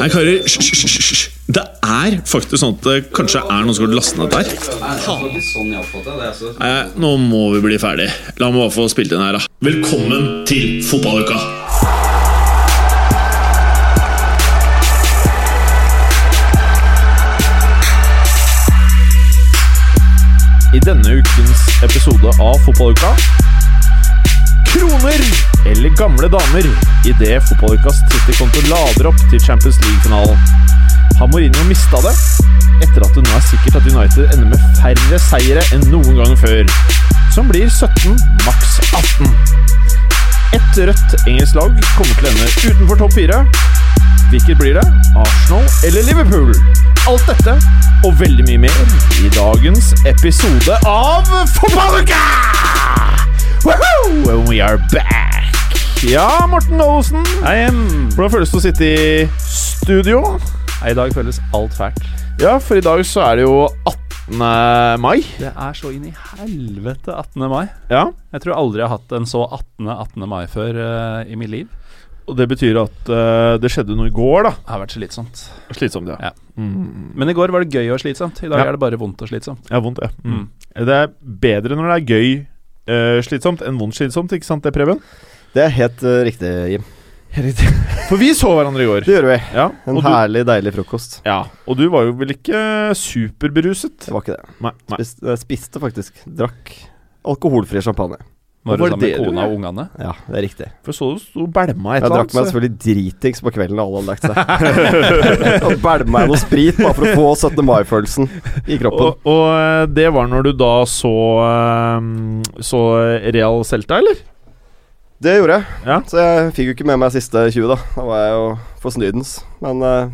Nei, karer, hysj. Det er faktisk sånn at det kanskje er noen som har lastet ned dette her. Nei, nå må vi bli ferdig. La meg bare få spilt inn her, da. Velkommen til fotballuka! I denne ukens episode av Fotballuka Kroner eller gamle damer idet fotballukas Twitter-konto lader opp til Champions League-finalen. Har Mourinho mista det? Etter at det nå er sikkert at United ender med færre seire enn noen gang før. Som blir 17, maks 18. Ett rødt engelsk lag kommer til å ende utenfor topp fire. Hvilket blir det? Arsenal eller Liverpool? Alt dette og veldig mye mer i dagens episode av Fotballuka! Woohoo! And we are back! Ja, Morten Olsen. Hvordan føles det å sitte i studio? I dag føles alt fælt. Ja, for i dag så er det jo 18. mai. Det er så inn i helvete 18. mai. Ja, Jeg tror aldri jeg har hatt en så 18. 18. mai før uh, i mitt liv. Og det betyr at uh, det skjedde noe i går, da. Det har vært slitsomt. Slitsomt, ja. Ja. Mm. Men i går var det gøy og slitsomt. I dag Ja. er det bare vondt og slitsomt. Ja, vondt, ja. Mm. Det er bedre når det er gøy eh, slitsomt En vond slitsomt, ikke sant det, Preben? Det er helt uh, riktig, Jim. For vi så hverandre i går. Det gjør vi. Ja, En du, herlig, deilig frokost. ja, og du var jo vel ikke superberuset? Det var ikke det. Nei. nei. Spiste, spiste faktisk. Drakk alkoholfri champagne. Var Var sammen det med kona og ungene? Ja, det er riktig. For så du sto bælma et Jeg drakk meg selvfølgelig dritings på kvelden da alle hadde lagt seg. Og bælma meg noe sprit bare for å få 17. mai-følelsen i kroppen. Og, og eh, det var når du da så eh, Så Real Celta, eller? Det gjorde jeg. Ja. Så jeg fikk jo ikke med meg siste 20, da. Da var jeg jo for snydens. Men eh,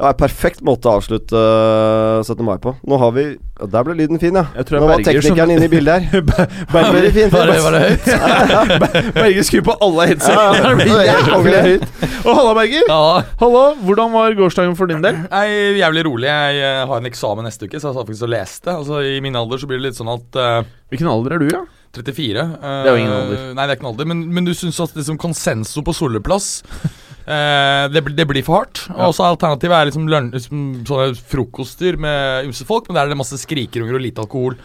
det var en perfekt måte å avslutte eh, 17. mai på. Nå har vi Der ble lyden fin, ja. Jeg tror Nå var Berger som- teknikeren inne i bildet her. Berger fin, Var det, var det høyt? Berger skrur på alle headset. Ja, ja. Det blir Det jævlig kongelig. høyt. Og halla, Berger. Ja, Hallo, hvordan var gårsdagen for din del? Nei, jævlig rolig. Jeg eh, har en eksamen neste uke, så jeg satt faktisk og leste. Altså, I min alder så blir det litt sånn at uh... Hvilken alder er du, ja? 34 Uh, Det er jo ingen alder. Nei, det er ikke en alder, men, men du syns at liksom konsenso på Solleplass eh, det, blir- det blir for hardt. Ja. Og så Alternativet er liksom, løn, liksom sånne frokoster med ymse folk, men der er det masse skrikerunger og lite alkohol.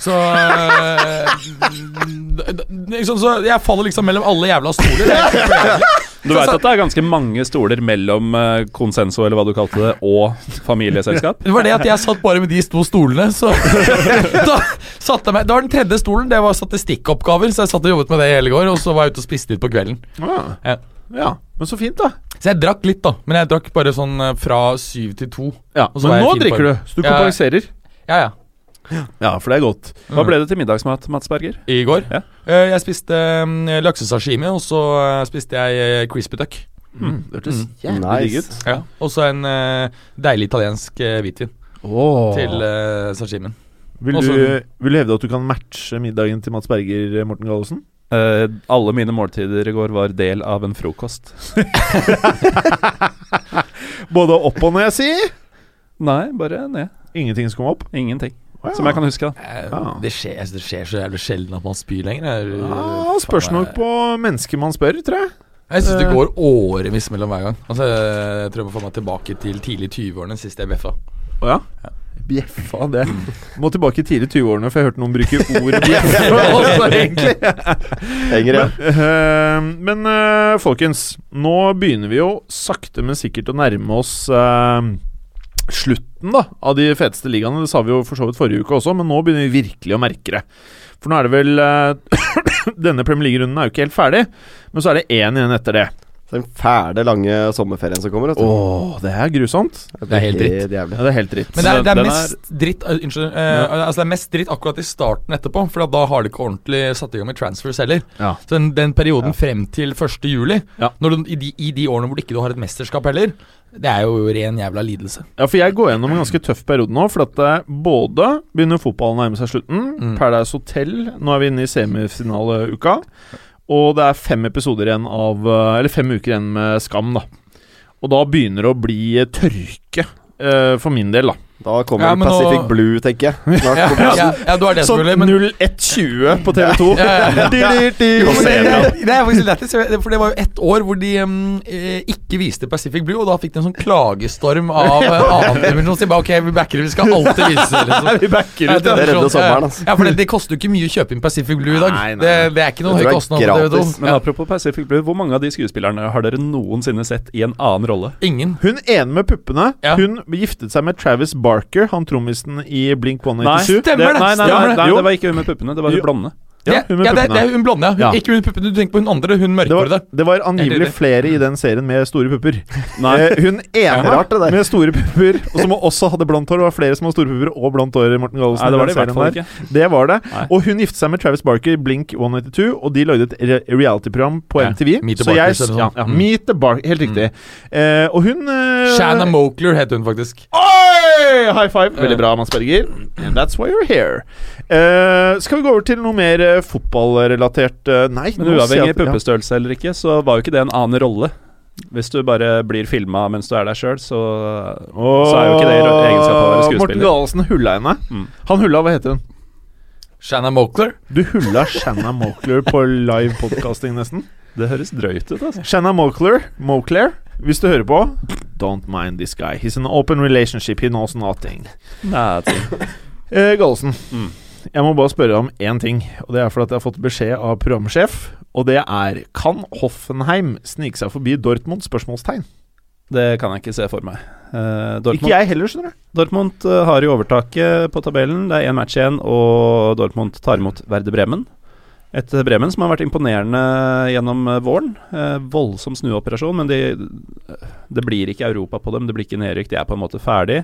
Så, eh, liksom, så jeg faller liksom mellom alle jævla stoler. Jeg, Du veit at det er ganske mange stoler mellom konsenso, eller hva du kalte det, og familieselskap? Det var det at jeg satt bare med de to stolene, så da satte jeg meg Det var den tredje stolen, det var statistikkoppgaver, så jeg satt og jobbet med det i hele går, og så var jeg ute og spiste litt på kvelden. Ah, Ja. Ja, men så fint, da. Så jeg drakk litt, da, men jeg drakk bare sånn eh, fra syv til to. Ja, Og så var Men jeg nå fin på drikker det. du, så du Ja. kompenserer. Ja, ja. Ja, for det er godt. Hva Mm. ble det til middagsmat, Mats Berger? I går. Ja. Eh, jeg spiste um, laksesashimi, og så eh, spiste jeg crispy duck. Mm, det hørtes Mm. jævlig Nice. digg ut. Ja. Og så en eh, deilig italiensk eh, hvitvin Åh. til sashimien. Vil, Også- du, vil du hevde at du kan matche middagen til Mats Berger, Morten Gallosen? Eh, alle mine måltider i går var del av en frokost. Både opp og ned, si? Nei, bare ned. Ingenting som kom opp? Ingenting. Oh, ja. Som jeg kan huske, da. Eh, Ja. det, skjer, det skjer så jævlig sjelden at man spyr lenger. Ja, spørs nok på mennesket man spør, tror jeg. Jeg syns det Eh. går årevis mellom hver gang. Altså, jeg tror jeg må få meg tilbake til tidlig 20-årene sist jeg bjeffa. Å ja? Bjeffa, det Må tilbake i tidlig 20-årene, for jeg hørte noen bruke ordet bjeffe også, egentlig. Henger igjen. Men, eh, men eh, folkens, nå begynner vi jo sakte, men sikkert å nærme oss eh, slutten da av de feteste ligaene. Det sa vi jo for så vidt forrige uke også, men nå begynner vi virkelig å merke det. For nå er det vel Denne Premier League-runden er jo ikke helt ferdig, men så er det én igjen etter det. Så den fæle, lange sommerferien som kommer. Åh, det er grusomt. Det er helt dritt. Ja, det er helt dritt. Men det er, det er mest dritt uh, Unnskyld. eh, altså det er mest dritt akkurat i starten etterpå, for da har de ikke ordentlig satt i gang med transfers heller. Ja. Så den, den perioden Ja. frem til 1. juli, Ja. når du, i, de, i de årene hvor du ikke har et mesterskap heller, det er jo ren jævla lidelse. Ja, for jeg går gjennom en ganske tøff periode nå. For at eh, både begynner fotballen å nærme seg slutten. Mm. Paradise Hotel, nå er vi inne i semifinaleuka. Og det er fem episoder igjen av eh, Eller fem uker igjen med Skam, da. Og da begynner det å bli tørke, eh, for min del, da. Da kommer Ja, Pacific nå- Blue, tenker jeg. Ja, ja, ja, du har det Sånn men 0120 på TV2. Ja, ja, ja. Di, di, di. Jo, men det, er faktisk lættis, for det var jo ett år hvor de eh, ikke viste Pacific Blue, og da fikk de en sånn klagestorm av uh, annendimensjon. Så de bare ok, vi backer det, vi skal alltid vise det. Liksom. Vi backer Ja, ut. det, Det er redder sånn, sommeren, altså. Ja, for det, det koster jo ikke mye å kjøpe inn Pacific Blue i dag. Nei, nei. Det, det er ikke noen høy kostnad på TV2. Men Ja. apropos Pacific Blue, hvor mange av de skuespillerne har dere noensinne sett i en annen rolle? Ingen. Hun ene med puppene, Ja. hun giftet seg med Travis Barker, han trommisen i Blink 182. Stemmer det, Nei, nei, nei, nei det var ikke hun med puppene, det var hun blonde. Ja, Ja, hun med ja, det, puppene. det er hun blonde, ja. Hun, Ja. Ikke hun puppene, du tenker på hun andre, hun Det var, mørkhårede. det var angivelig flere i den serien med store pupper. Nei. Eh, hun ene Rart det der. med store pupper, og som også hadde blondt hår. Det var flere som hadde store pupper og blondt hår. Morten Gallosen Nei, det i var den det i hvert serien fall der. ikke. Det var det. Nei. Og hun giftet seg med Travis Barker i Blink 182, og de lagde et re reality-program på Ja, MTV. Meet the så jeg, ja, ja, Mm. Meet the Bark, Helt riktig. Eh, og hun eh, Shanna Mokler het hun faktisk. Oi! High five. Veldig bra, Mads Berger. And that's why you're here. Eh, skal vi gå over til noe mer uh, fotballrelatert Uh, Nei, Men uavhengig av puppestørrelse ja. eller ikke, så var jo ikke det en annen rolle. Hvis du bare blir filma mens du er der sjøl, så Så er jo ikke det egenskap av å være Morten Galesen hulla henne. Mm. Han hulla, hva heter hun? Shanna Mokler. Du hulla Shanna Mokler på live podcasting, nesten. Det høres drøyt ut, altså. Shanna Mokler, Mokler, hvis du hører på Don't mind this guy. He's in an open relationship. He knows nothing. Nei, uh, Gallosen, Mm. Jeg må bare spørre om én ting. Og Det er fordi jeg har fått beskjed av programsjef. Og det er Kan Hoffenheim snike seg forbi Dortmund? Spørsmålstegn. det kan jeg ikke se for meg. Uh, Dortmund, Ikke jeg heller, skjønner du. Dortmund eh, har jo overtaket på tabellen. Det er én match igjen, og Dortmund tar imot Verde Bremen. Et Bremen som har vært imponerende gjennom eh, våren. Eh, voldsom snuoperasjon, men de, det blir ikke Europa på dem. Det blir ikke nedrykk. De er på en måte ferdig.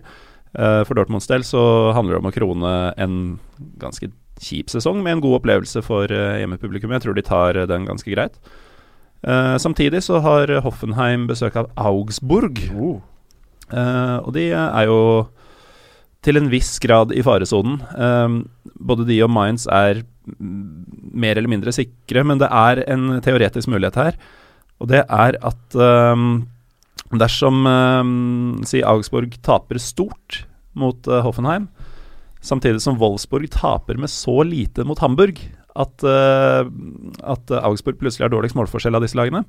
Eh, for Dortmunds del så handler det om å krone en ganske kjip sesong med en god opplevelse for eh, hjemmepublikum. Jeg tror de tar eh, den ganske greit. Samtidig så har Hoffenheim besøk av Augsburg. Eh, og de er jo til en viss grad i faresonen. Både de og Mainz er mer eller mindre sikre, men det er en teoretisk mulighet her. Og det er at dersom eh, si Augsburg taper stort mot eh, Hoffenheim, samtidig som Wolfsburg taper med så lite mot Hamburg at, eh, at Augsburg plutselig har dårligst målforskjell av disse lagene,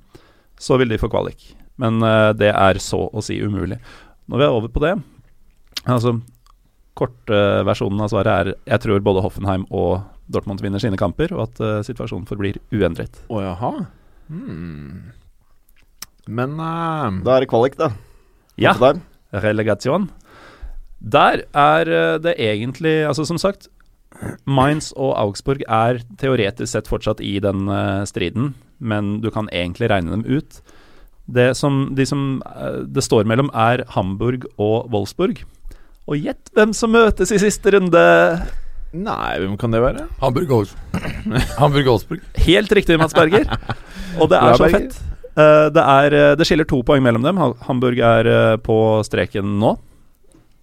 så vil de få kvalik. Men eh, det er så å si umulig. Når vi er over på det Altså, kortversjonen av svaret er jeg tror både Hoffenheim og Dortmund vinner sine kamper, og at eh, situasjonen forblir uendret. Å jaha. Hmm. Men uh, Da er det kvalik, da. Ja, Der. relegation. Der er eh, det egentlig Altså, som sagt, Mainz og Augsburg er teoretisk sett fortsatt i den eh, striden, men du kan egentlig regne dem ut. Det som, de som det står mellom, er Hamburg og Wolfsburg. Og gjett hvem som møtes i siste runde! Nei, hvem kan det være? Hamburg Wolfsburg. Hamburg Wolfsburg. Helt riktig, Mats Berger. Og det er så fett. Eh, det, er, eh, det skiller to poeng mellom dem. Hamburg er eh, på streken nå.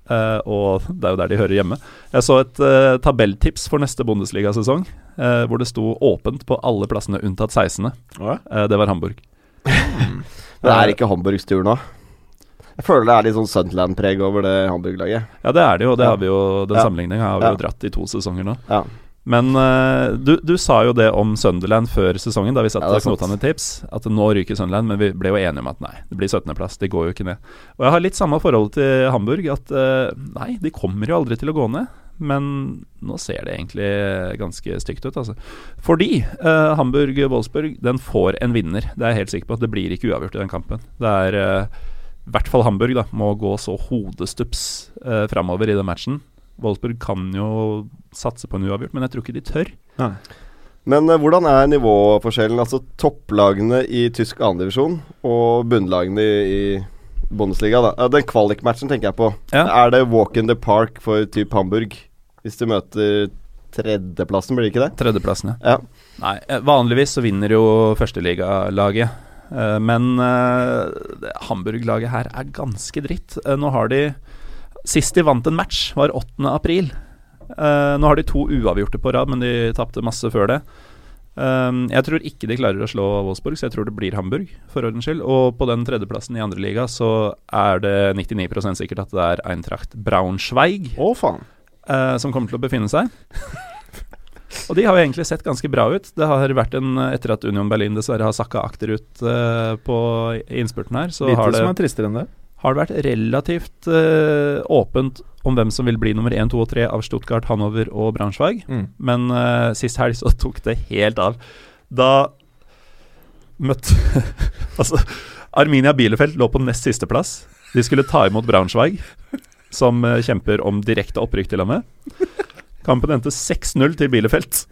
Uh, og det er jo der de hører hjemme. Jeg så et uh, tabelltips for neste Bundesliga-sesong, uh, hvor det sto åpent på alle plassene unntatt 16. Å, Eh, det var Hamburg. Men det er ikke Hamburgs tur nå. Jeg føler det er litt sånn Sunderland-preg over det Hamburg-laget. Ja, det er det jo. Det har vi jo Den Ja. sammenligninga har vi Ja. jo dratt i to sesonger nå. Ja. Men uh, du, du sa jo det om Sunderland før sesongen, da vi satt Ja, knotene i tips. At nå ryker Sunderland, men vi ble jo enige om at nei, det blir 17.-plass. Det går jo ikke ned. Og jeg har litt samme forhold til Hamburg, at uh, nei, de kommer jo aldri til å gå ned. Men nå ser det egentlig ganske stygt ut, altså. Fordi uh, Hamburg-Wolfsburg, den får en vinner. Det er jeg helt sikker på. Det blir ikke uavgjort i den kampen. Det er i hvert fall Hamburg da må gå så hodestups eh, framover i den matchen. Wolfsburg kan jo satse på en uavgjort, men jeg tror ikke de tør. Men eh, hvordan er nivåforskjellen? Altså topplagene i tysk andredivisjon og bunnlagene i, i Bundesliga. Da. Den kvalikmatchen tenker jeg på. Ja. Er det walk in the park for typ Hamburg hvis de møter tredjeplassen, blir det ikke det? Tredjeplassen, ja. Ja. Nei, eh, vanligvis så vinner jo førsteligalaget. Eh, men eh, Hamburg-laget her er ganske dritt. Nå har de Sist de vant en match, var 8. april. Uh, nå har de to uavgjorte på rad, men de tapte masse før det. Um, jeg tror ikke de klarer å slå Wolfsburg, så jeg tror det blir Hamburg, for ordens skyld. Og på den tredjeplassen i andre liga så er det 99% sikkert at det er Eintracht Braunschweig oh, eh, som kommer til å befinne seg. Og de har jo egentlig sett ganske bra ut. Det har vært en, Etter at Union Berlin dessverre har sakka akterut uh, på innspurten her, så Lite har det, som er tristere enn det. Har det vært relativt uh, åpent om hvem som vil bli nummer 1, 2 og 3 av Stuttgart, Hanover og Braunschweig. Mm. Men uh, sist helg så tok det helt av. Da møtte Altså, Arminia Bielefeld lå på nest siste plass. De skulle ta imot Braunschweig, som uh, kjemper om direkte opprykk til og med. Kampen endte 6-0 til Bielefeld.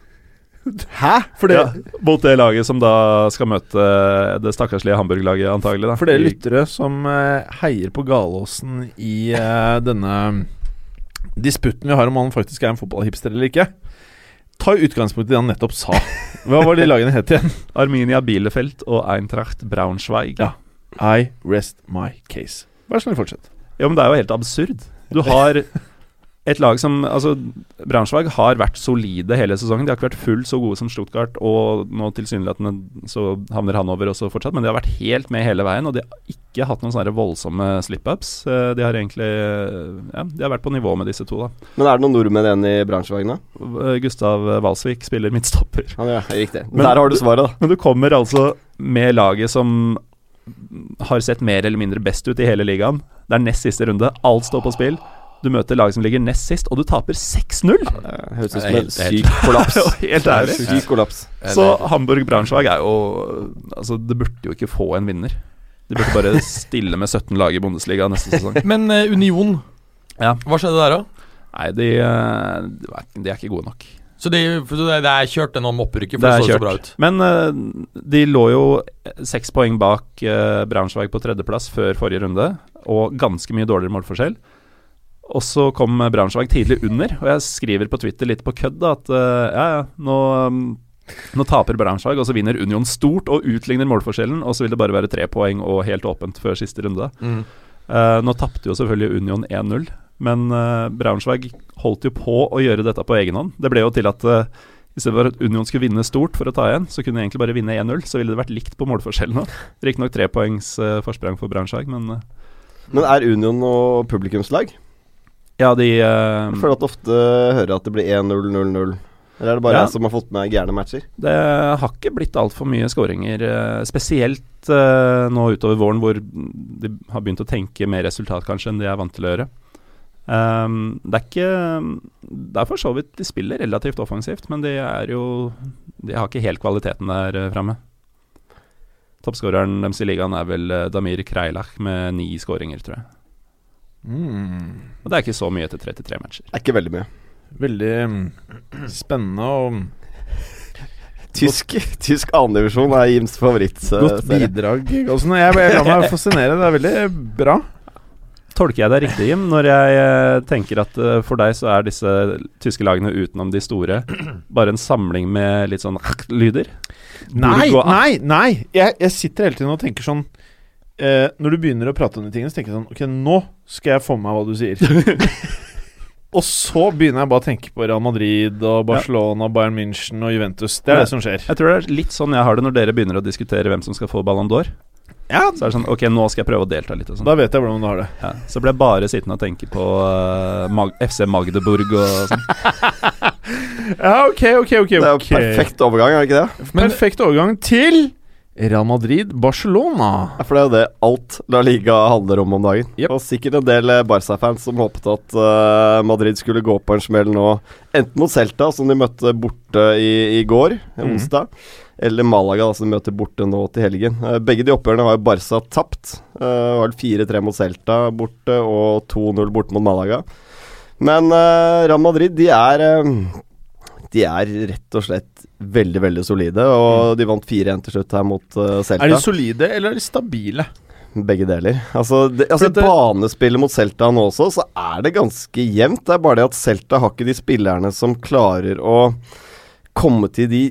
Hæ? For, det, Ja, mot det laget som da skal møte det stakkarslige Hamburg-laget, antagelig. Da. for dere er lyttere som eh, heier på Galåsen i uh, denne disputten vi har om han faktisk er en fotballhipster eller ikke, ta utgangspunkt i det han nettopp sa. Hva var de lagene het igjen? Arminia Bielefeld og Eintracht Braunschweig. Ja. I rest my case. Vær så snill, fortsett. Ja, men det er jo helt absurd. Du har et lag som Altså, Braunschweig har vært solide hele sesongen. De har ikke vært fullt så gode som Stuttgart, og nå tilsynelatende så havner Hanover også fortsatt, men de har vært helt med hele veien, og de har ikke hatt noen sånne voldsomme slip-ups. Eh, De har egentlig Ja, de har vært på nivå med disse to, da. Men er det noen nordmenn igjen i Braunschweig nå? Eh, Gustav Walsvik spiller midtstopper. Ja, ja, riktig. Men- Der har du svaret, da. Men du kommer altså med laget som har sett mer eller mindre best ut i hele ligaen. Det er nest siste runde. Alt står på spill. Du møter lag som ligger nest sist, og du taper 6-0! Det høres ut som en syk kollaps. Helt ærlig. Syk kollaps. Så Hamburg-Braunschweig er jo Altså, det burde jo ikke få en vinner. De burde bare stille med 17 lag i Bundesliga neste sesong. Men uh, Union, Ja. hva skjedde der, da? Nei, de, eh, de er- de er ikke gode nok. Så det det er kjørt nå med opprykket, for Det det, er så så bra ut. Men uh, de lå jo seks poeng bak uh, Braunschweig på tredjeplass før forrige runde, og ganske mye dårligere målforskjell. Og så kom eh, Braunschweig tidlig under, og jeg skriver på Twitter litt på kødd da, at uh, ja, ja, nå, um, nå taper Braunschweig, og så vinner Union stort og utligner målforskjellen, og så vil det bare være tre poeng og helt åpent før siste runde. Mm. Uh, nå tapte jo selvfølgelig Union 1-0, men uh, Braunschweig holdt jo på å gjøre dette på egen hånd. Det ble jo til at uh, i stedet for at Union skulle vinne stort for å ta igjen, så kunne de egentlig bare vinne 1-0. Så ville det vært likt på målforskjellen òg. Riktignok tre poengs uh, forsprang for Braunschweig, men uh, Men er Union noe publikumslag? Ja, de uh, Jeg føler at ofte hører at det blir 1-0, 0-0. Eller er det bare Ja. jeg som har fått med gærne matcher? Det har ikke blitt altfor mye skåringer, eh, spesielt uh, nå utover våren, hvor de har begynt å tenke mer resultat kanskje enn de er vant til å gjøre. Um, det er ikke Det er for så vidt De spiller relativt offensivt, men de er jo De har ikke helt kvaliteten der framme. Toppskåreren deres i ligaen er vel Damir Kreilach med ni skåringer, tror jeg. Mm. Og det er ikke så mye etter 33 matcher. Det er ikke veldig mye. Veldig mm, spennende og Tysk, tysk annendivisjon er Jims favoritt. eh, godt bidrag. Også, Jeg, jeg lar meg fascinere. Det er veldig bra. Tolker jeg deg riktig, Jim, når jeg eh, tenker at eh, for deg så er disse tyske lagene utenom de store bare en samling med litt sånn lyder? Nei, nei, nei! Jeg, jeg sitter hele tiden og tenker sånn eh, Når du begynner å prate om de tingene, så tenker jeg sånn Ok, nå skal jeg få med meg hva du sier. og så begynner jeg bare å tenke på Real Madrid og Barcelona, Bayern München og Juventus. Det er Ja. det som skjer. Jeg tror det er litt sånn jeg har det når dere begynner å diskutere hvem som skal få Ballon d'Or. Ja, Så er det sånn Ok, nå skal jeg prøve å delta litt og sånn. Da vet jeg hvordan du har det. Ja, så ble jeg bare sittende og tenke på uh, Mag FC Magdeburg og sånn. Ja, ok, ok, ok. Det er jo perfekt overgang, er det ikke det? Men- Perfekt overgang til Real Madrid, Barcelona. Ja, For det er jo det alt La Liga handler om om dagen. Yep. Og sikkert en del eh, Barca-fans som håpet at uh, Madrid skulle gå på en smell nå, enten mot Celta, som de møtte borte i, i går, mm. onsdag, eller Malaga, som de møter borte nå til helgen. Uh, begge de oppgjørene har jo Barca tapt. Uh, var vel 4-3 mot Celta borte og 2-0 borte mot Malaga. Men uh, Real Madrid, de er de er rett og slett veldig, veldig solide, og de vant 4-1 til slutt her mot uh, Celta. Er de solide, eller er de stabile? Begge deler. Altså, det, altså det- Banespillet mot Celta nå også, så er det ganske jevnt. Det er bare det at Celta har ikke de spillerne som klarer å komme til de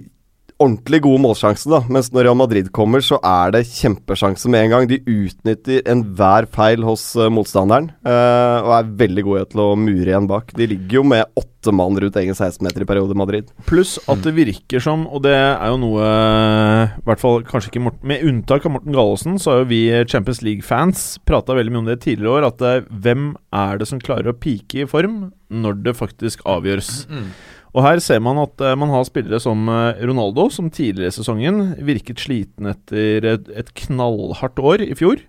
ordentlig gode målsjanser, da. Mens når Real Madrid kommer, så er det kjempesjanse med en gang. De utnytter enhver feil hos uh, motstanderen, uh, og er veldig gode til å mure igjen bak. De ligger jo med åtte mann rundt egen 16-meter i periode Madrid. Pluss at det virker som, og det er jo noe I hvert fall kanskje ikke Morten Med unntak av Morten Gallosen, så har jo vi Champions League-fans prata veldig mye om det tidligere år, at uh, hvem er det som klarer å pike i form når det faktisk avgjøres? Mm. Og her ser man at uh, man har spillere som uh, Ronaldo, som tidligere i sesongen virket sliten etter et, et knallhardt år i fjor.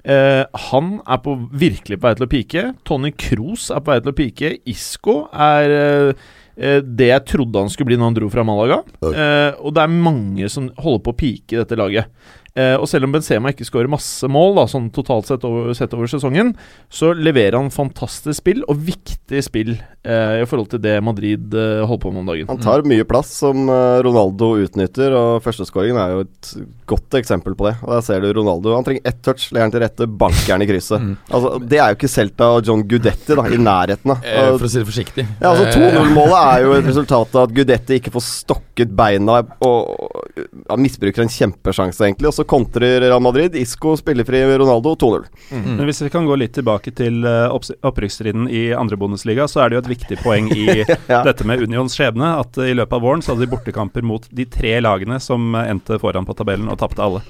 Uh, han er på, virkelig på vei til å pike. Tony Kroos er på vei til å pike. Isco er det jeg trodde han skulle bli når han dro fra Malaga. og det er mange som holder på å pike i dette laget. Eh, og selv om Benzema ikke skårer masse mål, da, sånn totalt sett over, sett over, sesongen, så leverer han fantastisk spill, og viktig spill eh, i forhold til det Madrid eh, holder på med om dagen. Han tar mye plass som eh, Ronaldo utnytter, og førsteskåringen er jo et godt eksempel på det. Og Der ser du Ronaldo. Han trenger ett touch, ler han til rette, banker han i krysset. Mm. Altså, det er jo ikke Celta og John Gudetti da, i nærheten av. Eh, for å si det forsiktig. Ja, altså 2-0-målet er jo et resultat av at Gudetti ikke får stokket beina og, og, og misbruker en kjempesjanse, egentlig. Og så kontrer Real Madrid. Isco spillefri Ronaldo 2-0. Mm. Men Hvis vi kan gå litt tilbake til uh, opprykksstriden i andre Bundesliga, så er det jo et viktig poeng i ja. dette med Unions skjebne. At uh, i løpet av våren så hadde de bortekamper mot de tre lagene som uh, endte foran på tabellen og tapte alle.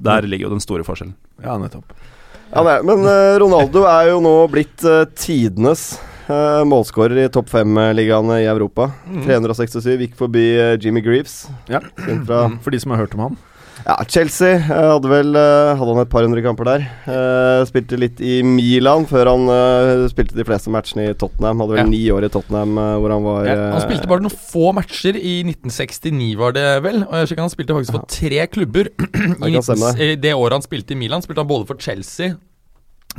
Der ligger jo den store forskjellen. Ja, nettopp. Ja, nei, men Ronaldo er jo nå blitt tidenes målskårer i topp fem-ligaene i Europa. Mm. 367 gikk forbi Jimmy Greaves. Ja. Fra, mm. For de som har hørt om han. Ja, Chelsea uh, hadde vel Hadde han et par hundre kamper der. spilte litt i Milan før han spilte de fleste matchene i Tottenham. Hadde vel ja. ni år i Tottenham hvor han var ja, Han spilte bare noen få matcher i 1969, var det vel. Og jeg Han spilte faktisk for tre klubber. I, 19, I det året han spilte i Milan, spilte han både for Chelsea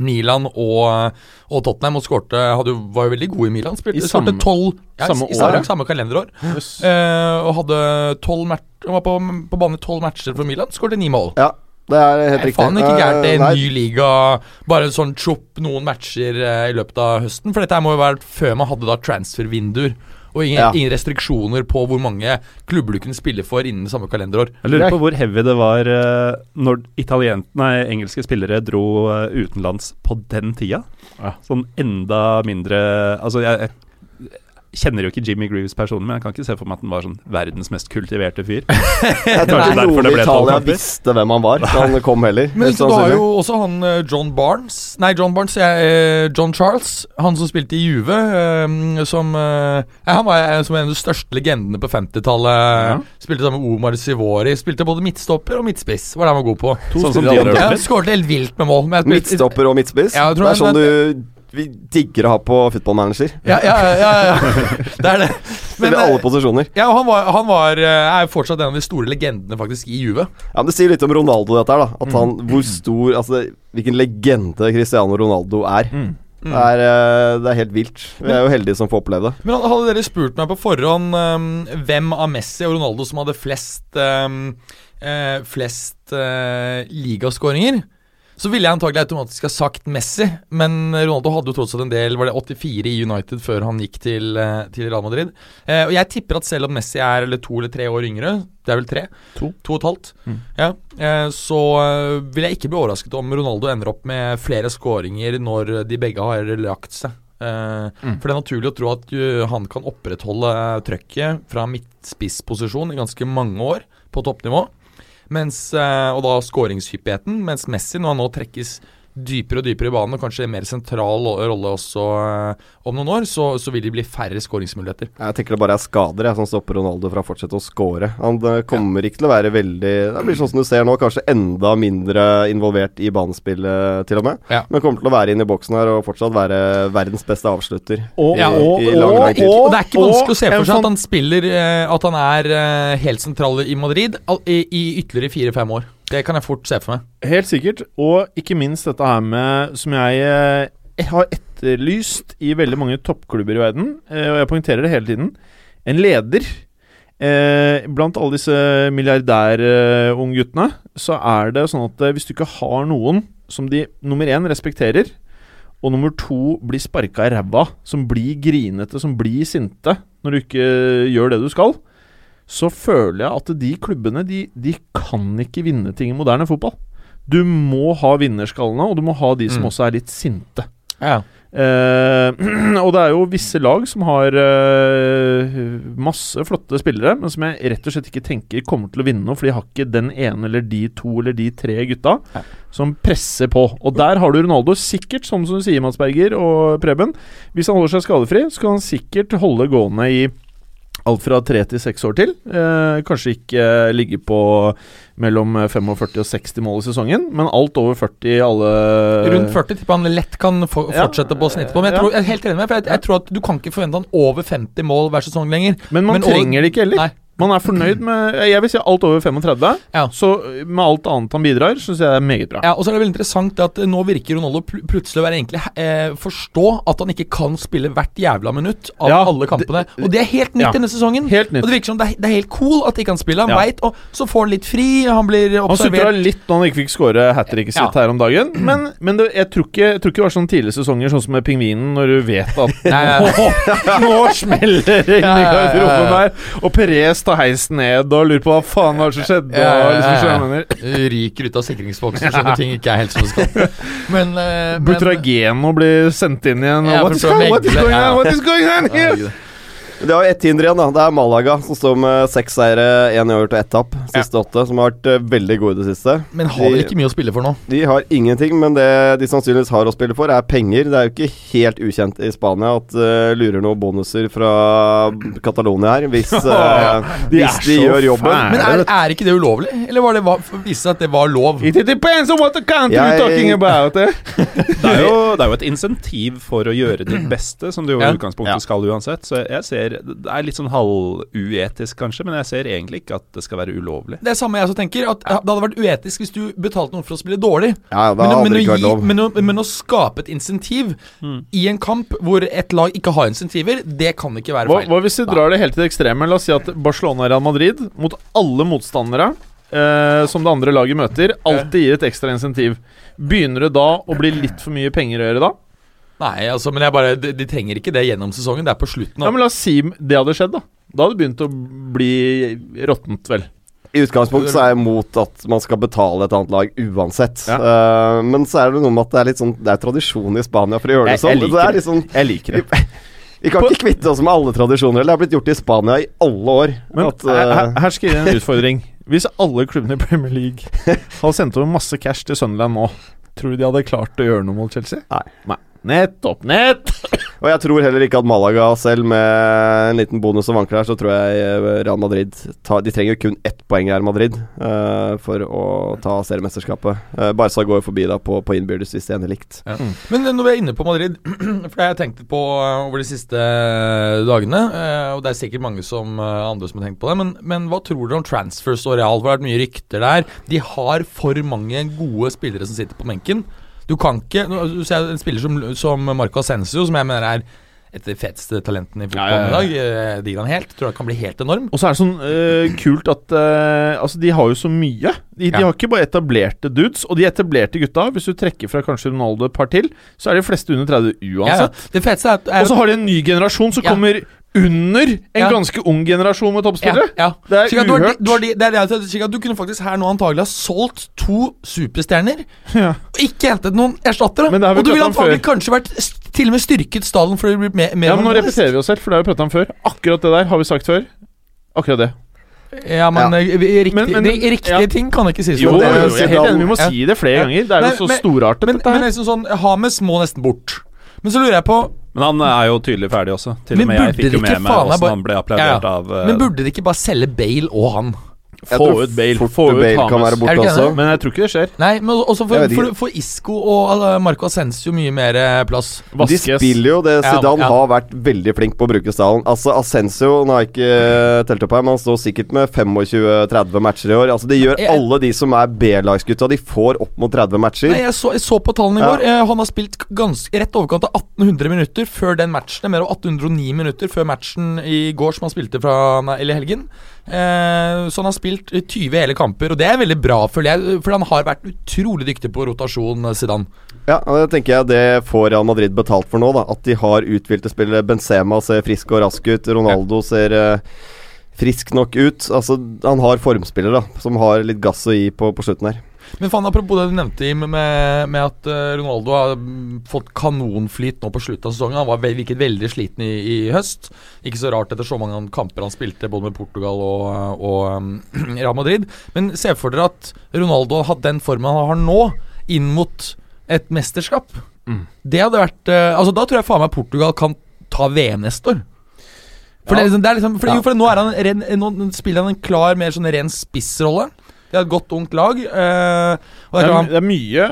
Milan og, og Tottenham og skårte, hadde, var jo veldig gode i Milan. Spilte, I samme, tolv, ja, samme, i, samme, samme kalenderår. Yes. Uh, og hadde tolv var på, på banen i tolv matcher for Milan. Skårte ni mål. Ja, det er helt riktig. Faen ikke gærent, det er en uh, ny liga. Bare sånn chop noen matcher uh, i løpet av høsten. For dette må jo være før man hadde da transfervinduer. Og ingen, ja. ingen, restriksjoner på hvor mange klubber du kunne spille for innen samme kalenderår. Jeg lurer på hvor heavy det var uh, når italien, nei, engelske spillere dro uh, utenlands på den tida. Ja. Sånn enda mindre Altså, jeg, jeg kjenner jo ikke Jimmy Greaves personlig, men jeg kan ikke se for meg at han var sånn verdens mest kultiverte fyr. jeg tror ikke noen i Italia visste hvem han var da han kom heller. Men du har jo også han eh, John Barnes Nei, John Barnes, jeg, eh, John Charles. Han som spilte i Juve. Som ja, Han var som en av de største legendene på 50-tallet. Ja. Spilte sammen med Omar Sivori. Spilte både midtstopper og midtspiss. Var det han var god på. To sånn som Skåret helt vilt med mål. Midtstopper og midtspiss? Ja, det er sånn du vi digger å ha på footballmanager. Ja, ja, ja, ja, Det er det. Men, alle posisjoner. Ja, han, var, han var, eh, er fortsatt en av de store legendene faktisk i Juve. Ja, men Det sier litt om Ronaldo, dette her. da At han, mm. Hvor stor Altså, hvilken legende Cristiano Ronaldo er. Mm. Mm. Det, er, eh, det, er, helt vilt. Vi er jo heldige som får oppleve det. Men Hadde dere spurt meg på forhånd um, hvem av Messi og Ronaldo som hadde flest um, uh, Flest uh, ligaskåringer, så ville jeg antagelig automatisk ha sagt Messi, men Ronaldo hadde jo tross alt en del Var det 84 i United før han gikk til, eh, til Real Madrid? Eh, og jeg tipper at selv om Messi er eller to eller tre år yngre, det er vel tre? To. To og et halvt. Mm. Ja, eh, så eh, vil jeg ikke bli overrasket om Ronaldo ender opp med flere skåringer når de begge har lagt seg. Uh, mm. For det er naturlig å tro at uh, han kan opprettholde trøkket fra midtspissposisjon i ganske mange år på toppnivå. Mens, eh, og da skåringshyppigheten. Mens Messi, når han nå trekkes dypere og dypere i banen, og kanskje en mer sentral rolle også eh, om noen år, så, så, vil de bli færre skåringsmuligheter. Jeg tenker det bare er skader jeg, som stopper Ronaldo fra å fortsette å skåre. Han uh, kommer ja. ikke til å være veldig Det blir sånn som du ser nå, kanskje enda mindre involvert i banespillet til og med. Ja. Men kommer til å være inne i boksen her og fortsatt være verdens beste avslutter. Og, ja, og, i, i lang, lang tid. og, det er ikke vanskelig å se for seg at han spiller uh, At han er helt sentral i Madrid i, i ytterligere fire-fem år. Det kan jeg fort se for meg. Helt sikkert. Og ikke minst dette her med Som jeg jeg har etterlyst i veldig mange toppklubber i verden, eh, og jeg poengterer det hele tiden. En leder. Eh, blant alle disse milliardærungguttene, så er det sånn at hvis du ikke har noen som de nummer én respekterer, og nummer to blir sparka i ræva, som blir grinete, som blir sinte når du ikke gjør det du skal, så føler jeg at de klubbene de, de kan ikke vinne ting i moderne fotball. Du må ha vinnerskallene, og du må ha de som Mm. også er litt sinte. Ja. Eh, og det er jo visse lag som har eh, masse flotte spillere, men som jeg rett og slett ikke tenker kommer til å vinne noe, for de har ikke den ene eller de to eller de tre gutta Ja. som presser på. Og der har du Ronaldo sikkert, som du sier, Mads Berger og Preben. Hvis han holder seg skadefri, så kan han sikkert holde gående i alt fra tre til seks år til. Eh, kanskje ikke eh, ligge på mellom 45 og 60 mål i sesongen, men alt over 40 i alle Rundt 40 tipper han lett kan få, Ja. fortsette på snittet på. Men jeg, tror, jeg er helt enig med for jeg, jeg tror at du kan ikke forvente han over 50 mål hver sesong lenger. Men man Men over- trenger det ikke heller. Nei. Man er fornøyd med Jeg vil si alt over 35. Ja. Så med alt annet han bidrar, syns jeg det er meget bra. Ja, og så er det veldig interessant at eh, nå virker Ronaldo pl plutselig å være egentlig eh, forstå at han ikke kan spille hvert jævla minutt av Ja, alle kampene. og det er helt nytt ja. denne sesongen. Helt nytt. Og det virker som det er, det er helt cool at ikke han spiller. Han Ja. vet, og så får han litt fri, han blir observert Han sutra litt når han ikke fikk skåre hat tricket sitt her om dagen, men, men det, jeg, tror ikke, jeg tror ikke det var sånn tidlige sesonger, sånn som med Pingvinen, når du vet at nei, Nå smeller det inn i garderoben her, og Perez tar heisen ned og lurer på hva faen var det som skjedde. Ja, ja, liksom, ja, ja. Liksom. Ryker ut av sikringsboksen, skjønner ting ikke er helt som det skal. Men, eh, men Butrageno blir sendt inn igjen. What, is going, what is going on? What is going on here? Det har ett hinder igjen, da. Det er Malaga, som står med seks seire, én uavgjort og ett tap. Siste åtte, som har vært eh, veldig gode i det siste. Men har vel ikke mye å spille for nå? De har ingenting, men det de sannsynligvis har å spille for, er penger. Det er jo ikke helt ukjent i Spania at uh, lurer noen bonuser fra Catalonia her, hvis, eh, De er hvis de gjør jobben. Men er, er ikke det ulovlig? Eller var det var, viste at det var lov? It depends on what the country you're talking about. Eh? Det er, jo, det er jo et insentiv for å gjøre ditt beste, som du i Ja. utgangspunktet Ja. skal uansett. Så jeg ser Det er litt sånn halvuetisk, kanskje, men jeg ser egentlig ikke at det skal være ulovlig. Det er samme jeg også tenker. At Det hadde vært uetisk hvis du betalte noen for å spille dårlig. Ja, da Men, men, ikke vært lov. men, men, men å skape et insentiv i en kamp hvor et lag ikke har insentiver, det kan ikke være feil. hva hvis vi drar det helt til det ekstreme? La oss si at Barcelona og Real Madrid, mot alle motstandere eh, som det andre laget møter, alltid gir et ekstra insentiv. Begynner det da å bli litt for mye penger å gjøre da? Nei, altså, men jeg bare, de, de trenger ikke det gjennom sesongen. Det er på slutten. Ja, men La oss si det hadde skjedd, da. Da hadde det begynt å bli råttent, vel. I utgangspunktet så er jeg imot at man skal betale et annet lag uansett. Ja. Uh, men så er det noe med at det er litt sånn Det er tradisjon i Spania for å gjøre det sånn. jeg liker det sånn Jeg liker det. Vi kan ikke kvitte oss med alle tradisjoner. eller Det har blitt gjort i Spania i alle år. Men at, her, eh, her- her skal jeg gi en utfordring. Hvis alle klubbene i Premier League hadde sendt over masse cash til Sunderland nå, tror du de hadde klart å gjøre noe mot Chelsea? Nei. Nettopp, nett! Og jeg tror heller ikke at Malaga selv, med en liten bonus og vanker her, så tror jeg eh, Real Madrid tar, De trenger jo kun ett poeng her, Madrid, uh, for å ta seriemesterskapet. Uh, Barca går forbi da på, på innbyrdes hvis det ender likt. Men når vi er inne på Madrid, for det har jeg tenkt på over de siste eh, dagene, uh, og det er sikkert mange som andre som har tenkt på det, men, men hva tror dere om transfers og Real? Det har vært mye rykter der. De har for mange gode spillere som sitter på benken. Du kan ikke Du ser en spiller som, som Marco Ascenso, som jeg mener er et av de feteste talentene i fotballen Ja, ja, ja. i dag. eh, Digger han helt. Tror han kan bli helt enorm. Og så er det sånn uh, kult at uh, Altså, de har jo så mye. De, de har ikke bare etablerte dudes. Og de etablerte gutta, hvis du trekker fra kanskje Ronaldo et par til, så er de fleste under 30 Ja, ja. uansett. Det feteste er, er Og så har de en ny generasjon som kommer under en Ja. ganske ung generasjon med toppspillere. Ja, ja. Det er uhørt. du, de, du kunne faktisk her nå antagelig ha solgt to superstjerner Ja. og ikke hentet noen erstattere. Men og du ville antagelig kanskje vært til og med styrket stallen for å bli mer, Ja, men nå repeterer vi oss selv, for det har vi prata om før. Akkurat det der har vi sagt før. Akkurat det. Ja, men, ja. vi- riktig, Men- men- riktige ja. ting kan ikke sies. Jo, det jo, jeg er helt enig, vi må si det flere ganger. Det er jo så storartet, Men, dette men her. liksom sånn, Hames må nesten bort. Men så lurer jeg på Men han er jo tydelig ferdig også. Til og med jeg fikk jo med meg bare- han ble applaudert ja. av uh, Men burde de ikke bare selge Bale og han? Få tror ut Bale, fort få ut Bale kan være borte det også. Men jeg tror ikke det skjer. Nei, men også for, for, for Isco og eh, Marco Ascencio mye mer plass. plass. De spiller jo det. Zidane ja. har vært veldig flink på å bruke stallen. Altså Ascencio Nå har ikke eh, telt opp her, men han står sikkert med 25-30 matcher i år. Altså De gjør Jeg- alle de som er B-lagsgutta, de får opp mot 30 matcher. Nei, jeg så, jeg så på tallene i går. Ja. han har spilt ganske rett overkant av 1800 minutter før den matchen. Mer av 1809 minutter før matchen i går som han spilte fra nei, eller helgen. Eh, så han har spilt eh, 20 hele kamper, og det er veldig bra, føler jeg. For han har vært utrolig dyktig på rotasjon, eh, Zidane. Ja, det tenker jeg det får Real Madrid betalt for nå, da. At de har uthvilte spillere. Benzema ser frisk og rask ut. Ronaldo ser eh, frisk nok ut. Altså, han har formspillere som har litt gass å gi på, på slutten her. Men faen, apropos det du nevnte, med, med at uh, Ronaldo har fått kanonflyt nå på slutten av sesongen. Han var vel- virket veldig sliten i, i høst. Ikke så rart etter så mange kamper han spilte både med Portugal og, og um, Real Madrid. Men se for dere at Ronaldo har hatt den formen han har nå, inn mot et mesterskap. Mm. Det hadde vært uh, Altså Da tror jeg faen meg Portugal kan ta VM neste år. For, Ja. det er liksom, det er liksom, for, Ja. jo, for nå, er han nå spiller han en klar, mer sånn ren spissrolle. De har et godt, ungt lag. eh, og det er det er mye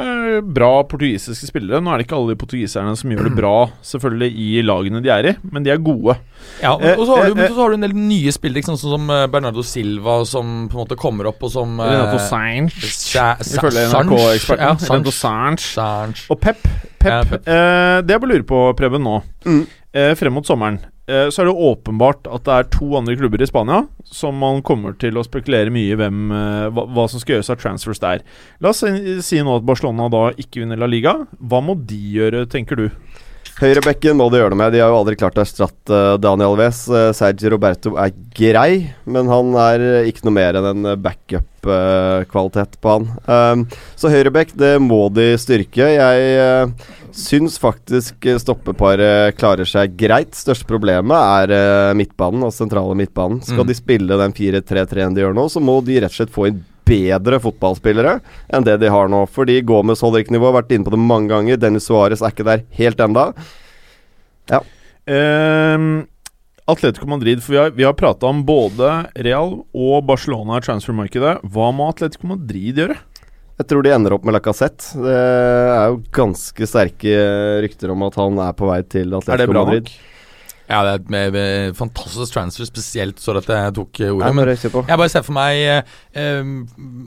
bra portugisiske spillere. Nå er det ikke alle de portugiserne som gjør det bra selvfølgelig i lagene de er i, men de er gode. Ja, og, Eh, og så har, du, eh, så har du en del nye spillere, sånn som eh, Bernardo Silva, som på en måte kommer opp, og som eh, Renato Sanch, Sa- Sa- ifølge. NRK-eksperten. Renato Sanch. Og Pep. Pep. Ja, Pep. Eh, det jeg bare lurer på, Preben, nå. Mm. Eh, frem mot sommeren eh, så er det åpenbart at det er to andre klubber i Spania som man kommer til å spekulere mye i hvem, eh, hva, hva som skal gjøres av transfers der. La oss si nå at Barcelona da ikke vinner La Liga. Hva må de gjøre, tenker du? Høyrebekken må de gjøre noe med. De har jo aldri klart å erstatte uh, Daniel Alves. Uh, Sergio Roberto er grei, men han er uh, ikke noe mer enn en backup-kvalitet på han. Um, så høyrebekk, det må de styrke. Jeg syns faktisk stoppeparet klarer seg greit. Største problemet er midtbanen, altså sentrale midtbanen. Skal Mm. de spille den 4-3-3-en de gjør nå, så må de rett og slett få inn bedre fotballspillere enn det de har nå. Fordi Gomez holder ikke nivået, har vært inne på det mange ganger. Dennis Suárez er ikke der helt enda. Eh, Atletico Madrid, for vi har, vi har prata om både Real og Barcelona i transfermarkedet. Hva må Atletico Madrid gjøre? Jeg tror de ender opp med Lacassette. Det er jo ganske sterke rykter om at han er på vei til Atletico Madrid. Er det bra Madrid. nok? Ja, det er et med, med fantastisk transfer, spesielt så at jeg tok eh, ordet. Nei, Men jeg bare ser for meg eh, eh,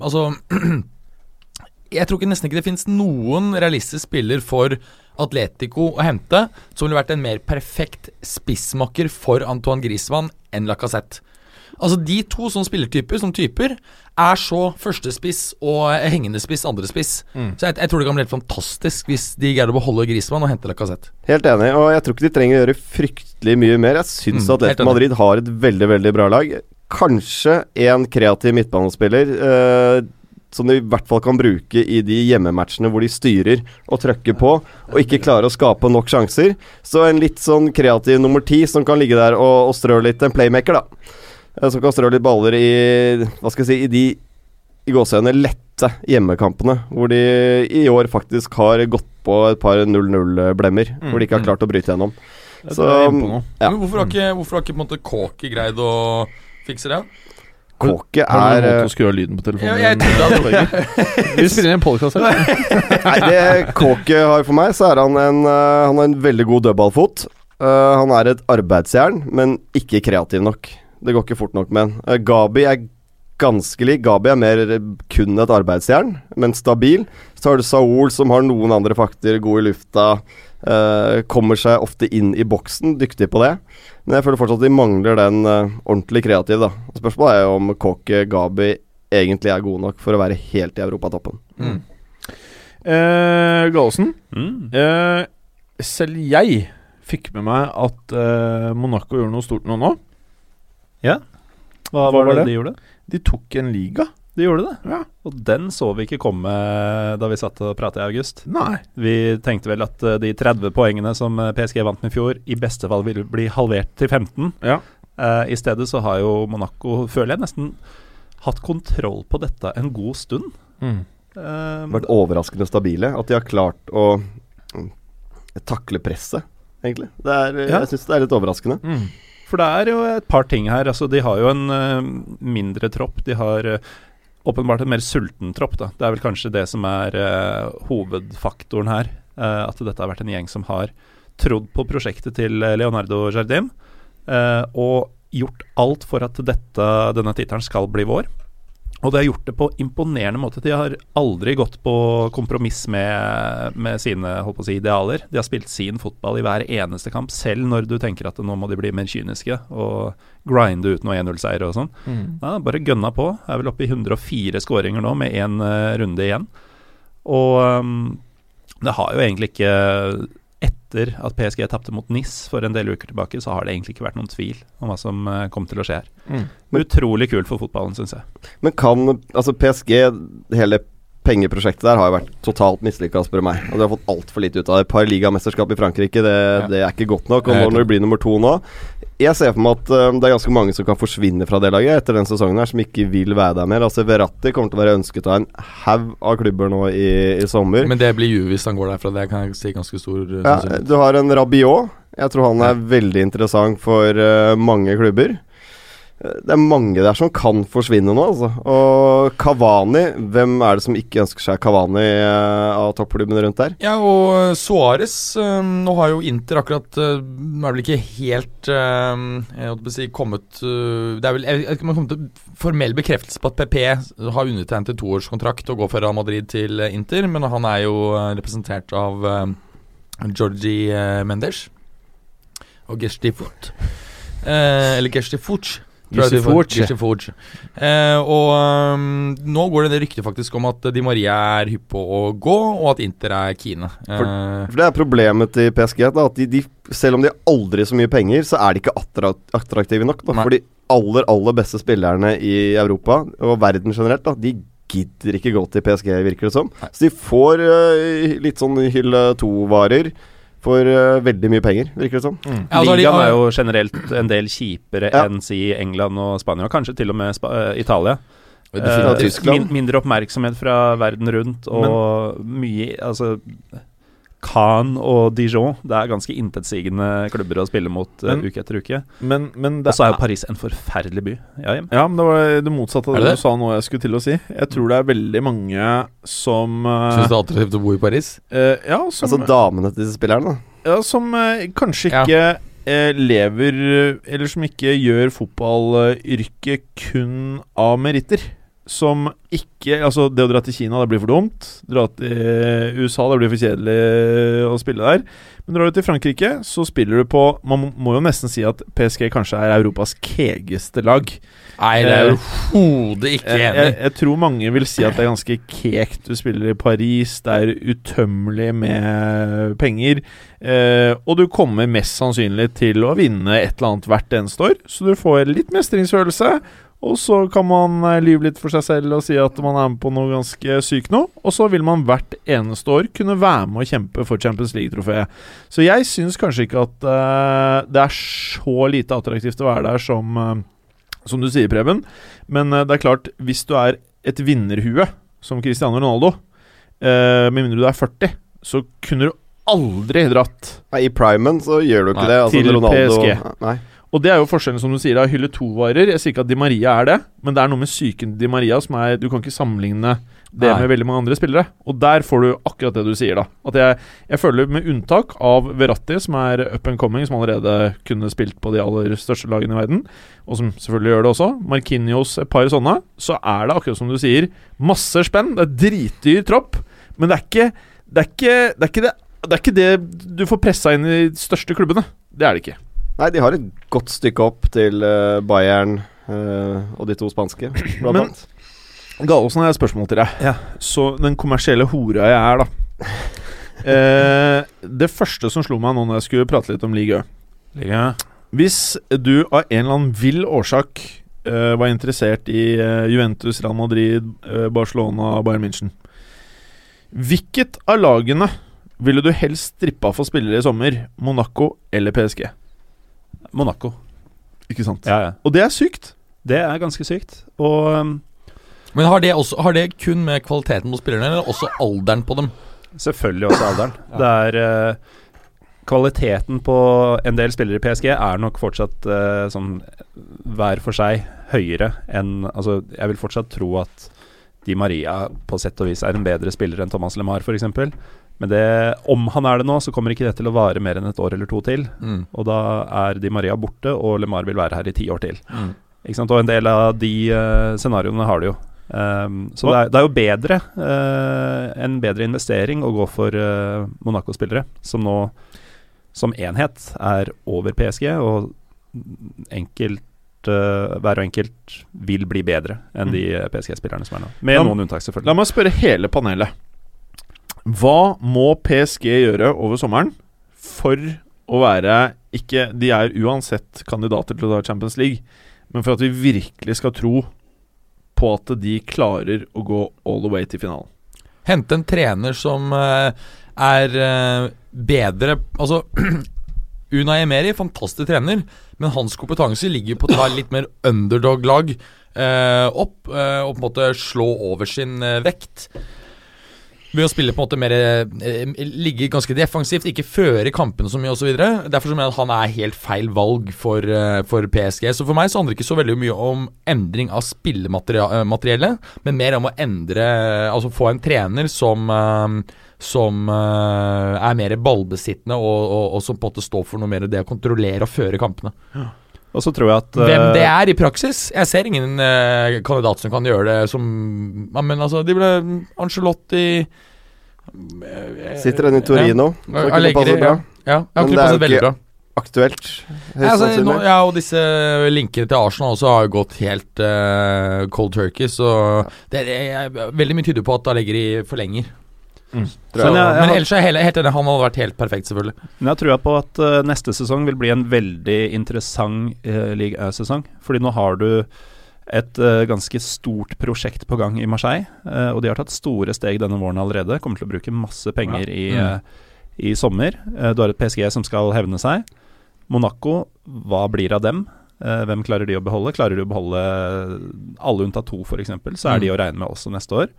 Altså Jeg tror ikke nesten ikke det finnes noen realistisk spiller for Atletico å hente som ville vært en mer perfekt spissmakker for Antoine Griezmann enn Lacassette. Altså De to som spillertyper, som typer, er så førstespiss og hengende spiss, andrespiss. Mm. Så jeg, jeg tror det kan bli helt fantastisk hvis de greier å beholde Grismann og hente Lacassette. Helt enig, og jeg tror ikke de trenger å gjøre fryktelig mye mer. Jeg syns Mm, at. Madrid har et veldig, veldig bra lag. Kanskje en kreativ midtbanespiller. Eh, som de i hvert fall kan bruke i de hjemmematchene hvor de styrer og trøkker på, og ikke klarer å skape nok sjanser. Så en litt sånn kreativ nummer ti som kan ligge der og, og strø litt. En playmaker, da. Eh, Som kan strø litt baller i Hva skal jeg si I de i gåseøynene lette hjemmekampene, hvor de i år faktisk har gått på et par 0-0-blemmer, Mm, hvor de ikke har mm. klart å bryte gjennom. Så. Ja. Men hvorfor har ikke, hvorfor har ikke på en måte Kåke greid å fikse det? Kåke er Har du måte eh, å skru av lyden på telefonen? Ja, jeg? Vi spiller inn en podkast her. Nei, det Kåke har for meg, så er han en eh, Han har en veldig god dødballfot. Uh, han er et arbeidsjern, men ikke kreativ nok. Det går ikke fort nok med han. Uh, Gabi er ganske lik. Gabi er mer eh, kun et arbeidsjern, men stabil. Så har du Saul, som har noen andre fakter, god i lufta. Uh, kommer seg ofte inn i boksen, dyktig på det. Men jeg føler fortsatt at de mangler den uh, ordentlig kreativ, da. Spørsmålet er jo om Kåke Gabi egentlig er god nok for å være helt i europatoppen. Mm. Uh, Gallosen, Mm. eh, selv jeg fikk med meg at eh, Monaco gjorde noe stort nå nå. Hva, Hva var det det? de gjorde? De tok en liga. De gjorde det. Ja. Og den så vi ikke komme da vi satt og pratet i august. Nei. Vi tenkte vel at eh, de 30 poengene som eh, PSG vant med i fjor, i beste fall ville bli halvert til 15. Ja. Uh, I stedet så har jo Monaco, føler jeg, nesten hatt kontroll på dette en god stund. Mm. Uh, vært overraskende stabile. At de har klart å mm, takle presset, egentlig. Det er, Ja. Jeg syns det er litt overraskende. Mm. For det er jo et par ting her. Altså, de har jo en uh, mindre tropp. De har uh, åpenbart en mer sulten tropp. Da. Det er vel kanskje det som er uh, hovedfaktoren her. at dette har vært en gjeng som har trodd på prosjektet til Leonardo Jardim. og gjort alt for at dette, denne tittelen skal bli vår. Og de har gjort det på imponerende måte. De har aldri gått på kompromiss med, med sine si, idealer. De har spilt sin fotball i hver eneste kamp, selv når du tenker at nå må de bli mer kyniske og grinde ut noe 1-0-seier og sånn. Mm. Ja, bare gønna på. Er vel oppe i 104 skåringer nå, med én runde igjen. Og um, det har jo egentlig ikke Etter at PSG tapte mot NIS for en del uker tilbake, så har det egentlig ikke vært noen tvil om hva som eh, kom til å skje her. Mm. Utrolig kult for fotballen, syns jeg. Men kan Altså, PSG, hele pengeprosjektet der har jo vært totalt mislykka, spør du meg. Og de har fått altfor lite ut av det. Et par ligamesterskap i Frankrike, det, det er ikke godt nok. Og når det blir nummer to nå Jeg ser for meg at uh, det er ganske mange som kan forsvinne fra det laget etter den sesongen her, som ikke vil være der mer. Altså Verratti kommer til å være ønsket av en haug av klubber nå i, i sommer. Men det blir Juve hvis han går derfra. Det kan jeg si ganske stor uh, Ja, du har en Rabiot. Jeg tror han er veldig interessant for uh, mange klubber. Det er mange der som kan forsvinne nå, altså. Og Kavani Hvem er det som ikke ønsker seg Kavani uh, av toppklubbene rundt der? Ja, og Suárez Nå har jo Inter akkurat er vel ikke helt Jeg holdt på å si kommet Det er vel Jeg jeg, har kommet til formell bekreftelse på at PP har undertegnet en toårskontrakt og går fra Madrid til Inter, men han er jo representert av Georgi uh, Mendes og Gestifut. Eh, eller Gestifuc. tror jeg Forge. Gestifuc. Eh, og um, nå går det det ryktet faktisk om at Di Maria er hypp på å gå, og at Inter er kine. Eh, For det er problemet til PSG. Da, at de, de, selv om de har aldri så mye penger, så er de ikke attraktive nok. Da, for de aller, aller beste spillerne i Europa, og verden generelt, da, de gidder ikke gå til PSG, virker det som. Nei. Så de får uh, litt sånn hylle to-varer for uh, veldig mye penger, virker det som. Mm. Ja, altså, Ligaen er jo generelt en del kjipere Ja. enn si England og Spania, kanskje til og med Spa eh, Italia. Eh, min, mindre oppmerksomhet fra verden rundt, og mye Altså Cannes og Dijon, det er ganske intetsigende klubber å spille mot eh, Men- uke etter uke. Men, men Og så er jo Paris en forferdelig by. Ja, Ja, men det var det motsatte av det, det du sa nå jeg skulle til å si. Jeg tror det er veldig mange som eh, Syns det er attraktivt å bo i Paris? Uh, Ja, som, Altså damene til disse spillerne, da. ja, som uh, kanskje Ja. ikke eh, lever Eller som ikke gjør fotballyrket kun av meritter. Som ikke Altså, det å dra til Kina, det blir for dumt. Dra til eh, USA, det blir for kjedelig å spille der. Men drar du til Frankrike, så spiller du på Man må- jo nesten si at PSG kanskje er Europas kegeste lag. Nei, det er jo overhodet ikke Jeg, jeg, enig. jeg tror mange vil si at det er ganske kekt. Du spiller i Paris, det er utømmelig med penger. Eh, og du kommer mest sannsynlig til å vinne et eller annet hvert eneste år, så du får litt mestringsfølelse. Og så kan man eh, lyve litt for seg selv og si at man er med på noe ganske sykt nå. Og så vil man hvert eneste år kunne være med og kjempe for Champions League-trofeet. Så jeg syns kanskje ikke at uh, det er så lite attraktivt å være der som, uh, som du sier, Preben. Men uh, det er klart, hvis du er et vinnerhue, som Cristiano Ronaldo, eh, med mindre du er 40, så kunne du aldri dratt. Nei, I primen så gjør du ikke Nei, det. Altså, til Ronaldo, PSG. Nei. Og det er jo forskjellen, som du sier, av hylle to-varer. Jeg sier ikke at Di Maria er det, men det er noe med psyken Di Maria som er Du kan ikke sammenligne det Nei. med veldig mange andre spillere. Og der får du akkurat det du sier, da. At jeg, jeg føler, med unntak av Verratti, som er up and coming, som allerede kunne spilt på de aller største lagene i verden, og som selvfølgelig gjør det også, Markinios, et par sånne, så er det akkurat som du sier, masse spenn. Det er dritdyr tropp, men det er ikke det er ikke det, er ikke det, det er ikke det du får pressa inn i de største klubbene. Det er det ikke. Nei, de har et godt stykke opp til uh, Bayern uh, og de to spanske, blant annet. Gallosen har jeg et spørsmål til deg. Ja. Så den kommersielle hora jeg er, da. Eh, det første som slo meg nå når jeg skulle prate litt om Ligue Ø Liga. Hvis du av en eller annen vill årsak eh, var interessert i eh, Juventus, Real Madrid, eh, Barcelona Bayern München Hvilket av lagene ville du helst strippa for spillere i sommer? Monaco eller PSG? Monaco. Ikke sant? Ja, ja. Og det er sykt. Det er ganske sykt. Og um, Men har det, også, har det kun med kvaliteten på spillerne, eller også alderen på dem? selvfølgelig også alderen. Det er uh, Kvaliteten på en del spillere i PSG er nok fortsatt uh, sånn hver for seg høyere enn Altså, jeg vil fortsatt tro at Di Maria på sett og vis er en bedre spiller enn Thomas LeMar, f.eks. Men det, om han er det nå, så kommer ikke det til å vare mer enn et år eller to til. Mm. Og da er Di Maria borte, og LeMar vil være her i ti år til. Mm. Ikke sant? Og en del av de uh, scenarioene har du jo. Um, så det er, det er jo bedre uh, en bedre investering å gå for uh, Monaco-spillere, som nå som enhet er over PSG, og enkelt hver og enkelt vil bli bedre enn de eh, PSG-spillerne som er nå. Med La- noen unntak, selvfølgelig. La meg spørre hele panelet. Hva må PSG gjøre over sommeren for å være ikke De er uansett kandidater til å ta Champions League, men for at vi virkelig skal tro på at de klarer å gå all the way til finalen. Hente en trener som eh, er eh, bedre Altså Unai Emeri, fantastisk trener, men hans kompetanse ligger på å ta litt mer underdog-lag eh, opp, og på en måte slå over sin vekt. Ved å spille på en måte mer eh, Ligge ganske defensivt, ikke føre kampene så mye osv. Derfor så mener jeg at han er helt feil valg for, eh, for PSG. Så for meg så handler det ikke så veldig mye om endring av spillemateriellet, men mer om å endre Altså få en trener som eh, som eh, er mer ballbesittende og, og, og som på en måte står for noe mer det å kontrollere og føre kampene. Og så tror jeg at Hvem eh, det er i praksis Jeg ser ingen uh, kandidat som kan gjøre det som ja, Men altså, de ble Angelotti eh, Sitter den i Torino, Ja, så kunne passe bra. Ja, ja, ja Men kunne det er jo veldig ikke bra. Aktuelt. Ja, altså, nå, ja, og disse linkene til Arsenal også har gått helt eh, cold turkey, så det er, veldig mye tyder på at Allegri forlenger. Tror Men jeg. jeg- Men ellers er hele, helt, helt enig, han hadde vært helt perfekt, selvfølgelig. Men jeg tror på at uh, neste sesong vil bli en veldig interessant uh, League A-sesong. Fordi nå har du et uh, ganske stort prosjekt på gang i Marseille. eh, og de har tatt store steg denne våren allerede. Kommer til å bruke masse penger i, Mm. eh, i sommer. Eh, du har et PSG som skal hevne seg. Monaco, hva blir av dem? Eh, hvem klarer de å beholde? Klarer de å beholde alle unntatt to, f.eks., så er Mm. de å regne med også neste år.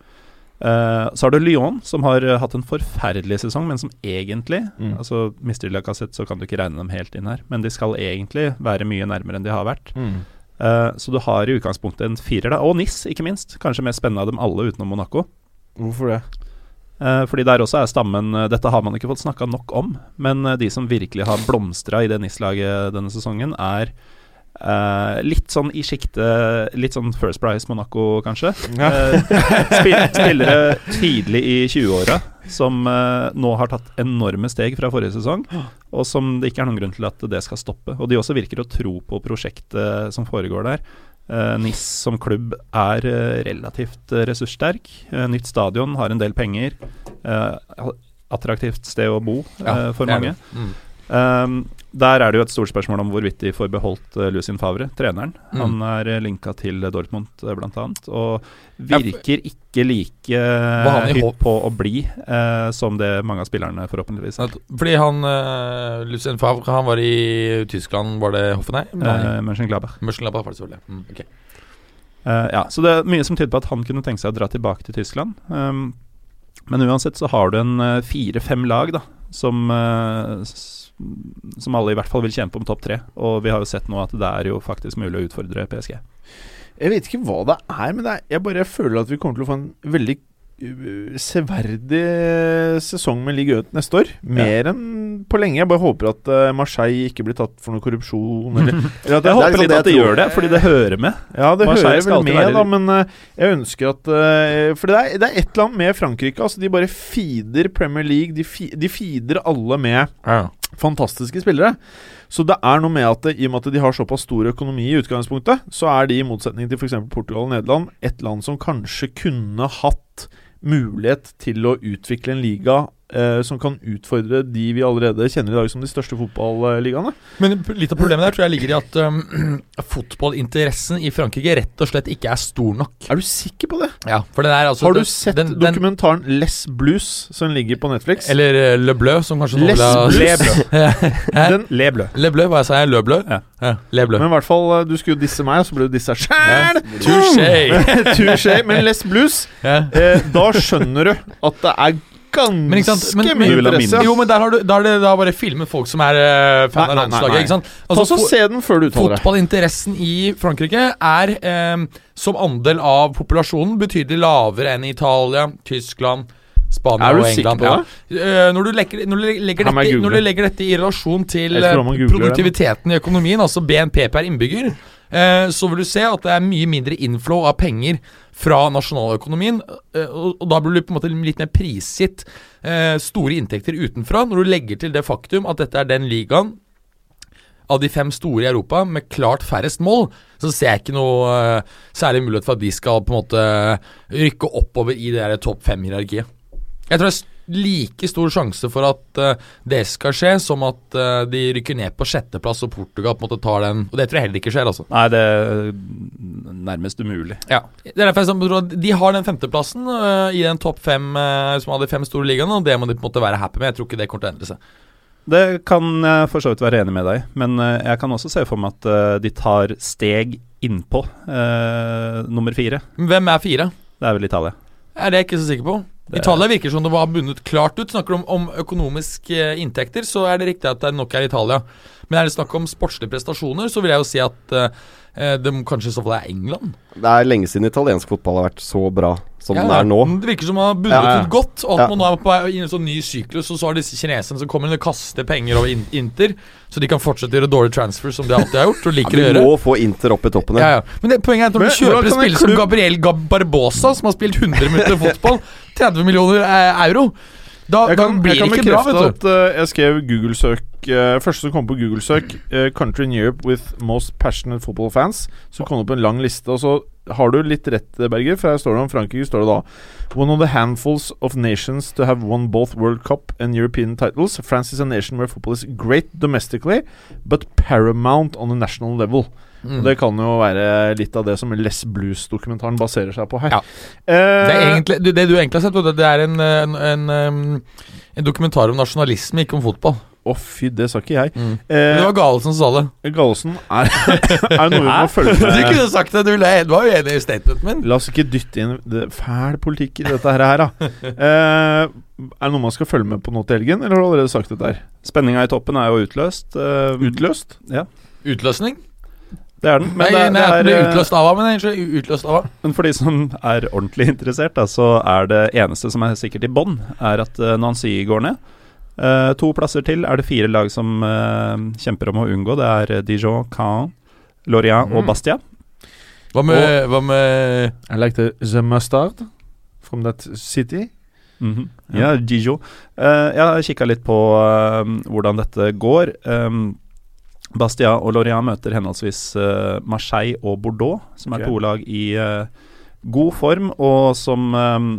Eh, så har du Lyon, som har uh, hatt en forferdelig sesong, men som egentlig Mm. Altså Mister de Lacassette, så kan du ikke regne dem helt inn her, men de skal egentlig være mye nærmere enn de har vært. Eh, så du har i utgangspunktet en firer, da. Og NIS, ikke minst. Kanskje mest spennende av dem alle utenom Monaco. Hvorfor det? Fordi der også er stammen Dette har man ikke fått snakka nok om, men de som virkelig har blomstra i det NIS-laget denne sesongen, er eh, litt sånn i sjiktet Litt sånn First Price Monaco, kanskje. Ja. Uh, spillere tidlig i 20-åra som uh, nå har tatt enorme steg fra forrige sesong, og som det ikke er noen grunn til at det skal stoppe. Og de også virker å tro på prosjektet som foregår der. NIS som klubb er relativt ressurssterk. Nytt stadion har en del penger. Attraktivt sted å bo ja, for mange. Mm. Um, der er det jo et stort spørsmål om hvorvidt de får beholdt uh, Lucien Favre, treneren. Mm. Han er uh, linka til uh, Dortmund, uh, blant annet, og virker ikke like hypp på å bli som det mange av spillerne forhåpentligvis er. Fordi han Lucien Favre Han var i Tyskland, var det Hoffenheim? Nei. Mönchenglaber Mönchengladbach var det selvfølgelig. Mm, okay. Ja, så det er mye som tyder på at han kunne tenke seg å dra tilbake til Tyskland. Um, men uansett så har du en fire-fem lag da som, som alle i hvert fall vil kjempe om topp tre. Og vi har jo sett nå at det er jo faktisk mulig å utfordre PSG. Jeg vet ikke hva det er, men det er, jeg bare føler at vi kommer til å få en veldig uh, severdig sesong med Ligue 1 neste år. Mer enn på lenge. Jeg bare håper at uh, Marseille ikke blir tatt for noe korrupsjon. Eller, eller at Jeg håper litt det at de gjør det, fordi det hører med. Ja, det Marseille hører vel med, være- da, men uh, jeg ønsker at For det er, det er et eller annet med Frankrike. Altså, de bare feeder Premier League. De, feeder alle med fantastiske spillere. Så det er noe med at i og med at de har såpass stor økonomi i utgangspunktet, så er de i motsetning til f.eks. Portugal og Nederland et land som kanskje kunne hatt mulighet til å utvikle en liga eh, som kan utfordre de vi allerede kjenner i dag som de største fotballigaene. Men litt av problemet der tror jeg ligger i at um, fotballinteressen i Frankrike rett og slett ikke er stor nok. Er du sikker på det? Ja, for det der, altså, Har du sett den, den, dokumentaren Les Blues som ligger på Netflix? Eller uh, Le Bleu, som kanskje noen Les ville ha-. Den, Le bleu. Le Bleu, hva sa jeg? Le Bleu? Ja. Le Bleu. men i hvert fall, eh, du skulle jo disse meg, og så ble du dissa sjæl! Touché! Men Les Blues, Ja. eh, da skjønner du at det er ganske men- men- mye interesse. Jo, men der har du der er det da bare filmet folk som er uh, fan Nei, av landslaget, ikke sant? Ta Altså, så Se den før du uttaler det. Fotballinteressen i Frankrike er um, som andel av populasjonen betydelig lavere enn i Italia, Tyskland, Spania og England. på? Ja. Eh, når, du legger, når, du legger dette, når du legger dette i relasjon til produktiviteten i økonomien, altså BNP per innbygger, så vil du se at det er mye mindre inflow av penger fra nasjonaløkonomien. eh, og, da blir du på en måte litt mer prisgitt eh, store inntekter utenfra, når du legger til det faktum at dette er den ligaen av de fem store i Europa med klart færrest mål, så ser jeg ikke noe eh, særlig mulighet for at de skal på en måte rykke oppover i det topp fem-hierarkiet. Jeg tror det er like stor sjanse for at uh, det skal skje, som at uh, de rykker ned på sjetteplass og Portugal på en måte tar den. Og det tror jeg heller ikke skjer, altså. Nei, det er nærmest umulig. Ja. Det er derfor jeg tror at De har den femteplassen uh, i den topp fem som har de fem store ligaene, og det må de på en måte være happy med. Jeg tror ikke det kommer til å endre seg. Det kan jeg for så vidt være enig med deg men jeg kan også se for meg at de tar steg innpå nummer fire. Hvem er fire? Det er vel Italia. Er det jeg ikke så sikker på. Det- Italia virker som det var bundet klart ut. Snakker du om, om økonomiske eh, inntekter, så er det riktig at det nok er Italia. Men er det snakk om sportslige prestasjoner, så vil jeg jo si at eh, det kanskje i så fall er England. Det er lenge siden italiensk fotball har vært så bra som Ja, den er nå. Det virker som man har bundet Ja, ja. ut godt, og at Ja. man nå er på vei inn i en sånn ny syklus, og så har disse kineserne som kommer inn og kaster penger over Inter, så de kan fortsette å gjøre dårlige transfers som de alltid har gjort, og liker å gjøre. må få Inter opp i toppen Ja, her. ja. Men det, poenget er at når du kjøper et en spiller som Gabriel Barbosa, som har spilt 100 minutter fotball, 30 millioner eh, euro, da, Jeg kan, blir jeg kan det ikke bra, bekrefte vet du. at uh, jeg skrev Google-søk uh, Første som kom på Google-søk, uh, 'Country in Europe with most passionate football fans'. Så kom det opp en lang liste. Og så har du litt rett, Berger, for her står det om Frankrike står det da One of the handfuls of nations to have won both World Cup and European titles. France is a nation where football is great domestically, but paramount on the national level. Mm. Det kan jo være litt av det som Les Blues-dokumentaren baserer seg på her. Ja. Eh, Det, er egentlig, det, det du egentlig har sett, det er en, en, en, um, en dokumentar om nasjonalisme, ikke om fotball. Å, fy, det sa ikke jeg. Men Eh, det var Galesen som sa det. Galesen er, er noe vi må følge med Du kunne sagt det, du, le- du var jo enig i statementen min. La oss ikke dytte inn det fæl politikk i dette her, her da. Eh, er det noe man skal følge med på nå til helgen, eller har du allerede sagt dette der? Spenninga i toppen er jo utløst. eh, Utløst? Utløsning? Det er den. Men det, er- nei, nei, det er, eh, utløst av? Men unnskyld, utløst av men for de som er ordentlig interessert, da, så er det eneste som er sikkert i bånn, er at eh, Nancy går ned. Eh, to plasser til er det fire lag som uh, kjemper om å unngå. Det er eh, Dijon, Caen, Lorient og Mm. Bastia. Hva med, hva med I like the, the mustard from that city. Mhm. Ja, Dijon. Uh, jeg har kikka litt på hvordan dette går. Um, Bastia og Lorient møter henholdsvis Marseille og Bordeaux, som er to lag i god form, og som um,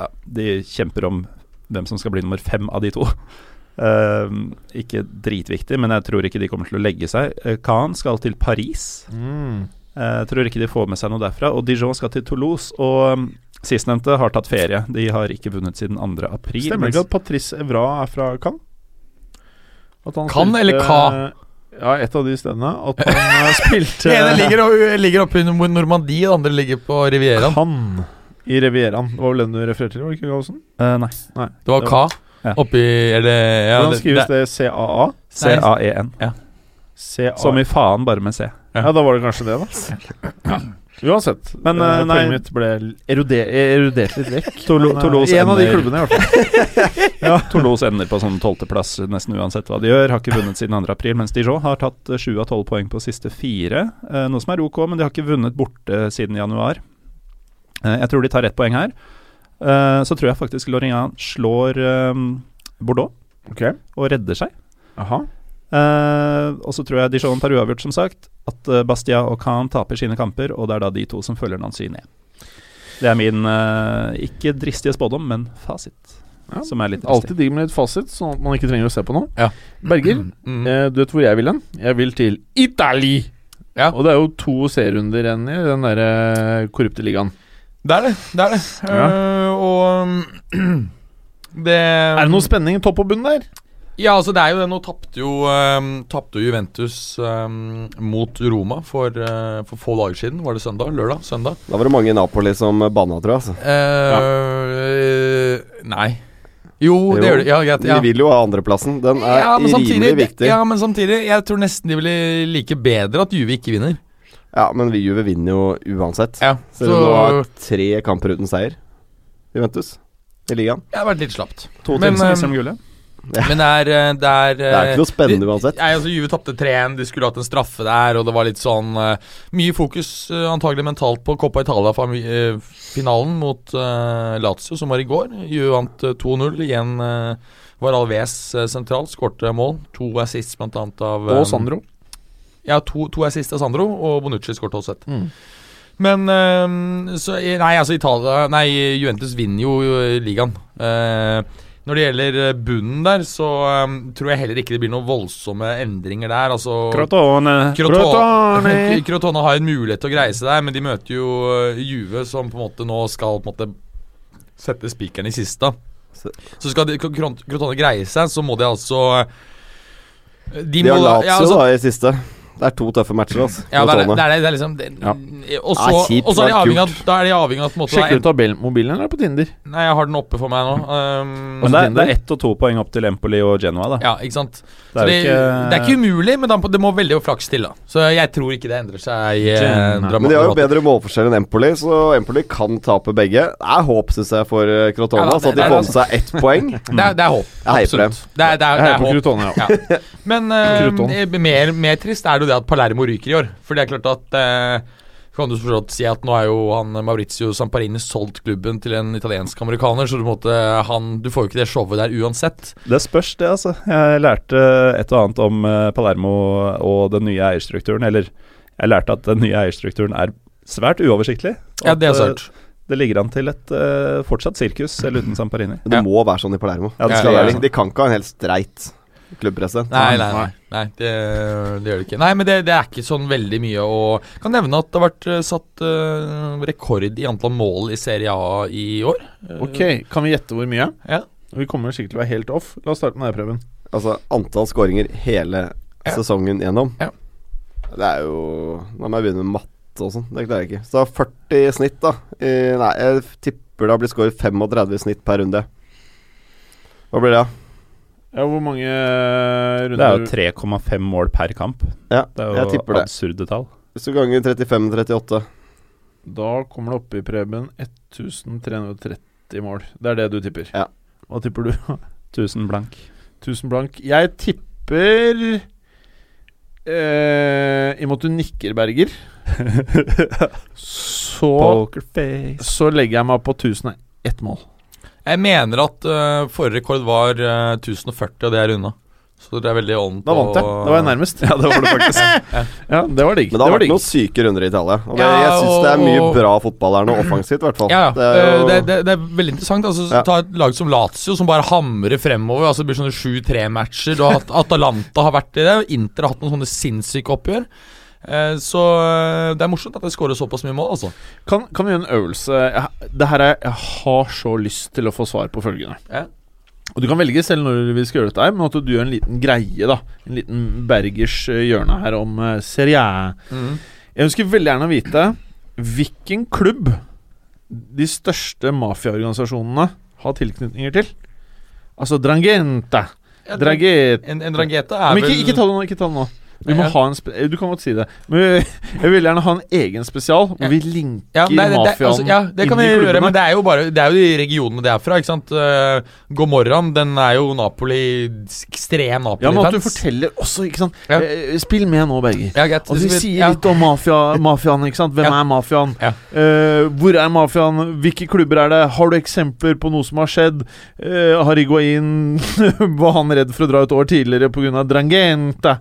ja, De kjemper om hvem som skal bli nummer fem av de to. Uh, ikke dritviktig, men jeg tror ikke de kommer til å legge seg. Uh, Caen skal til Paris. Mm. Uh, tror ikke de får med seg noe derfra. Og Dijon skal til Toulouse. Og um, sistnevnte har tatt ferie. De har ikke vunnet siden 2. april. Stemmer det ikke at Patrice Evra er fra Cannes? At han Cannes eller Ca? Ja, et av de stedene. At han eh, spilte Det ene ligger, ligger oppe i Normandie, det andre ligger på Rivieraen. Cannes i Rivieraen. Det var vel den du refererte til? var det ikke Gallosen? Eh, nei. Nei. Det var K Ja. Oppi Eller det ja, Hvordan det- skrives det? CAA? C-A-E-N. CA Som i faen, bare med C. Ja, da var det kanskje det, da. Uansett. Men, eh, eh, nei. poenget mitt ble eruder, erudert litt vekk. Tolo- Men, eh, Toulouse en av de ender- klubbene, i hvert fall. Ja, Toulouse ender på sånn tolvteplass nesten uansett hva de gjør. Har ikke vunnet siden 2. april, mens Dijon har tatt eh, sju av tolv poeng på siste fire. Eh, noe som er ok, men de har ikke vunnet borte siden januar. Eh, jeg tror de tar ett poeng her. Eh, så tror jeg faktisk Lorient slår eh, Bordeaux okay. og redder seg. Aha. Eh, og så tror jeg Dijon tar uavgjort, som sagt. At Bastia og Khan taper sine kamper, og det er da de to som følger Nancy ned. Det er min ikke dristige spådom, men fasit. Ja, Som er litt dristig. Alltid digg med litt fasit, sånn at man ikke trenger å se på noe. Ja. Berger, Mm. eh, du vet hvor jeg vil hen? Jeg vil til Italy! Ja. Og det er jo to serierunder igjen i den derre korrupte ligaen. Det er det. Det er det. Ja. Uh, og det Er det noe spenning topp og bunn der? Ja, altså det er jo det. Nå tapte jo, um, tapte jo Juventus um, mot Roma for, uh, for få dager siden. Var det søndag? Lørdag? Søndag? Da var det mange i Napoli som banna, tror jeg. Altså. Eh, Nei. Jo, det gjør det. Ja, greit. Ja. De vil jo ha andreplassen. Den er Ja, rimelig viktig. ja, men samtidig Jeg tror nesten de ville like bedre at Juve ikke vinner. Ja, men vi Juve vinner jo uansett. Ja, Så de nå har tre kamper uten seier. Juventus i ligaen. Det har vært litt slapt. To Men, som eh, mister om gullet. Men det er eh, Det er, Det er ikke noe spennende uansett. Nei, altså Juve tapte 3-1, de skulle hatt en straffe der, og det var litt sånn eh, Mye fokus uh, antagelig mentalt på Coppa Italia-finalen mot uh, Lazio, som var i går. Juve vant eh, 2-0. Igjen uh, var Alves uh, sentral, skårte mål. To assists blant annet av um, Og Sandro. Ja, to, to siste, av Sandro, og Bonucci skåret også ett. Mm. Men eh, så, Nei, altså Italia Nei, Juventus vinner jo eh, ligaen. Eh, Når det gjelder eh, bunnen der, så um, tror jeg heller ikke det blir noen voldsomme endringer der. Altså Crotone. Crotone Crotone har en mulighet til å greie seg der, men de møter jo uh, Juve, som på en måte nå skal på en måte sette spikeren i kista. Så- skal de, Crotone greie seg, så må de altså De, De har latt Lazio ja, altså, da i siste. Det er to tøffe matcher, altså. ja, det er, det, er, det er liksom det, Ja. Og så Ja, kjipt, og så er de det avhengig av Da er de avhengig av at på en måte, Sjekker du tabellmobilen eller er det på Tinder? Nei, jeg har den oppe for meg nå. Um, Men det, er, det er ett og to poeng opp til Empoli og Genoa, da. ja, ikke sant. Det Så er det, ikke det er ikke umulig, men det må veldig flaks til. da Så jeg tror ikke det endrer seg eh, dramatisk. Men de har jo bedre målforskjell enn Empoli, så Empoli kan tape begge. Det er håp, syns jeg, for eh, Crotone. Ja, da, så at de får med seg ett poeng. Det er, det er håp. Jeg heier på dem. Absolutt. Det er, det Jeg heier på håp. Crotone, ja. Men eh, eh, mer, mer trist er det jo det at Palermo ryker i år. For det er klart at eh, kan du forstått si at nå er jo han Maurizio Samparini solgt klubben til en italiensk amerikaner, så du, måtte, han, du får jo ikke det showet der uansett. Det spørs, det, altså. Jeg lærte et og annet om eh, Palermo og den nye eierstrukturen. Eller jeg lærte at den nye eierstrukturen er svært uoversiktlig. Ja, det er at, eh. Det ligger an til et uh, fortsatt sirkus, selv uten Samparini. Det Ja. må være sånn i Palermo. Ja, det Ja, skal ja, være sånn. de kan ikke ha en helt streit klubbpresident. Nei, nei, nei. nei det, det gjør det ikke. Nei, men det, det er ikke sånn veldig mye å Kan nevne at det har vært eh, satt uh, rekord i antall mål i Serie A i år. Ok, kan vi gjette hvor mye? Ja. Vi kommer sikkert til å være helt off. La oss starte med deg, Preben. Altså antall skåringer hele Ja. sesongen gjennom. Ja. Det er jo Nå må jeg begynne med matte og sånn. Det klarer jeg ikke. Så 40 i snitt, da. I, nei, jeg tipper det har blitt skåret 35 i snitt per runde. Hva blir det, da? Ja, hvor mange runder Det er jo 3,5 mål per kamp. Ja, Det er jo absurde tall. Hvis du ganger 35-38 Da kommer det opp i Preben 1330 mål. Det er det du tipper. Ja. Hva tipper du? 1000 blank. 1000 blank. Jeg tipper eh, Imot du nikker, Berger, så Pokerface. Så legger jeg meg på 1001 mål. Jeg mener at uh, forrige rekord var uh, 1040, og det er unna. Så det er veldig on Da vant jeg. Da var jeg nærmest. Ja, det var det faktisk. Ja, det var digg. Men det Det har vært noen syke runder i Italia. Og det, Ja, jeg syns det er mye og- bra fotball her nå, offensivt i hvert fall. Ja, ja. Det er Eh, jo det, det, det er veldig interessant. Altså, Ja. Ta et lag som Lazio, som bare hamrer fremover. Altså Det blir sånne 7-3-matcher. Du har hatt Atalanta har vært i det. Inter har hatt noen sånne sinnssyke oppgjør. Eh, så eh, det er morsomt at det skårer såpass mye mål, altså. Kan, kan vi gjøre en øvelse jeg, Det her er Jeg har så lyst til å få svar på følgende. Ja. Og Du kan velge selv når vi skal gjøre dette, men at du gjør en liten greie. da En liten Bergers eh, hjørne her om Serie mm. Jeg ønsker veldig gjerne å vite hvilken klubb de største mafiaorganisasjonene har tilknytninger til. Altså Drangente, Ja, Dragete En, en Drangeta er Men ikke, vel ikke ta det nå. Ikke ta det nå. Vi må Ja. ha en spe Du kan godt si det. Men jeg vil gjerne ha en egen spesial hvor vi linker ja, nei, det, det, mafiaen altså, ja, det kan vi gjøre, men det er jo bare Det er jo de regionene det er fra. Ikke sant uh, Gomorran, den er jo Napoli Ekstrem Ja, men at du Napoli-fans. forteller også, ikke sant Ja. Eh, Spill med nå, Berger. Ja, greit. Altså, vi sier litt om mafia, mafiaen, ikke sant? Hvem er mafiaen? Eh, hvor er mafiaen? Hvilke klubber er det? Har du eksempler på noe som har skjedd? Uh, har Higuain Var han redd for å dra et år tidligere pga. Drangente?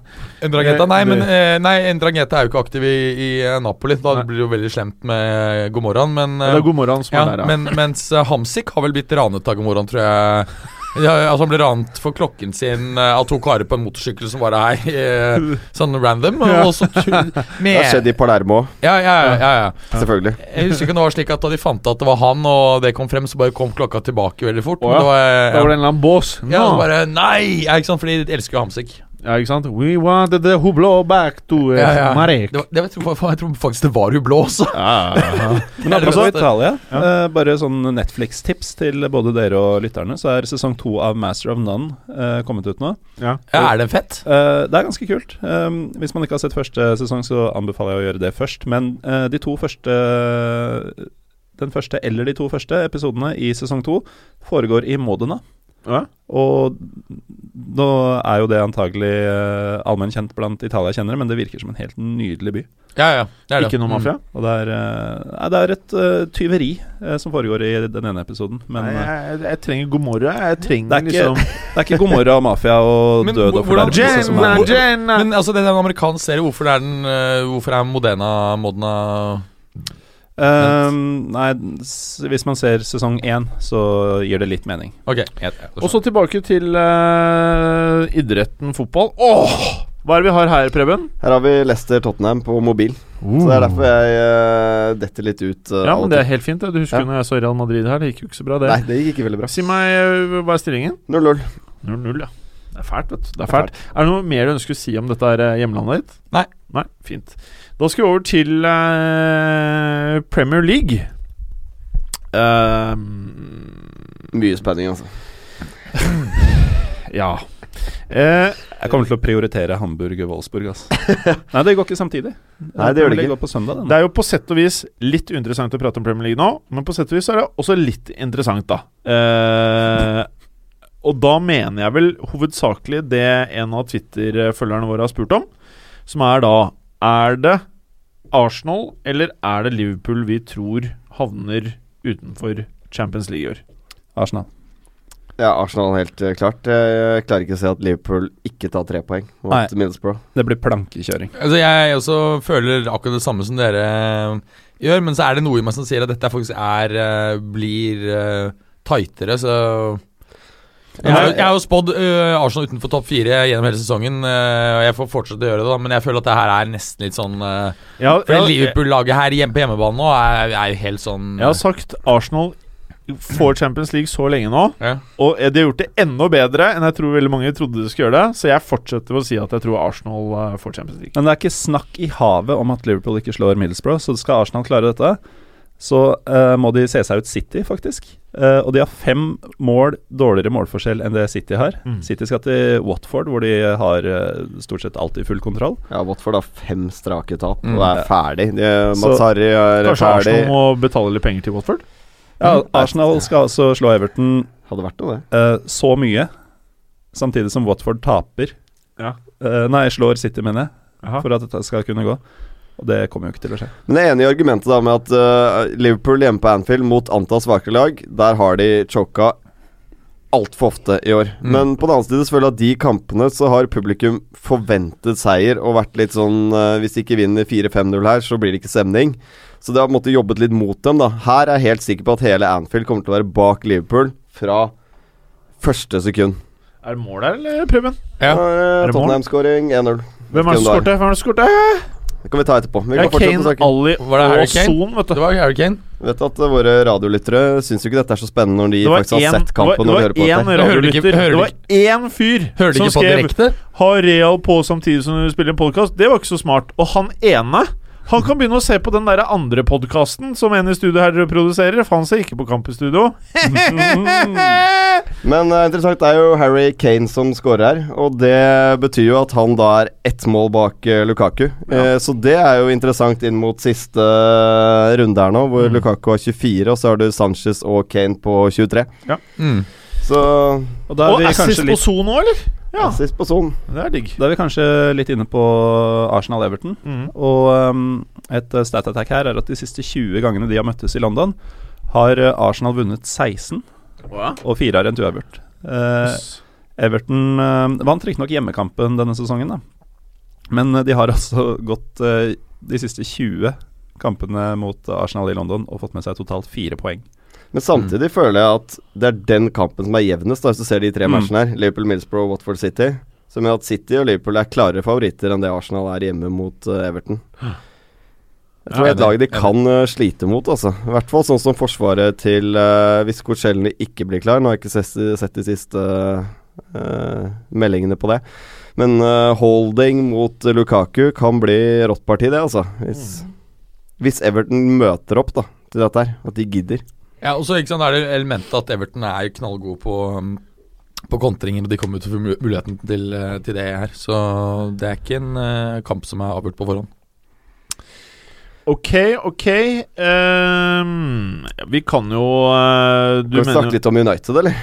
Ndrangheta, nei, men eh, Nei, Ndrangheta er jo ikke aktiv i, i eh, Napoli. Da Nei. blir det jo veldig slemt med Gomorran. Men, Det er eh, God morgen som ja, er der, ja. men, mens eh, Hamsik har vel blitt ranet av Gomorran, tror jeg. Ja, altså Han ble ranet for klokken sin eh, av to karer på en motorsykkel som var er eh, sånn random. Ja. Og så med, Det har skjedd i Palermo, ja, ja, ja, ja, ja. selvfølgelig. Jeg husker ikke om det var slik at da de fant at det var han, og det kom frem, så bare kom klokka tilbake veldig fort. Men ja. det var, Da var det en eller annen bås. ja, bare Nei! Ja, ikke sant, fordi de elsker jo Hamsik. Ja, ikke sant? We wanted the Hublå back to uh, Ja, ja. Marek. Det var, det, jeg, tror, jeg tror faktisk det var Hublå også. Men Er det apropos? Italia, Ja. eh, bare sånn Netflix-tips til både dere og lytterne, så er sesong to av Master of None uh, kommet ut nå. Ja. Ja, er den fett? Eh, det er ganske kult. Um, hvis man ikke har sett første sesong, så anbefaler jeg å gjøre det først. Men de to første Den første eller de to første episodene i sesong to foregår i Modena. Ja. Og nå er jo det antagelig uh, allmenn kjent blant Italia-kjennere, men det virker som en helt nydelig by. Ja, ja. Det er det. Ikke noe mafia? Og det er, uh, nei, det er et uh, tyveri uh, som foregår i den ene episoden. Men Nei, jeg, jeg trenger god morgen. Jeg trenger Det er ikke- liksom det er ikke Gomorra, mafia og Men død og fordervelse som er Jenna! Men altså, det er en amerikansk serie. Hvorfor er den Hvorfor er Modena Modena Ehm, nei, s hvis man ser sesong én, så gir det litt mening. Ok. Og så tilbake til uh, idretten fotball. Åh! Hva er det vi har her, Preben? Her har vi Leicester Tottenham på mobil. Så det er derfor jeg uh, detter litt ut. uh, Ja, men det er helt fint. det. Du husker Ja. når jeg så Real Madrid her. Det gikk jo ikke så bra, det. Nei, det gikk ikke veldig bra. Si meg, hva er stillingen? 0-0. 0-0, ja. Det er fælt, vet du. Det er Det er fælt. Er det noe mer du ønsker å si om dette her hjemlandet ditt? Nei. Nei, Fint. Da skal vi over til uh, Premier League. Uh, Mye spenning, altså. ja. Uh, Jeg kommer til å prioritere Hamburg-Wolfsburg, Altså. Nei, det går ikke samtidig. Nei, det gjør det ikke. går på søndag. Det er jo på sett og vis litt uinteressant å prate om Premier League nå, men på sett og vis er det også litt interessant, da. Uh, og da mener jeg vel hovedsakelig det en av Twitter-følgerne våre har spurt om, som er da Er det Arsenal eller er det Liverpool vi tror havner utenfor Champions League i år? Arsenal. Ja, Arsenal helt eh, klart. Jeg klarer ikke å se at Liverpool ikke tar tre poeng Nei. Det blir plankekjøring. Altså Jeg også føler akkurat det samme som dere eh, gjør, men så er det noe i meg som sier at dette faktisk er eh, blir tightere, så jeg, har- jeg har jo spådd uh, Arsenal utenfor topp fire gjennom hele sesongen, Uh, og jeg får fortsette å gjøre det, da men jeg føler at det her er nesten litt sånn uh, Ja, For ja, Liverpool-laget her hjemme på hjemmebane nå er, er jo helt sånn Jeg har sagt Arsenal får Champions League så lenge nå, ja. og de har gjort det enda bedre enn jeg tror veldig mange trodde de skulle gjøre det, så jeg fortsetter å si at jeg tror Arsenal får Champions League. Men det er ikke snakk i havet om at Liverpool ikke slår Middlesbrough, så skal Arsenal klare dette. Så uh, må de se seg ut City, faktisk. Uh, og de har fem mål dårligere målforskjell enn det City har. Mm. City skal til Watford, hvor de har uh, stort sett alltid full kontroll. Ja, Watford har fem strake tap Mm. og er ferdig. De, Mats Harry er Kanskje ferdig. Arsenal må betale litt penger til Watford? Ja, Mm. Arsenal skal altså slå Everton Hadde vært noe, det. eh, så mye, samtidig som Watford taper. Ja. Eh, nei, slår City, mener jeg, Aha. for at dette skal kunne gå. Og det kommer jo ikke til å skje. Men jeg er enig i argumentet da med at uh, Liverpool hjemme på Anfield mot antas svakere lag, der har de choka altfor ofte i år. Mm. Men på den annen side selvfølgelig at de kampene så har publikum forventet seier og vært litt sånn uh, Hvis de ikke vinner 4-5-0 her, så blir det ikke stemning. Så det har på en måte jobbet litt mot dem, da. Her er jeg helt sikker på at hele Anfield kommer til å være bak Liverpool fra første sekund. Er det mål der, eller, Preben? Ja. Er det? Tottenham-skåring 1-0. Hvem er det som skårte? Hvem er det som skårte? Det kan vi ta etterpå. Vi Ja, kan fortsette Kane, på saken. Ali Var det Harry Kane? Son, vet du. Det var Harry Kane. Vet at uh, våre radiolyttere syns jo ikke dette er så spennende når de faktisk en, har sett kampen det var, hører på dette. du radiolytter. Det var én fyr Hørde du som skrev 'Har Real på samtidig som du spiller en podkast'. Det var ikke så smart. Og han ene han kan begynne å se på den der andre podkasten som en i studio her produserer, for han ser ikke på Kamp i studio. Men uh, interessant det er jo Harry Kane som scorer her, og det betyr jo at han da er ett mål bak uh, Lukaku. Eh, så det er jo interessant inn mot siste uh, runde her nå, hvor Mm. Lukaku har 24, og så har du Sanchez og Kane på 23. Mm. Så Og da er Og vi assist kanskje på litt Son òg, eller? Ja, assist på Son. det er digg. Da er vi kanskje litt inne på Arsenal-Everton. Mm. Og um, et uh, stat attack her er at de siste 20 gangene de har møttes i London, har uh, Arsenal vunnet 16, og fire har endt uavgjort. Uh, Everton uh, vant riktignok hjemmekampen denne sesongen, da. Men uh, de har altså gått uh, de siste 20 kampene mot Arsenal i London og fått med seg totalt fire poeng. Men samtidig føler jeg at det er den kampen som er jevnest, da, hvis du ser de tre Mm. matchene her. Liverpool, Middlesbrough Watford City. Som gjør at City og Liverpool er klarere favoritter enn det Arsenal er hjemme mot uh, Everton. Jeg tror det er et lag de kan uh, slite mot, altså. I hvert fall sånn som forsvaret til uh, Hvis Coachellene ikke blir klar. Nå har jeg ikke sett, de siste uh, meldingene på det. Men holding mot Lukaku kan bli rått parti, det, altså. Hvis, hvis Everton møter opp da til dette her, at de gidder. Ja, og så ikke sant, er det elementet at Everton er knallgode på um, på kontringer, og de kommer ut for mul- muligheten til, eh, til det her. Så det er ikke en uh, kamp som er avgjort på forhånd. Ok, ok. Um, vi kan jo uh, Du kan vi mener snakke litt om United, eller?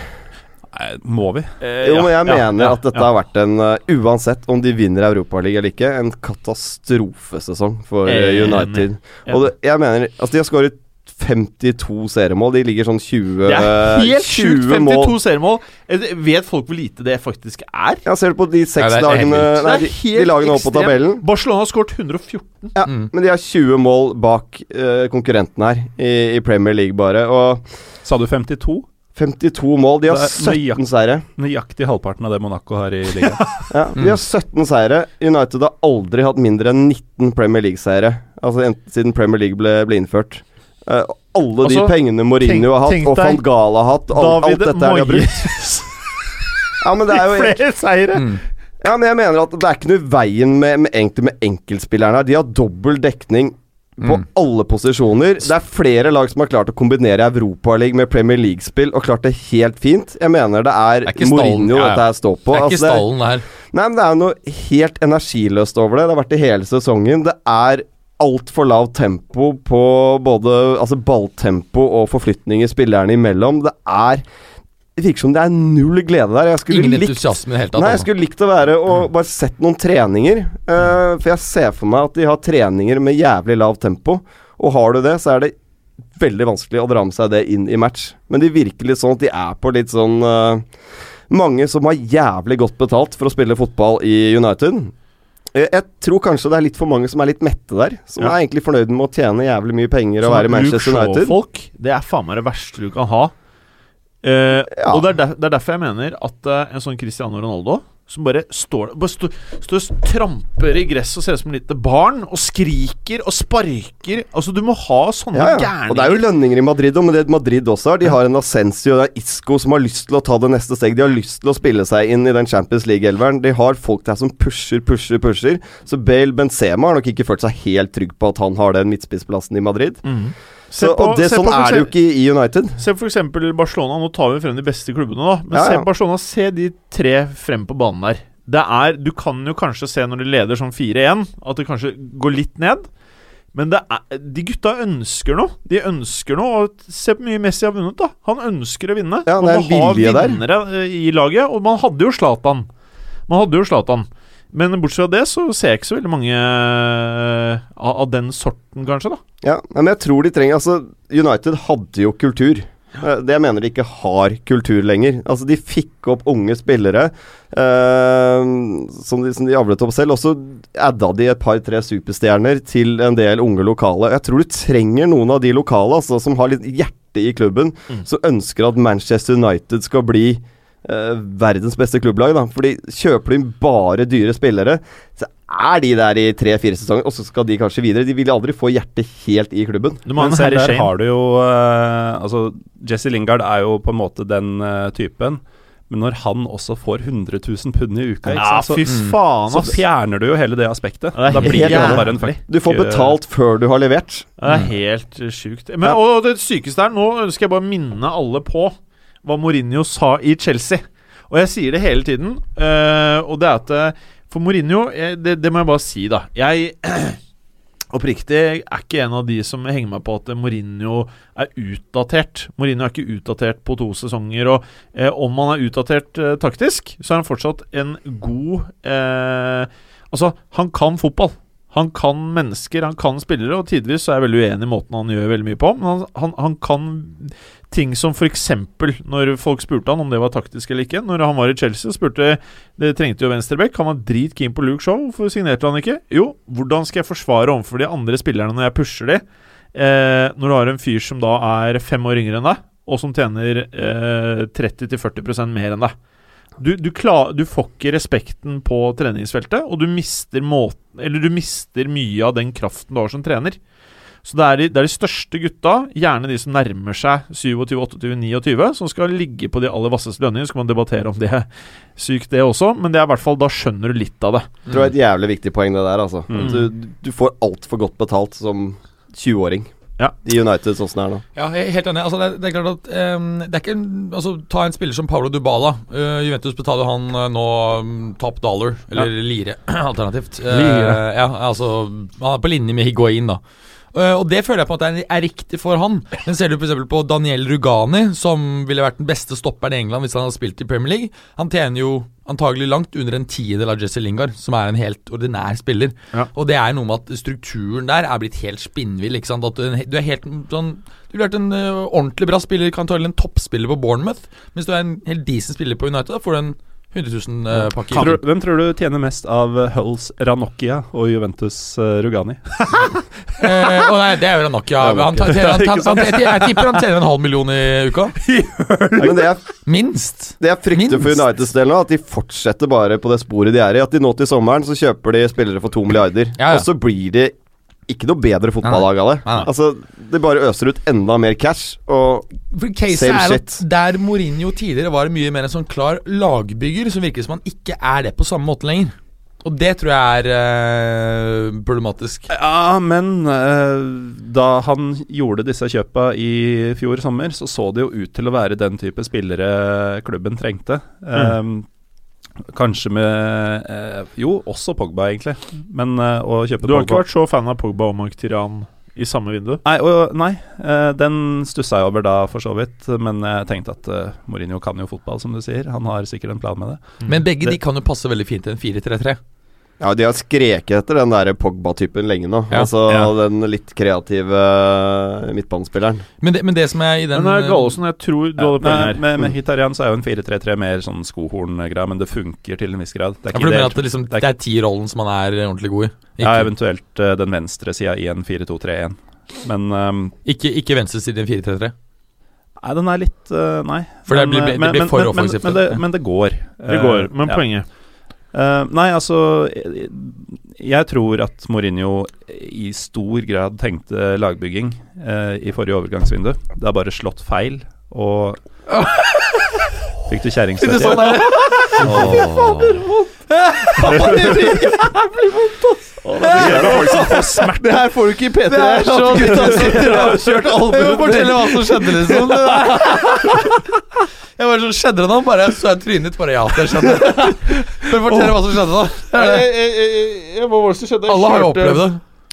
Nei, må vi? Eh, Jo, ja, men jeg ja, mener ja, at dette ja. har vært en uh, Uansett om de vinner Europaligaen eller ikke, en katastrofesesong for eh, United. Ja. Og det, jeg mener Altså, de har skåret 52 seriemål. De ligger sånn 20 Det er helt sjukt! 20 mål. 52 seriemål. Eh, Vet folk hvor lite det faktisk er? Ja, ser du på de seks Ja, lagene Nei, de, de lagene oppe på tabellen. Barcelona har skåret 114. Ja, Mm. Men de har 20 mål bak uh, konkurrenten her i, i Premier League, bare. Og Sa du 52? 52 mål. De har er 17 nøyaktig. seire. Nøyaktig halvparten av det Monaco har i ligaen. Ja, De har 17 seire. United har aldri hatt mindre enn 19 Premier League-seire. Altså siden Premier League ble, ble innført. Eh, alle de Altså, pengene Mourinho tenk- har hatt, tenk og van Gala har hatt, alt, alt dette her de har brukt. Ja, men det er jo flere seire! Mm. Ja, men jeg mener at det er ikke noe i veien med, med, egentlig med enkeltspillerne her. De har dobbel dekning på Mm. alle posisjoner. Det er flere lag som har klart å kombinere Europaligaen med Premier League-spill og klart det helt fint. Jeg mener det er, Det er ikke stallen, Mourinho ja, ja. dette her står på. Det er ikke Altså, det er- stallen der. Nei, men det er noe helt energiløst over det. Det har vært det hele sesongen. Det er altfor lavt tempo på både altså balltempo og forflytninger spillerne imellom. Det er Det virker som det er null glede der. Jeg Ingen likt entusiasme i det hele tatt. Nei, jeg altså. skulle likt å være og bare sett noen treninger. Uh, for jeg ser for meg at de har treninger med jævlig lavt tempo. Og har du det, så er det veldig vanskelig å dra med seg det inn i match. Men de virker litt sånn at de er på litt sånn uh, Mange som har jævlig godt betalt for å spille fotball i United. Jeg, tror kanskje det er litt for mange som er litt mette der. Som Ja. er egentlig fornøyd med å tjene jævlig mye penger og være i Manchester United. Shaw-folk, det er faen meg det verste du kan ha. Eh, Ja. Og det er, der, det er derfor jeg mener at eh, en sånn Cristiano Ronaldo som bare står bare stå- står og tramper i gress og ser ut som et lite barn, og skriker og sparker Altså, du må ha sånne Ja, ja. gærninger. Og det er jo lønninger i Madrid òg, men det Madrid også har. De har en Ascencio og er Isco som har lyst til å ta det neste steg. De har lyst til å spille seg inn i den Champions League-elveren. De har folk der som pusher, pusher, pusher. Så Bale Benzema har nok ikke følt seg helt trygg på at han har den midtspissplassen i Madrid. Mhm. Så, på- og det, sånn er det jo ikke i United. Se eksempel Barcelona. Nå tar vi frem de beste klubbene, da. Men Ja, se. Barcelona, se de tre frem på banen der. Det er Du kan jo kanskje se når de leder sånn 4-1, at det kanskje går litt ned. Men det er, de gutta ønsker noe. De ønsker noe. Og se hvor mye Messi har vunnet, da. Han ønsker å vinne. Ja, det er man har vinnere der. eh, i laget, og man hadde jo Zlatan. Man hadde jo Zlatan. Men bortsett fra det så ser jeg ikke så veldig mange eh, av, den sorten, kanskje, da. Ja, men jeg tror de trenger Altså, United hadde jo kultur. Eh, Det jeg mener de ikke har kultur lenger. Altså, de fikk opp unge spillere eh, som, de, som de avlet opp selv. Og så adda de et par-tre superstjerner til en del unge lokale. Jeg tror du trenger noen av de lokale altså, som har litt hjerte i klubben, Mm. som ønsker at Manchester United skal bli eh, verdens beste klubblag. Da. Fordi kjøper de bare dyre spillere, så er de der i tre-fire sesonger, og så skal de kanskje videre. De vil aldri få hjertet helt i klubben. Du må Men her der har du jo uh, Altså, Jesse Lingard er jo på en måte den uh, typen. Men når han også får 100 000 pund i uka, Ja, så, faen, så fjerner du jo hele det aspektet. Det da blir det bare en fuck. Du får betalt før du har levert. Det er helt uh, sjukt. Men, Og det sykeste er, nå ønsker jeg bare å minne alle på hva Mourinho sa i Chelsea. Og jeg sier det hele tiden, uh, og det er at eh, For Mourinho, eh, det, det må jeg bare si, da. Jeg oppriktig er ikke en av de som henger meg på at Mourinho er utdatert. Mourinho er ikke utdatert på to sesonger. Og eh, om han er utdatert eh, taktisk, så er han fortsatt en god eh, Altså, han kan fotball. Han kan mennesker, han kan spillere, og tidvis er jeg veldig uenig i måten han gjør veldig mye på. Men han, han, han kan ting som f.eks. når folk spurte han om det var taktisk eller ikke. Når han var i Chelsea, spurte Det trengte jo venstreback. Han var dritkeen på Luke Shaw. Hvorfor signerte han ikke? Jo, hvordan skal jeg forsvare overfor de andre spillerne når jeg pusher de? Eh, når du har en fyr som da er fem år yngre enn deg, og som tjener eh, 30-40% mer enn deg. Du, du, klar, du får ikke respekten på treningsfeltet, og du mister, måten, du mister mye av den kraften du har som trener. Så det er, de, det er de største gutta, gjerne de som nærmer seg 27, 28, 29, som skal ligge på de aller vasseste lønningene. Så kan man debattere om det er sykt, det også, men det er i hvert fall da skjønner du litt av det. Jeg tror det er et jævlig viktig poeng, det der. Altså. Mm. At Du, du får altfor godt betalt som 20-åring Ja. i United, sånn som det er nå. Ja, helt enig. Altså, det, er, det er klart at um, Det er ikke en, altså, Ta en spiller som Paulo Dubala. Uh, Juventus betaler han uh, nå um, top dollar, eller lire, alternativt. Uh, Lire. ja, altså Han er på linje med Higuain, da. Eh, og det føler jeg på at er, er riktig for han. Men ser du f.eks. på Daniel Rugani, som ville vært den beste stopperen i England hvis han hadde spilt i Premier League. Han tjener jo antagelig langt under en tiendedel av Jesse Lingard, som er en helt ordinær spiller. Ja. Og det er noe med at strukturen der er blitt helt spinnvill. ikke sant? At du, du er helt sånn Du ville vært en eh, ordentlig bra spiller, kan ta en toppspiller på Bournemouth. Mens du er en helt decent spiller på United, da får du en 100 000 pakker. Tror, hvem tror du tjener mest av eh, Hulls Ranocchia og Juventus eh, Rugani? Eh, oh nei, det er jo Ranocchia. Han, han, han, han, jeg, tipper han tjener en halv million i uka. Men det er, Minst. det jeg frykter for. Uniteds del nå, at de fortsetter bare på det sporet de er i. At de nå til sommeren så kjøper de spillere for to milliarder, Ja, ja. og så blir det ikke noe bedre fotballag av det. Altså, det bare øser ut enda mer cash, og Same er at shit. Der Mourinho tidligere var mye mer en sånn klar lagbygger, så virker det som han ikke er det på samme måte lenger. Og det tror jeg er eh, problematisk. Ja, men eh, da han gjorde disse kjøpa i fjor sommer, så så det jo ut til å være den type spillere klubben trengte. Eh, kanskje med eh, Jo, også Pogba, egentlig. Men eh, å kjøpe Pogba Du har ikke vært så fan av Pogba og Mark Tiran i samme vindu? Nei, og, nei eh, den stussa jeg over da, for så vidt. Men jeg tenkte at eh, Mourinho kan jo fotball, som du sier. Han har sikkert en plan med det. Men begge Det- de kan jo passe veldig fint til en 4-3-3. Ja, de har skreket etter den der Pogba-typen lenge nå. Ja. Altså Ja. den litt kreative eh, midtbanespilleren. Men det, men det som er i den Men uh, Gallosen, jeg tror du hadde poeng med, her. med, med Hitarian så er jo en 4-3-3 mer sånn skohorngreie, men det funker til en viss grad. Det er ja, for du mener at det, liksom, det er det er ti-rollen som han er ordentlig god i? Ja, eventuelt uh, den venstre sida i en 4-2-3-1. Men um, ikke, ikke venstreside i en 4-3-3. Nei, den er litt uh, Nei. For det Men, blir- det eh, blir men, for men, offensivt, Men, men, det, men det går. Det går. Eh, Men ja. poenget Eh, nei, altså jeg tror at Mourinho i stor grad tenkte lagbygging uh, i forrige overgangsvindu. Det har bare slått feil, og Fikk du kjerringstøt sånn igjen? Det her får du ikke i P3. Det er så Kjørt albuen Fortell hva som skjedde, liksom. Jeg bare sånn, Skjedde det noe? Bare så jeg trynet ditt. Bare ja, det skjedde. Men fortell hva som skjedde, da. Hva var det som skjedde? Alle har jo opplevd det.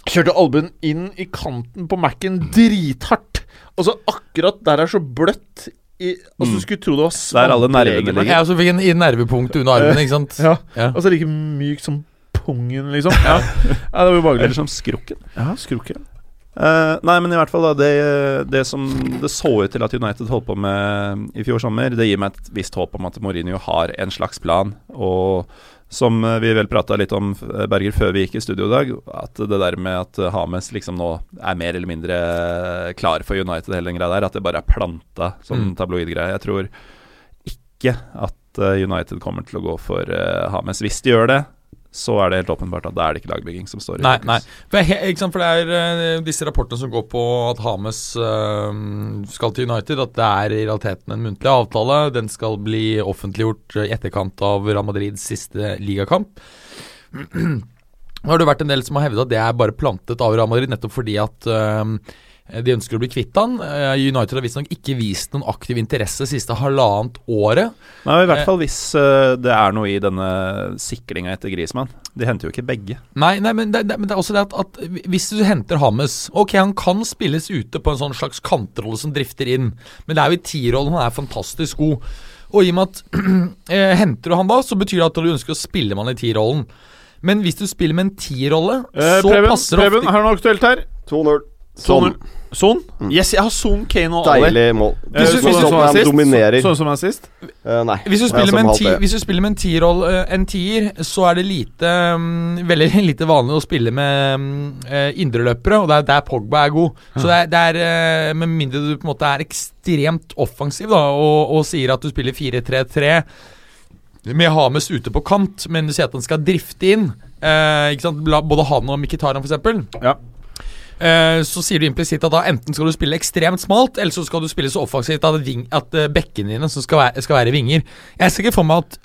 Kjørte albuen inn i kanten på Mac-en drithardt. Og så akkurat der er så bløtt i, Altså Du skulle tro det var Der alle nervene ligger. Ja, Jeg også fikk en i nervepunktet under armen, ikke sant. Ja. Ja. Altså like myk som pungen, liksom. Ja, ja Det var ubehagelig. Eller som skrukken. Ja, skrukken. Uh, nei, men i hvert fall da det, det som det så ut til at United holdt på med i fjor sommer, det gir meg et visst håp om at Mourinho har en slags plan. Og som eh, vi vel prata litt om, eh, Berger, før vi gikk i studio i dag, at det der med at eh, Hames liksom nå er mer eller mindre klar for United, hele den greia der, at det bare er planta som Mm. tabloidgreie. Jeg tror ikke at eh, United kommer til å gå for eh, Hames. Hvis de gjør det, så er det helt åpenbart at da er det ikke lagbygging som står i Nei, fokus. nei. For, jeg, ikke sant, for det er eh, disse rapportene som går på at Hames eh, skal til United, at det er i realiteten en muntlig avtale. Den skal bli offentliggjort i etterkant av Real Madrids siste ligakamp. Nå har det vært en del som har hevdet at det er bare plantet av Real Madrid, nettopp fordi at eh, de ønsker å bli kvitt han. Eh, United har visstnok ikke vist noen aktiv interesse siste halvannet året. Nei, I Eh. hvert fall hvis eh, det er noe i denne sikringa etter Grismann. De henter jo ikke begge. Nei, nei men, det, det, men det er også det at, at hvis du henter Hammes Ok, han kan spilles ute på en sånn slags kantrolle som drifter inn, men det er jo i tierrollen han er fantastisk god. Og i og med at eh, henter du han da, så betyr det at du ønsker å spille med han i tierrollen. Men hvis du spiller med en tierrolle, Eh, så Preben, passer det Preben, ofte har du noe aktuelt her? 2-0. Son. Sånn. Son? Mm. Yes, jeg har Son, Kane og Ali. Deilig mål. Eh, Hvis du- sånn hvis som han dominerer. Sånn som assist? Uh, nei. Hvis du spiller med en, ti, hvis du spiller med en tierroll, eh, en tier, så er det lite um, veldig lite vanlig å spille med um, eh, indreløpere, og det er der Pogba er god. Så det er, det er eh, Med mindre du på en måte er ekstremt offensiv da, og, og sier at du spiller 4-3-3 med Hames ute på kant, men du sier at han skal drifte inn, Uh, ikke sant? Både han og Mkhitaryan f.eks. Ja. Eh, så sier du implisitt at da enten skal du spille ekstremt smalt, eller så skal du spille så offensivt at, ving, at eh, bekkene dine skal være, skal være vinger. Jeg ser ikke for meg at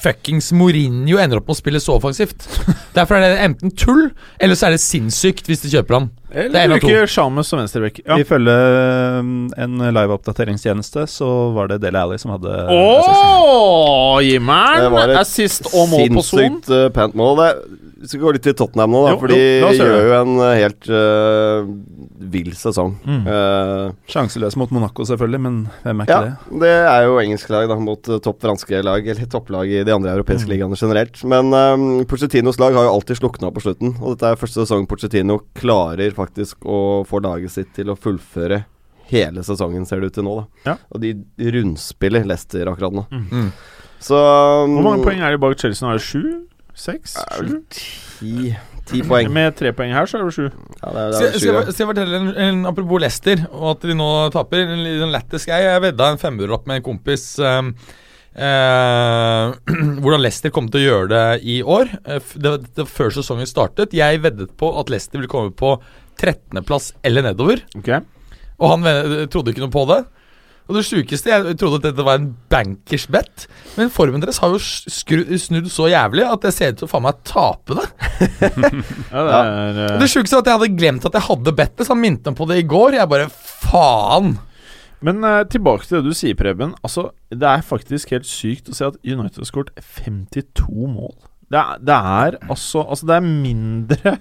fuckings Mourinho ender opp med å spille så offensivt. Derfor er det enten tull, eller så er det sinnssykt hvis de kjøper han. Er Eller av to. bruke Shamus som venstreback. Ja. Ifølge um, en live-oppdateringstjeneste så var det Dele Alli som hadde var en et assist og mål på Son. Sinnssykt eh, pent mål. Det, Vi skal gå litt til Tottenham nå, da. Jo, for de gjør jo en eh, helt uh, vill sesong. Mm. Uh, Sjanseløs mot Monaco, selvfølgelig, men hvem er ikke ja, det? det er jo engelsk lag da, mot topp franske lag, eller topplag i de andre europeiske Mm. ligaene generelt. Men um, Pochettinos lag har jo alltid slukna på slutten, og dette er første sesong Pochettino klarer faktisk å få laget sitt til å fullføre hele sesongen, ser det ut til nå. da Ja. Og de rundspiller Leicester akkurat nå. Mm. Så um, Hvor mange poeng er det bak Chelsea nå? Er det sju? Seks? Sju? Ti, ti poeng. Med tre poeng her, så er det sju. Ja, det er, det er skal, jeg, skal jeg fortelle en, en apropos Leicester, og at de nå taper? En liten lættis greie. Jeg vedda en femmerlapp med en kompis. Um, eh, hvordan Leicester kom til å gjøre det i år. Eh, det, det Før sesongen startet. Jeg veddet på at Leicester ville komme på 13.-plass eller nedover. Okay. Og han trodde ikke noe på det. Og det sjukeste, jeg trodde at dette var en bankers bet, men formen deres har jo skru, snudd så jævlig at jeg ser ut til å faen meg tape det. Ja, det er ja. Det sjukeste var at jeg hadde glemt at jeg hadde bettet, så han minte meg på det i går. Jeg bare faen. Men uh, tilbake til det du sier, Preben. Altså, det er faktisk helt sykt å se at United har skåret 52 mål. Det er, det er altså Altså, det er mindre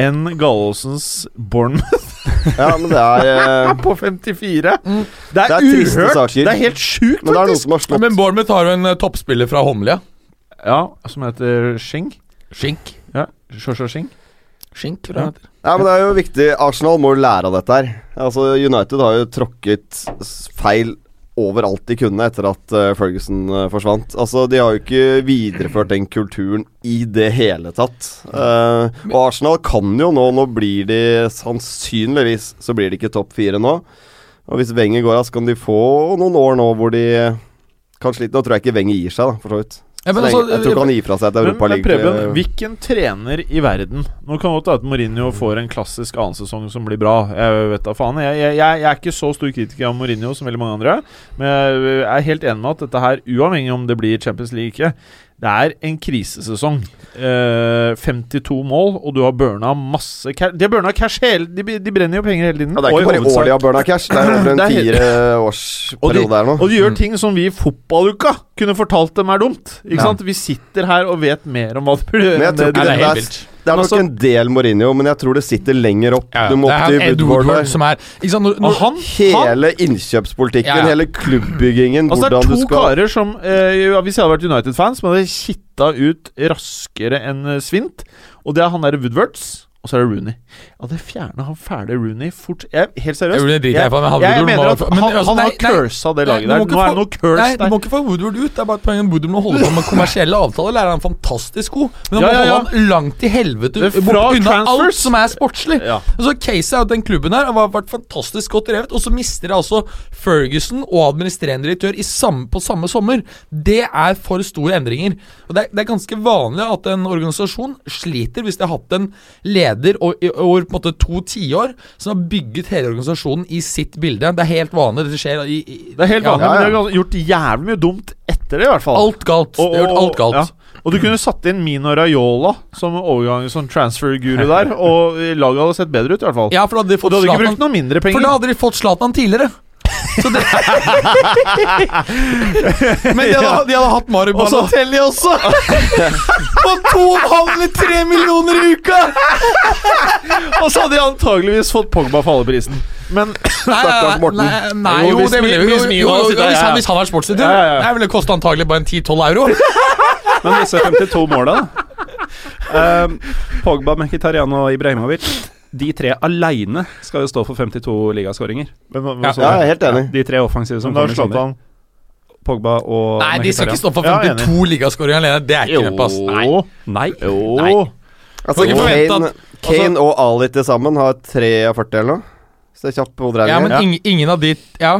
enn Gallosens Bournemouth Ja, men det er eh, på 54. Mm. Det er, Det er uhørt! saker. Det er helt sjukt, Men det er faktisk. som har slått Men Bournemouth har jo en eh, toppspiller fra Homlia. Ja, som heter Shing. Skink. Ja, Shosha Shing. Skink, Ja. Ja, men det er jo viktig. Arsenal må jo lære av dette her. Altså, United har jo tråkket feil overalt de kunne etter at eh, Ferguson eh, forsvant. Altså, De har jo ikke videreført den kulturen i det hele tatt. Uh, og Arsenal kan jo nå Nå blir de sannsynligvis Så blir de ikke topp fire nå. Og hvis Wenger går av, så kan de få noen år nå hvor de kan slite. Nå tror jeg ikke Wenger gir seg, da, for så vidt. Ja, men altså, jeg tror ikke han gir fra seg et Men, men Europaliga. Hvilken trener i verden Nå kan det godt være at Mourinho får en klassisk annen sesong som blir bra. Jeg vet da faen. Jeg, jeg, jeg, jeg er ikke så stor kritiker av Mourinho som veldig mange andre. Men jeg er helt enig med at dette her, uavhengig om det blir Champions League ikke, det er en krisesesong. Uh, 52 mål, og du har burna masse cash. De har burna cash hele De, de brenner jo penger hele tiden. Ja, det er ikke bare hovedsak- årlig har Burna Cash. Det er over en Det er helt- fire Og de, årsperiode her nå. og de gjør ting som vi i fotballuka kunne fortalt dem er dumt. Ikke Ja. sant? Vi sitter her og vet mer om hva de burde gjøre. Men jeg tror det ikke de det er det helt er- vilt. Det er nok altså- en del Mourinho, men jeg tror det sitter lenger opp. Ja, Du må opp til han Woodward som er sant, når, når, han, han Hele innkjøpspolitikken, Ja, hele klubbbyggingen, Altså Det er to karer som eh, Hvis jeg hadde vært United-fans, som hadde kitta ut raskere enn svint. Og det er han derre Woodwards, og så er det Rooney. Ja, det fjerna han fæle Rooney fort jeg, Helt seriøst. Rooney driter jeg i, han- han jeg, mener at at men han, altså, han har nei, cursa det laget Nei, der. Nå er det noe curse Nei, du må ikke få Woodward ut. Det er bare et poeng at Woodward må holde på med kommersielle avtaler. Der er han fantastisk god. Men han Ja, må ja, ja. holde han langt til helvete bort unna alt som er sportslig. Ja. Altså, Case er at den klubben her har vært fantastisk godt drevet, og så mister de altså Ferguson og administrerende direktør i samme, på samme sommer. Det er for store endringer. Og det er, det er ganske vanlig at en organisasjon sliter hvis de har hatt en leder i- over på en måte to tiår som har bygget hele organisasjonen i sitt bilde. Det er helt vanlig. Det skjer i, i Det er helt ja, vanlig, ja, men de har gjort jævlig mye dumt etter det, i hvert fall. Alt galt. Og- har gjort alt galt. ja. Og du kunne satt inn Mino Raiola som overgang som transfer-guru der, og laget hadde sett bedre ut, i hvert fall. Ja, for da hadde de Og fått du hadde ikke brukt noen mindre penger. For da hadde de fått Zlatan tidligere. Det Men de hadde, de hadde hatt Mario Balotelli også! På 2,5 eller 3 millioner i uka! Og så hadde de antageligvis fått Pogba for alle prisen. Men Stakkars Morten. nei, nei, Jo, jo, det ville jo, jo, jo, hvis han hvis han var sportsdirektør. Ja, ja, ja. Ville koste antagelig bare en 10-12 euro. Men disse 52 måla, da. Um, Pogba, Mkhitarian og Ibrahimovic De tre aleine skal jo stå for 52 ligaskåringer. Ja. Ja, jeg er helt enig. De tre offensive som kommer i sommer. Pogba og Nei, de skal ikke stå for Ja, enig. 52 ligaskåringer alene. Det er ikke neppe, ass. Nei. Nei. Jo. Nei. Altså, Kane, at- Kane og Ali til sammen har 43 eller noe. Så det er kjapp Ja, hoderegning. men ingen, ingen av de Ja.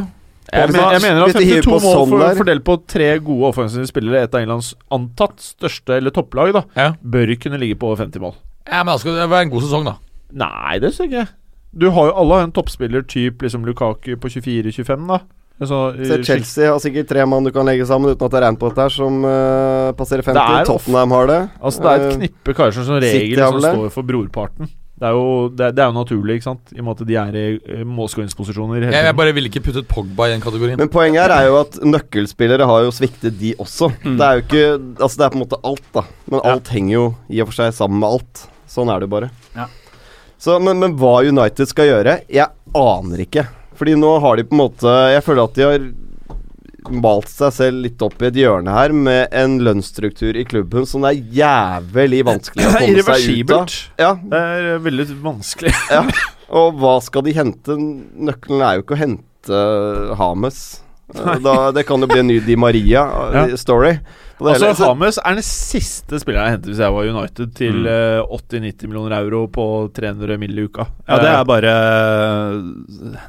Jeg, men, jeg mener at Hvis de hiver 52 på mål sånn for, fordelt på tre gode offensive spillere, et av Englands antatt største eller topplag, da, Ja. bør kunne ligge på over 50 mål. ja, men skal det være en god sesong, da. Nei, det syns jeg ikke. Du har jo alle en toppspiller type liksom Lukaku på 24-25, da. Så, Se, eh, Chelsea har sikkert tre mann du kan legge sammen uten at det er regn på dette her, som uh, passerer 50. Det er Tottenham har det. Altså Det er et Eh, knippe karer som som regel har liksom står for brorparten. Det er jo, det, det er jo naturlig, ikke sant? I og med at de er i eh, målskåringsposisjoner Jeg, jeg bare ville ikke puttet Pogba i den kategorien. Men poenget her er jo at nøkkelspillere har jo sviktet, de også. Mm. Det er jo ikke Altså, det er på en måte alt, da. Men Ja. alt henger jo i og for seg sammen med alt. Sånn er det jo bare. Ja. Så, men, men hva United skal gjøre, jeg aner ikke. Fordi nå har de på en måte Jeg føler at de har malt seg selv litt opp i et hjørne her med en lønnsstruktur i klubben som det er jævlig vanskelig å er komme seg ut av. irreversibelt. Ja, Det er eh, veldig vanskelig. og hva skal de hente? Nøkkelen er jo ikke å hente Hames. Eh, Da, det kan jo bli en ny Di Maria-story. Altså, Hames er den siste spilleren jeg hentet hvis jeg var United, til Mm. eh, 80-90 millioner euro på 300 mill. i uka. Ja, det Eh, er bare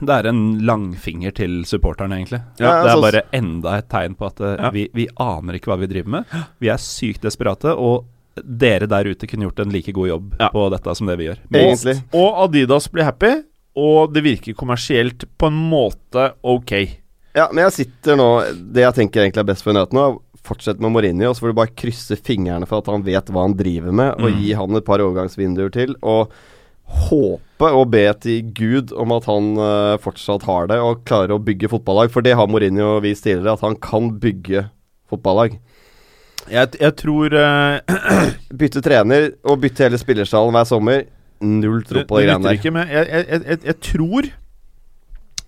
Det er en langfinger til supporterne, egentlig. Ja, det er bare enda et tegn på at eh, Ja. vi, vi aner ikke hva vi driver med. Vi er sykt desperate, og dere der ute kunne gjort en like god jobb Ja. på dette som det vi gjør. Egentlig. Og Adidas blir happy, og det virker kommersielt på en måte ok. Ja, men jeg sitter nå Det jeg tenker egentlig er best for United nå, å fortsette med Mourinho, så får du bare krysse fingrene for at han vet hva han driver med, og Mm. gi han et par overgangsvinduer til, og håpe og be til Gud om at han uh, fortsatt har det, og klarer å bygge fotballag, for det har Mourinho vist tidligere, at han kan bygge fotballag. Jeg, jeg tror uh, Bytte trener og bytte hele spillerstallen hver sommer. Null tro på de det greiene der. ikke, men jeg, jeg, jeg, jeg tror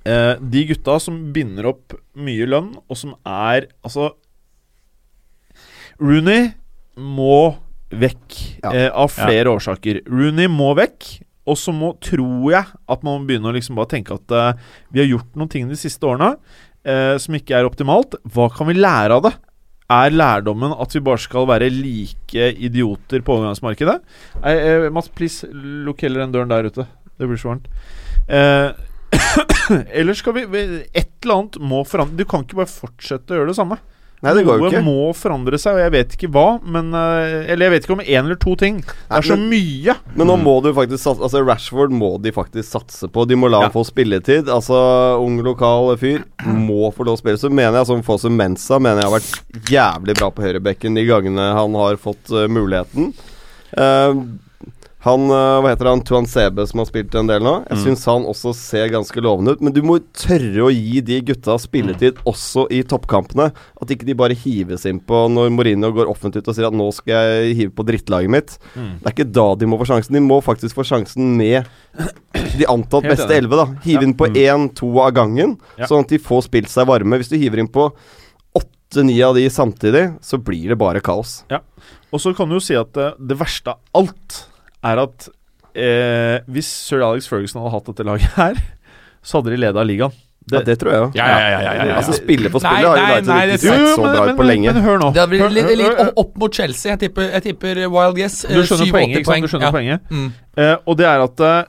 uh, de gutta som binder opp mye lønn, og som er Altså Rooney må vekk Ja. eh, av flere årsaker. Rooney må vekk. Og så må, tror jeg at man må begynne å liksom bare tenke at eh, vi har gjort noen ting de siste årene eh, som ikke er optimalt. Hva kan vi lære av det? Er lærdommen at vi bare skal være like idioter på overgangsmarkedet? Eh, eh, Mats, please, lukk heller den døren der ute. Det blir så varmt. Eh, eller skal vi vi- Et eller annet må forandre Du kan ikke bare fortsette å gjøre det samme. Nei, det går jo Noe ikke. må forandre seg, og jeg vet ikke hva. Men eh, Eller jeg vet ikke om én eller to ting. Det er så mye. Men nå må du faktisk satse Altså Rashford må de faktisk satse på. De må la Ja. få spilletid. Altså Ung, lokal fyr må få lov å spille. Så mener jeg som Fosse Mensa Mener jeg har vært jævlig bra på høyrebekken de gangene han har fått uh, muligheten. Eh, han, eh, hva heter han, Tuan Sebe som har spilt en del nå. Jeg Mm. syns han også ser ganske lovende ut. Men du må tørre å gi de gutta spilletid også i toppkampene. At ikke de bare hives inn på når Mourinho går offentlig ut og sier at nå skal jeg hive på drittlaget mitt. Det er ikke da de må få sjansen. De må faktisk få sjansen med de antatt Helt beste elleve. Hive inn på én, to av gangen, Ja. sånn at de får spilt seg varme. Hvis du hiver inn på åtte-ni av de samtidig, så blir det bare kaos. Og så kan du jo si at det, det verste av alt er at eh, hvis sir Alex Ferguson hadde hatt dette laget her, så hadde de leda ligaen. Ja, det tror jeg òg. Ja, ja, ja, ja, ja, ja. Altså Spille for Nei, har United nei, ikke sett så bra ut på lenge. men hør nå. Det blir litt, litt opp- mot Chelsea. Jeg tipper, jeg tipper wild guess. Du skjønner poenget, ikke sant? Du skjønner Ja. poenget. Mm. Eh, og det er at eh,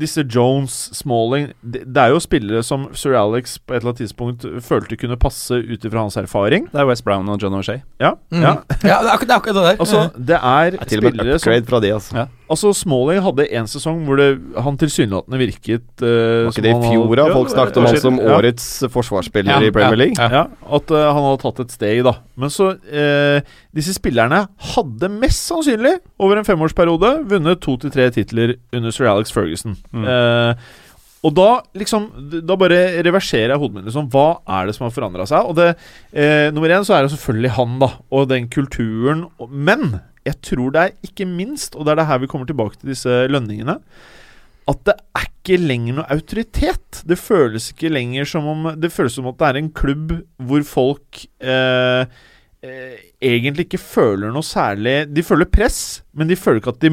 disse Jones, Smalling det, er jo spillere som sir Alex på et eller annet tidspunkt følte kunne passe ut ifra hans erfaring. Det er West Brown og John O'Shay. Ja, Mm. ja. ja, det er akkurat det, er der. Altså, det er Det er til og med spillere som upgrade fra de, altså. Altså, Smalling hadde en sesong hvor det, han tilsynelatende virket uh, Var ikke det i fjor, da? Folk snakket om han som årets forsvarsspiller i Premier League. Ja. At uh, han hadde tatt et steg, da. Men så uh, Disse spillerne hadde mest sannsynlig over en femårsperiode vunnet to til tre titler under sir Alex Ferguson. Mm. Uh, og da liksom Da bare reverserer jeg hodet mitt. Liksom, hva er det som har forandra seg? Og det eh, Nummer én så er det selvfølgelig han, da. Og den kulturen. Men jeg tror det er ikke minst, og det er det her vi kommer tilbake til disse lønningene, at det er ikke lenger noe autoritet. Det føles ikke lenger som om Det føles som at det er en klubb hvor folk eh, eh, egentlig ikke føler noe særlig De føler press, men de føler ikke at de,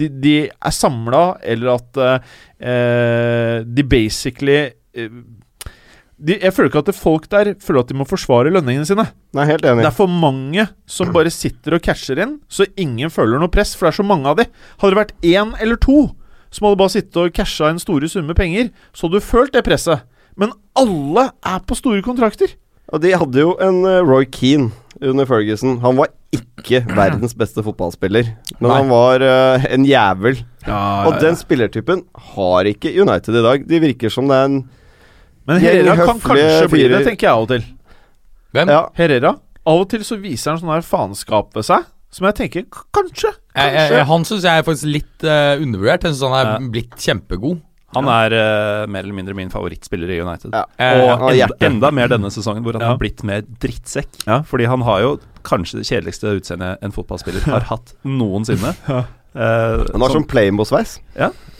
de, de er samla, eller at eh, de basically eh, de, Jeg føler ikke at folk der føler at de må forsvare lønningene sine. Nei, helt enig. Det er for mange som bare sitter og casher inn, så ingen føler noe press, for det er så mange av de. Hadde det vært én eller to som hadde bare sittet og casha inn store summer penger, så hadde du følt det presset. Men alle er på store kontrakter. Og de hadde jo en eh, Roy Keane under Ferguson. Han var ikke verdens beste fotballspiller, men Nei. han var uh, en jævel. Og den spillertypen har ikke United i dag. De virker som det er en Men er Herrera kan kanskje bli det, tenker jeg av og til. Hvem? Ja, Herrera. Av og til så viser han sånn her faenskap ved seg, som jeg tenker kanskje. kanskje, Jeg, jeg, han syns jeg er faktisk litt uh, undervurdert. Jeg syns han er Ja. blitt kjempegod. Han er uh, mer eller mindre min favorittspiller i United. Ja. Og ja. enda, enda mer denne sesongen, hvor han Ja. har blitt mer drittsekk. Ja. Fordi han har jo kanskje det kjedeligste utseendet en fotballspiller har hatt noensinne. Ja. Eh, Han har som sånn Playmo-sveis.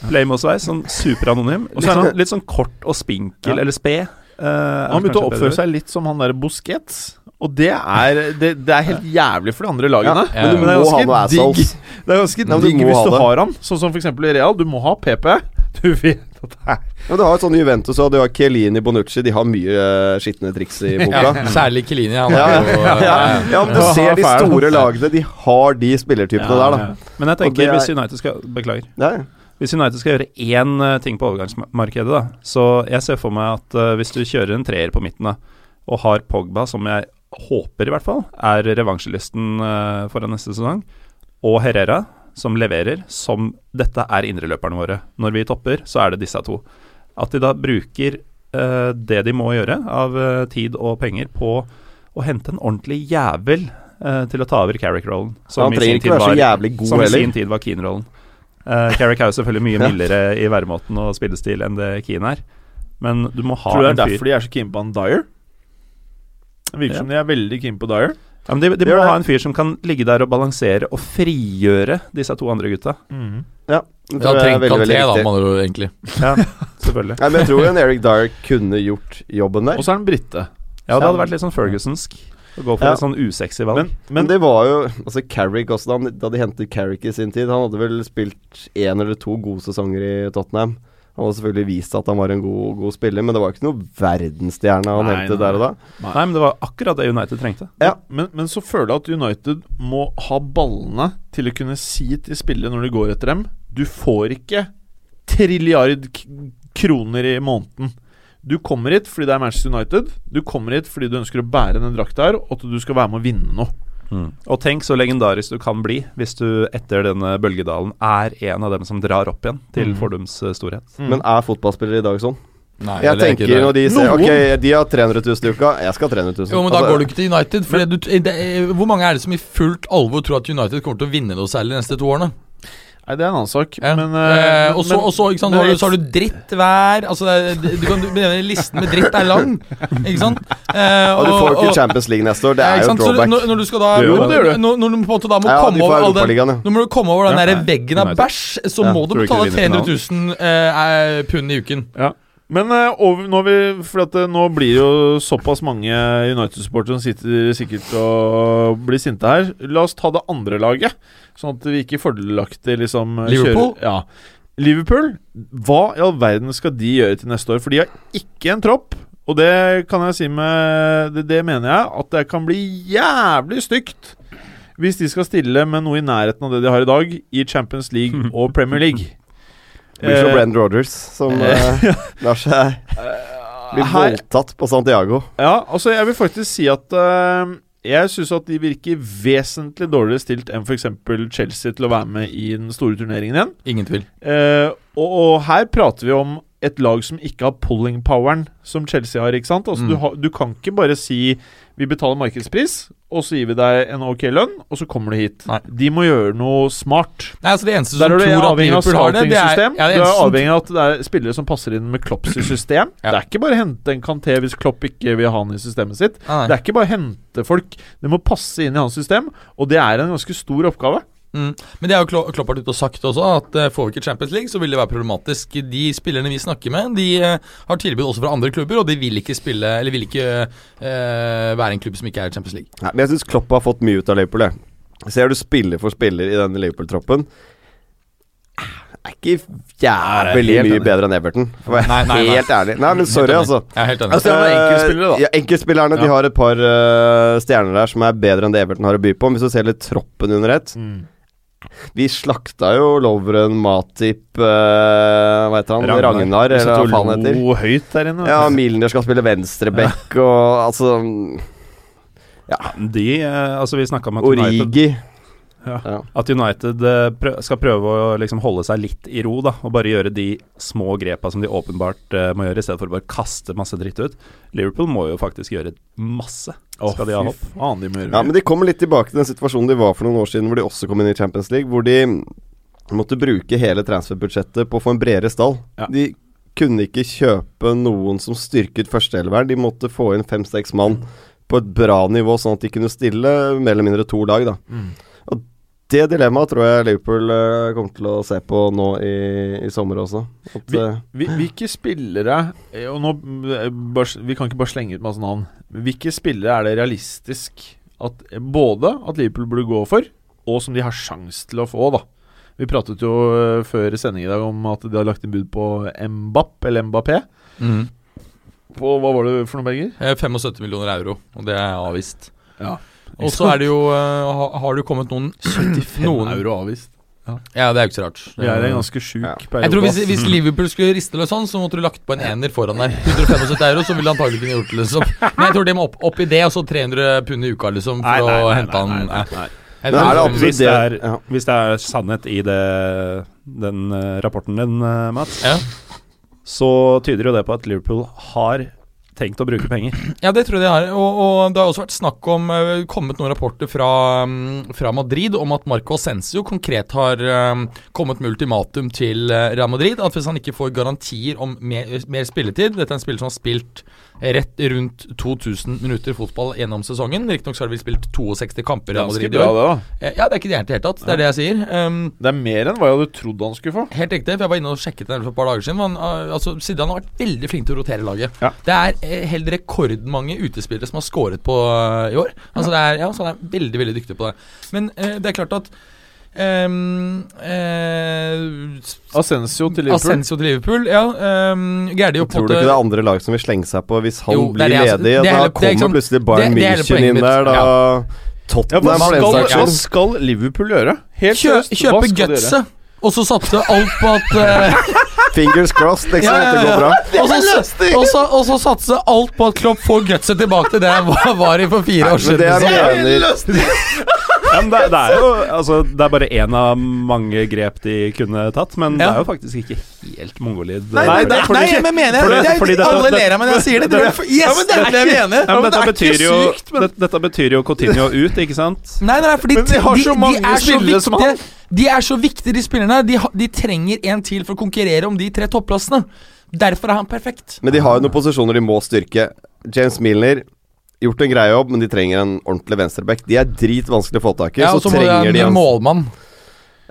Playmo-sveis, sånn superanonym. Og så er han- sånn, litt sånn kort og spinkel, Ja. eller sped. Uh, Han begynte å oppføre seg litt som han der Busquets. Og det er, det, det er helt jævlig for de andre lagene. Ja, men du Men det er må ganske ha noe digg. assholes. Det er ganske digg hvis du har han, sånn som f.eks. i Real. Du må ha PP. Du vet at det er ja, du har et sånn Juventus og du har Chiellini, Bonucci. De har mye uh, skitne triks i ja, særlig. Han Ja, ja, jo ja, ja. ja, men du Ja, ser de store lagene. De har de spillertypene Ja, der, da. Men jeg tenker, er- hvis United skal Beklager. Hvis United skal gjøre én eh, ting på overgangsmarkedet, da Så jeg ser for meg at uh, hvis du kjører en treer på midten, da og har Pogba, som jeg håper i hvert fall er revansjelysten uh, foran neste sesong, og Herrera, som leverer, som dette er indreløperne våre. Når vi topper, så er det disse to. At de da bruker eh, det de må gjøre av eh, tid og penger på å hente en ordentlig jævel eh, til å ta over Carrick-rollen. Han i trenger sin ikke tid være så var- jævlig god som i sin tid var Keane-rollen. Uh, Carrick er jo selvfølgelig mye mildere i væremåten og spillestil enn det Keane er. Men du må ha Tror du det er derfor de er så keen på han Dyer? Det virker Ja. som de er veldig keen på Dyer. Ja, men De, de må det. ha en fyr som kan ligge der og balansere og frigjøre disse to andre gutta. Ja, det Ja, tror jeg er veldig, han veldig tre, da, riktig. med egentlig. Ja, selvfølgelig. Nei, men jeg tror en Eric Dyer kunne gjort jobben der. Og så er han brite. Ja, det hadde vært litt sånn Fergusonsk. Å gå for Ja. et sånn usexy valg. Men, Men men det var jo Altså Carrick også, da, han- da de hentet Carrick i sin tid Han hadde vel spilt én eller to gode sesonger i Tottenham. Han hadde selvfølgelig vist at han var en god, god spiller, men det var ikke noe verdensstjerne han hentet der og da. Nei, men det var akkurat det United trengte. Ja. Men, men så føler jeg at United må ha ballene til å kunne si til spillet når de går etter dem Du får ikke trilliard k kroner i måneden. Du kommer hit fordi det er Manchester United. Du kommer hit fordi du ønsker å bære den drakta her, og at du skal være med å vinne noe. Og tenk så legendarisk du kan bli hvis du etter denne bølgedalen er en av dem som drar opp igjen til Mm. fordums storhet. storhet. Men er fotballspillere i dag sånn? Nei, Jeg tenker når de ser Noen. Ok, de har 300 000 i uka, jeg skal ha 300 000. Jo, men da Altså, går du ikke til United. For du, det, hvor mange er det som i fullt alvor tror at United kommer til å vinne noe særlig de neste to årene? Nei, det er en annen sak. Ja. Men, eh, og så, men- og så, så har du drittvær Altså, er- du kan, du, listen med dritt er lang, ikke sant? Eh, Og du får jo og- ikke Champions League neste år, det er jo drawback. Når, når du skal da Det gjør det, det gjør. Når, når du på en måte da må Ja, komme over all den Europaligaen. Nå må du komme over den Ja, der veggen av bæsj, så Ja, må du betale de vinner 300 000 eh, pund i uken. Ja. Men eh, over, nå, vi, for at, eh, nå blir det jo såpass mange United-supportere som sitter sikkert og blir sinte her. La oss ta det andre laget, sånn at vi ikke fordelaktig liksom eh, Liverpool? Kjører, ja. Liverpool, hva i all verden skal de gjøre til neste år? For de har ikke en tropp. Og det kan jeg si med Det, det mener jeg at det kan bli jævlig stygt hvis de skal stille med noe i nærheten av det de har i dag, i Champions League og Premier League. Blir som Eh, Rogers, som uh, lar seg bli voldtatt på Santiago. Ja, altså jeg vil faktisk si at uh, jeg syns at de virker vesentlig dårligere stilt enn f.eks. Chelsea til å være med i den store turneringen igjen. Ingen tvil. Uh, og, og her prater vi om et lag som ikke har pulling-poweren som Chelsea har. ikke sant? Altså Mm. du, ha, du kan ikke bare si vi betaler markedspris, og så gir vi deg en ok lønn, og så kommer du hit. Nei. De må gjøre noe smart. Nei, altså Det eneste Der som er du tror avhengig av har det, det er scouting-system. ja, det du er avhengig av at det er spillere som passer inn med Klopps system. Ja. Det er ikke bare å hente en Kanté hvis Klopp ikke vil ha han i systemet sitt. Nei, Det er ikke bare å hente folk. Det må passe inn i hans system, og det er en ganske stor oppgave. Mm. Men det har jo Klo- Klopp vært ute og sagt også, at eh, får vi ikke Champions League, så vil det være problematisk. De spillerne vi snakker med, de eh, har tilbud også fra andre klubber, og de vil ikke spille Eller vil ikke uh, være en klubb som ikke er Champions League. Nei, men jeg syns Klopp har fått mye ut av Liverpool. Jeg. Ser du spiller for spiller i denne Liverpool-troppen er ikke jævlig mye bedre enn Everton. For å være Nei, nei, nei. helt ærlig. Nei, men sorry, altså. Altså, Ja, enkeltspillerne de har et par stjerner der som er bedre enn det Everton har å by på. Men Hvis du ser litt troppen under ett Vi slakta jo Lovren, Matip uh, Hva heter han? Ragnar. Ragnar, eller hva faen heter. høyt der inne. Ja, Milner skal spille venstreback og altså De, eh, altså Vi snakka med Origi. United. Ja. Ja. At United eh, prø skal prøve å liksom holde seg litt i ro, da. Og bare gjøre de små grepa som de åpenbart uh, må gjøre, i stedet for å bare kaste masse dritt ut. Liverpool må jo faktisk gjøre masse. Skal de ha hopp? faen, de må gjøre Ja, men de kommer litt tilbake til den situasjonen de var for noen år siden, hvor de også kom inn i Champions League, hvor de måtte bruke hele transferbudsjettet på å få en bredere stall. Ja. De kunne ikke kjøpe noen som styrket førsteelveren. De måtte få inn fem-seks mann på et bra nivå, sånn at de kunne stille mer eller mindre to lag, da. Mm. Det dilemmaet tror jeg Liverpool eh, kommer til å se på nå i, i sommer også. At, Vi, eh, vi, hvilke spillere eh, Og nå Vi kan ikke bare slenge ut masse navn. Hvilke spillere er det realistisk at både at Liverpool burde gå for, og som de har sjans til å få, da? Vi pratet jo før sending i dag om at de har lagt inn bud på Mbapp, eller Mbappé. Mm. På hva var det for noe, Berger? Eh, 75 millioner euro, og det er avvist. Ja. Og så er det jo uh, Har det kommet noen 75 noen, euro avvist. Ja, det er jo ikke så rart. Det er en ganske sjuk Ja. periode. Jeg tror hvis, hvis Liverpool skulle riste eller sånn, så måtte du lagt på en ener foran der. 175 euro, så ville han antagelig kunne gjort det, liksom. Men jeg tror de må opp, opp i det, og så 300 pund i uka, liksom, for Nei, nei, å nei, hente han. nei, ja. det hvis, det det- er, ja. hvis det er sannhet i det, den eh, rapporten din, eh, Mats, Ja. så tyder jo det på at Liverpool har tenkt å bruke penger. Ja, det tror jeg de har. Og, og det har også vært snakk om eh, kommet noen rapporter fra, mm, fra Madrid om at Marco Ascencio konkret har eh, kommet med ultimatum til eh, Real Madrid. At hvis han ikke får garantier om mer, mer spilletid Dette er en spiller som har spilt rett rundt 2000 minutter fotball gjennom sesongen. Riktignok har de spilt 62 kamper i Ganske bra, år. det, da. Eh, Ja, det er ikke gærent i det hele tatt. Det er det jeg sier. Um, Det er mer enn hva jeg hadde trodd han skulle få. Helt riktig, for jeg var inne og sjekket den for et par dager siden. Han, uh, altså, Zidane har vært veldig flink til å rotere laget. Ja. Det er eh, helt rekordmange utespillere som har skåret på uh, i år. Altså, det er, ja, så han er veldig veldig dyktig på det. Men uh, det er klart at ehm, uh, Ascencio til Liverpool. Ascencio til Liverpool, ja. Um, Gerdi jo Tror du ikke det er andre lag som vil slenge seg på hvis han Jo, blir det, altså. ledig? Det da hele- det er kommer liksom- plutselig Bayern er München inn der, da. Ja, Tottenham hva, skal, hva skal Liverpool gjøre? Helt Kjø, seriøst, kjøpe gutset, og så satse alt på at uh, Fingers crossed, liksom. Ja, ja, At det går bra. og, så, og, så, og så satse alt på at Klopp får gutset tilbake til det han var, var i for fire år siden. det er, det er Ja, men det, det er jo altså, Det er bare én av mange grep de kunne tatt, men det er jo faktisk ikke helt mongolid. Nei, nei, det fordi- Nei, men mener jeg det, fordi det, Alle ler av meg når jeg sier det. det, det- yes, Ja, men det er det jeg mener. Ja, men dette, det betyr ikke jo, sykt, men- det, dette betyr jo Coutinho ut, ikke sant? Nei, nei, fordi Men de har så mange er så spillere som viktige. De er så viktige, de spillerne. De, de trenger en til for å konkurrere om de tre topplassene. Derfor er han perfekt. Men de har jo noen posisjoner de må styrke. James Milner gjort en grei jobb, men de trenger en ordentlig venstreback. De er dritvanskelig å få tak i. Ja, så så trenger de en en målmann.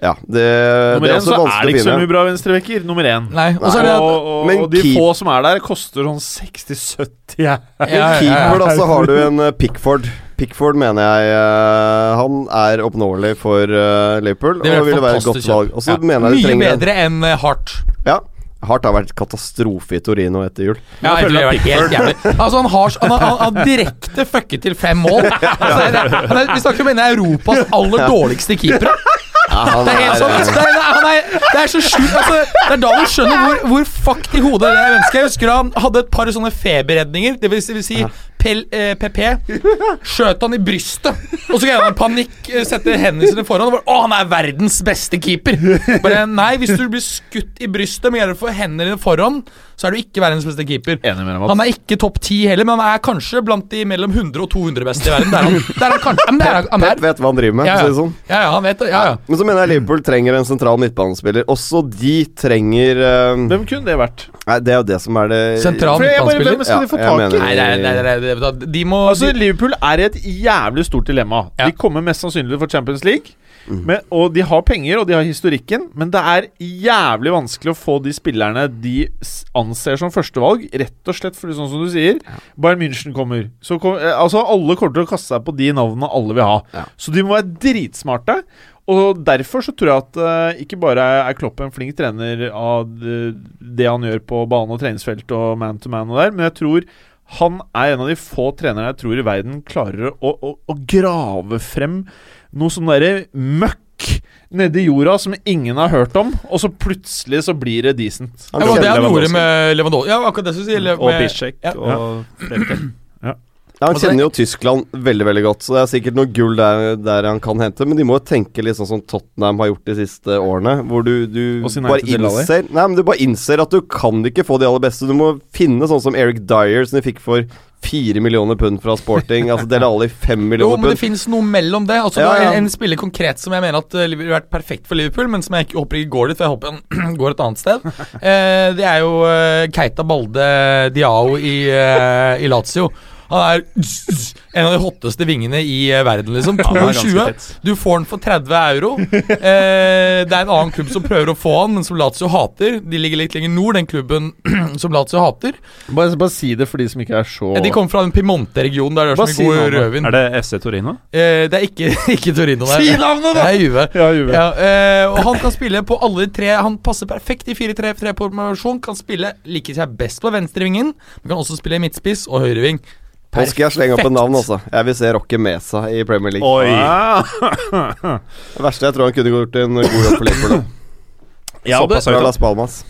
Ja, det, det Nummer er én også så er det ikke så mye bra venstrevekker. Nummer én. Nei, og så er det og, og, Men og de keep- få som er der, koster sånn 60-70 ja. ja, ja, ja. Keeper, da, så har du en eh, Pickford. Pickford mener jeg eh, Han er oppnåelig for eh, Liverpool. Det og ville være et godt valg. Og så Ja. mener jeg de Mye trenger en- bedre enn Hart. Ja. Hart har vært katastrofe i Torino etter jul. Ja, jeg jeg det var helt jævlig. Altså, han har, han har, han har direkte fucket til fem mål. Altså, det er, han er, vi snakker om en av Europas aller dårligste keepere. Ja, Det er sånn Det det så sjukt. Altså, det er da du skjønner hvor, hvor fucked i hodet det er mennesket. Jeg husker han hadde et par sånne feberredninger. Det vil si, vil si Pel, eh, PP skjøt han i brystet, og så greide han i panikk eh, sette hendene sine foran. Og bare, Å, han er verdens beste keeper! Bare, nei, hvis du blir skutt i brystet, greier å få hendene dine foran, så er du ikke verdens beste keeper. Enig med deg, Han er ikke topp ti heller, men han er kanskje blant de mellom 100 og 200 beste i verden. Det er han, det er han kanskje. Men det er han, han Pep vet hva han driver med, Ja, for å ja. si det sånn. Ja, ja, han vet det. Ja, ja. Men så mener jeg Liverpool trenger en sentral midtbanespiller. Også de trenger eh, Hvem kunne det vært? Nei, Det er jo det som er det Sentral midtbanespiller. hvem skal de få tak i? Nei, nei, nei, nei, de må Altså, de, Liverpool er i et jævlig stort dilemma. Ja. De kommer mest sannsynlig for Champions League. Mm. Men, og de har penger, og de har historikken, men det er jævlig vanskelig å få de spillerne de anser som førstevalg, rett og slett fordi, sånn som du sier, Bayern München kommer. Så kom, eh, altså Alle kommer til å kaste seg på de navnene alle vil ha. Ja. Så de må være dritsmarte. Og derfor så tror jeg at uh, ikke bare er Klopp en flink trener av det, det han gjør på bane og treningsfelt og man to man og der, men jeg tror han er en av de få trenerne jeg tror i verden klarer å, å, å grave frem noe sånn derre møkk nedi jorda som ingen har hørt om, og så plutselig så blir det decent. Han ja, og det han kjenner gjorde med Lewandowski. Ja, akkurat det som sier. Og med- Bishek ja. og flere. Ja, Han kjenner jo Tyskland veldig veldig godt, så det er sikkert noe gull der, der han kan hente. Men de må jo tenke litt sånn som Tottenham har gjort de siste årene. Hvor du, du Og si bare innser Nei, men du bare innser at du kan ikke få de aller beste. Du må finne sånn som Eric Dyer, som de fikk for fire millioner pund fra Sporting. altså Dele Alli fem Jo, millioner men det fins noe mellom det. Altså, Ja, det ja. En, en spiller konkret som jeg mener at uh, ville vært perfekt for Liverpool, men som jeg ikke, håper ikke går dit, for jeg håper han går et annet sted. Uh, det er jo uh, Keita Balde Diao i, eh, i Lazio. Han er en av de hotteste vingene i eh, verden, liksom. Han er 22. Du får den for 30 euro. Eh, det er en annen klubb som prøver å få han, men som Lazio hater. De ligger litt lenger nord, den klubben som Lazio hater. Bare, bare si det for de som ikke er så Eh, De kommer fra den Piemonte-regionen, der det er Bare så si mye god rødvin. Er det FC Torino? Eh, det er ikke, ikke Torino der. Si navnet, da! Det er Juve. Ja, Juve. Ja, eh, og han kan spille på alle tre. Han passer perfekt i 4-3-3-formasjon. Kan spille liker seg best på venstrevingen, men kan også spille i midtspiss og høyreving. Nå skal jeg slenge opp et navn, også. Jeg vil se Rocky Mesa i Premier League. Oi! Det verste jeg tror han kunne gjort en god jobb for Liverpool. da. Jeg hadde, Las Palmas.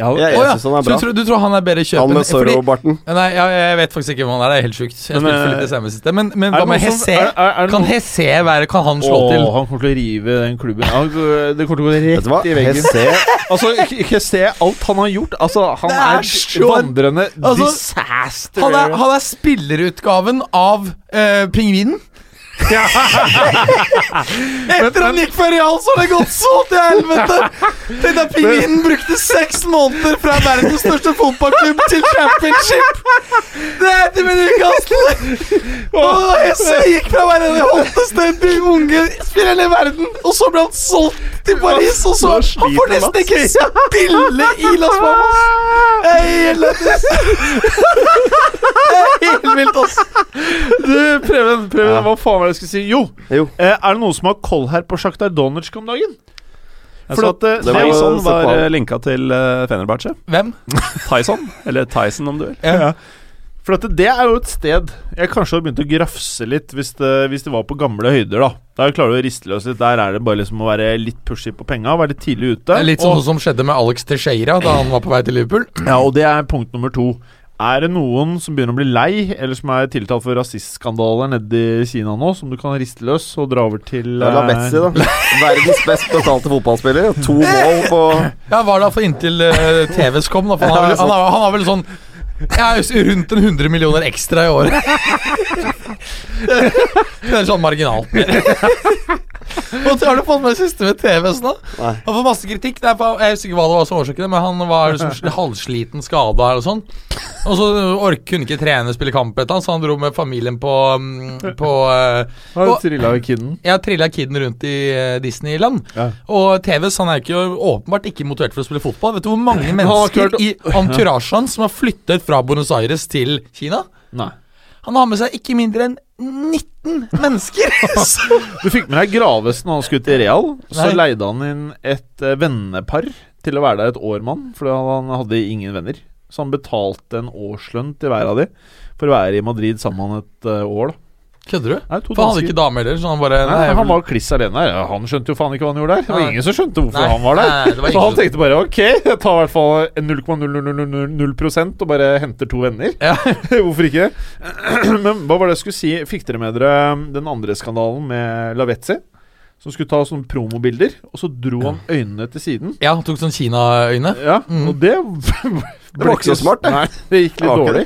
Hadde, Jeg, jeg ja, syns han er så du, tror, du tror han er bedre kjøp Han med Zorro-barten. Nei, jeg, jeg vet faktisk ikke hvem han er. Det er helt sjukt. Jeg Men, spilte for eh, litt siste. Men, men hva med Hesse? er- er- er Kan Hesse være Kan han slå å, til? han kommer til å rive den klubben. Han, det kommer til å gå rett i veggen. Hesse Altså, ikke, ikke se alt han har gjort. Altså, han er, er så- vandrende Altså, disaster. Han er, han er spillerutgaven av uh, Pingvinen. Etter han gikk for Real, så har det gått så til helvete! Tenk deg, Pingvinen brukte seks måneder fra verdens største fotballklubb til championship! Det er til Newcastle! Og Hesse gikk fra å være den hotteste unge spilleren i verden, og så ble han solgt til Paris, og så Han får nesten ikke spille i Las Palmas! Det er helt vilt, ass. Du, Preben, Preben hva faen var det jeg skulle si? Jo, Jo. eh, er det noen som har koll her på Sjaktar Donetsk om dagen? For at uh, var Tyson var på eh, linka til uh, Fenerbahçe. Hvem? Tyson, eller Tyson om du vil. Ja. For at det er jo et sted Jeg kanskje hadde begynt å grafse litt hvis det, hvis det var på gamle høyder. da Der klarer du å riste løs litt. Der er det bare liksom å være litt pushy på penga, være litt tidlig ute. Litt sånn og, som skjedde med Alex Teixeira da han var på vei til Liverpool. ja, og det er punkt nummer to. Er det noen som begynner å bli lei, eller som er tiltalt for rasistskandaler nede i Kina nå, som du kan riste løs og dra over til La er Lavezzi, da. Verdens best betalte fotballspiller. To mål på Ja, var det for inntil uh, TVs kom, da. For han, har vel, han, har, han har vel sånn ja, rundt en 100 millioner ekstra i året. det er sånn marginalt. Og så har du fått med det siste med TVs nå? Nei. Han får masse kritikk. Jeg husker ikke hva det var som årsaken, men han var liksom halvsliten, skada eller sånn. Og så ork, kunne ikke trene, spille kamp, etter han, så han dro med familien på, mm, på Han Har Og- trilla kiden. Ja, trilla kiden rundt i eh, Disneyland. Ja. Og TVs han er jo åpenbart ikke motivert for å spille fotball. Vet du hvor mange mennesker i entouragen hans som har flyttet fra Buenos Aires til Kina? Nei. Han har med seg ikke mindre enn 19 mennesker! Du fikk med deg Gravesen da han skulle til Real. Så Nei. leide han inn et eh, vennepar til å være der et år, mann. For han hadde ingen venner. Så han betalte en årslønn til hver av de for å være i Madrid sammen et eh, år. Kødder du? Nei, For han hadde ikke dame heller, så han bare Nei, nei, han var kliss alene der. Han skjønte jo faen ikke hva han gjorde der. Det var ingen som skjønte hvorfor Nei, han var der. nei, var så han tenkte bare ok, jeg tar i hvert fall 0,0000 og bare henter to venner. Ja. hvorfor ikke? Men hva var det jeg skulle si? Fikk dere med dere den andre skandalen med Lavetzi? Som skulle ta sånne promobilder, og så dro han øynene til siden. Ja, han tok sånn Kina-øyne. Ja, Mm. og det Det var ikke så smart, det. Nei, det gikk litt dårlig.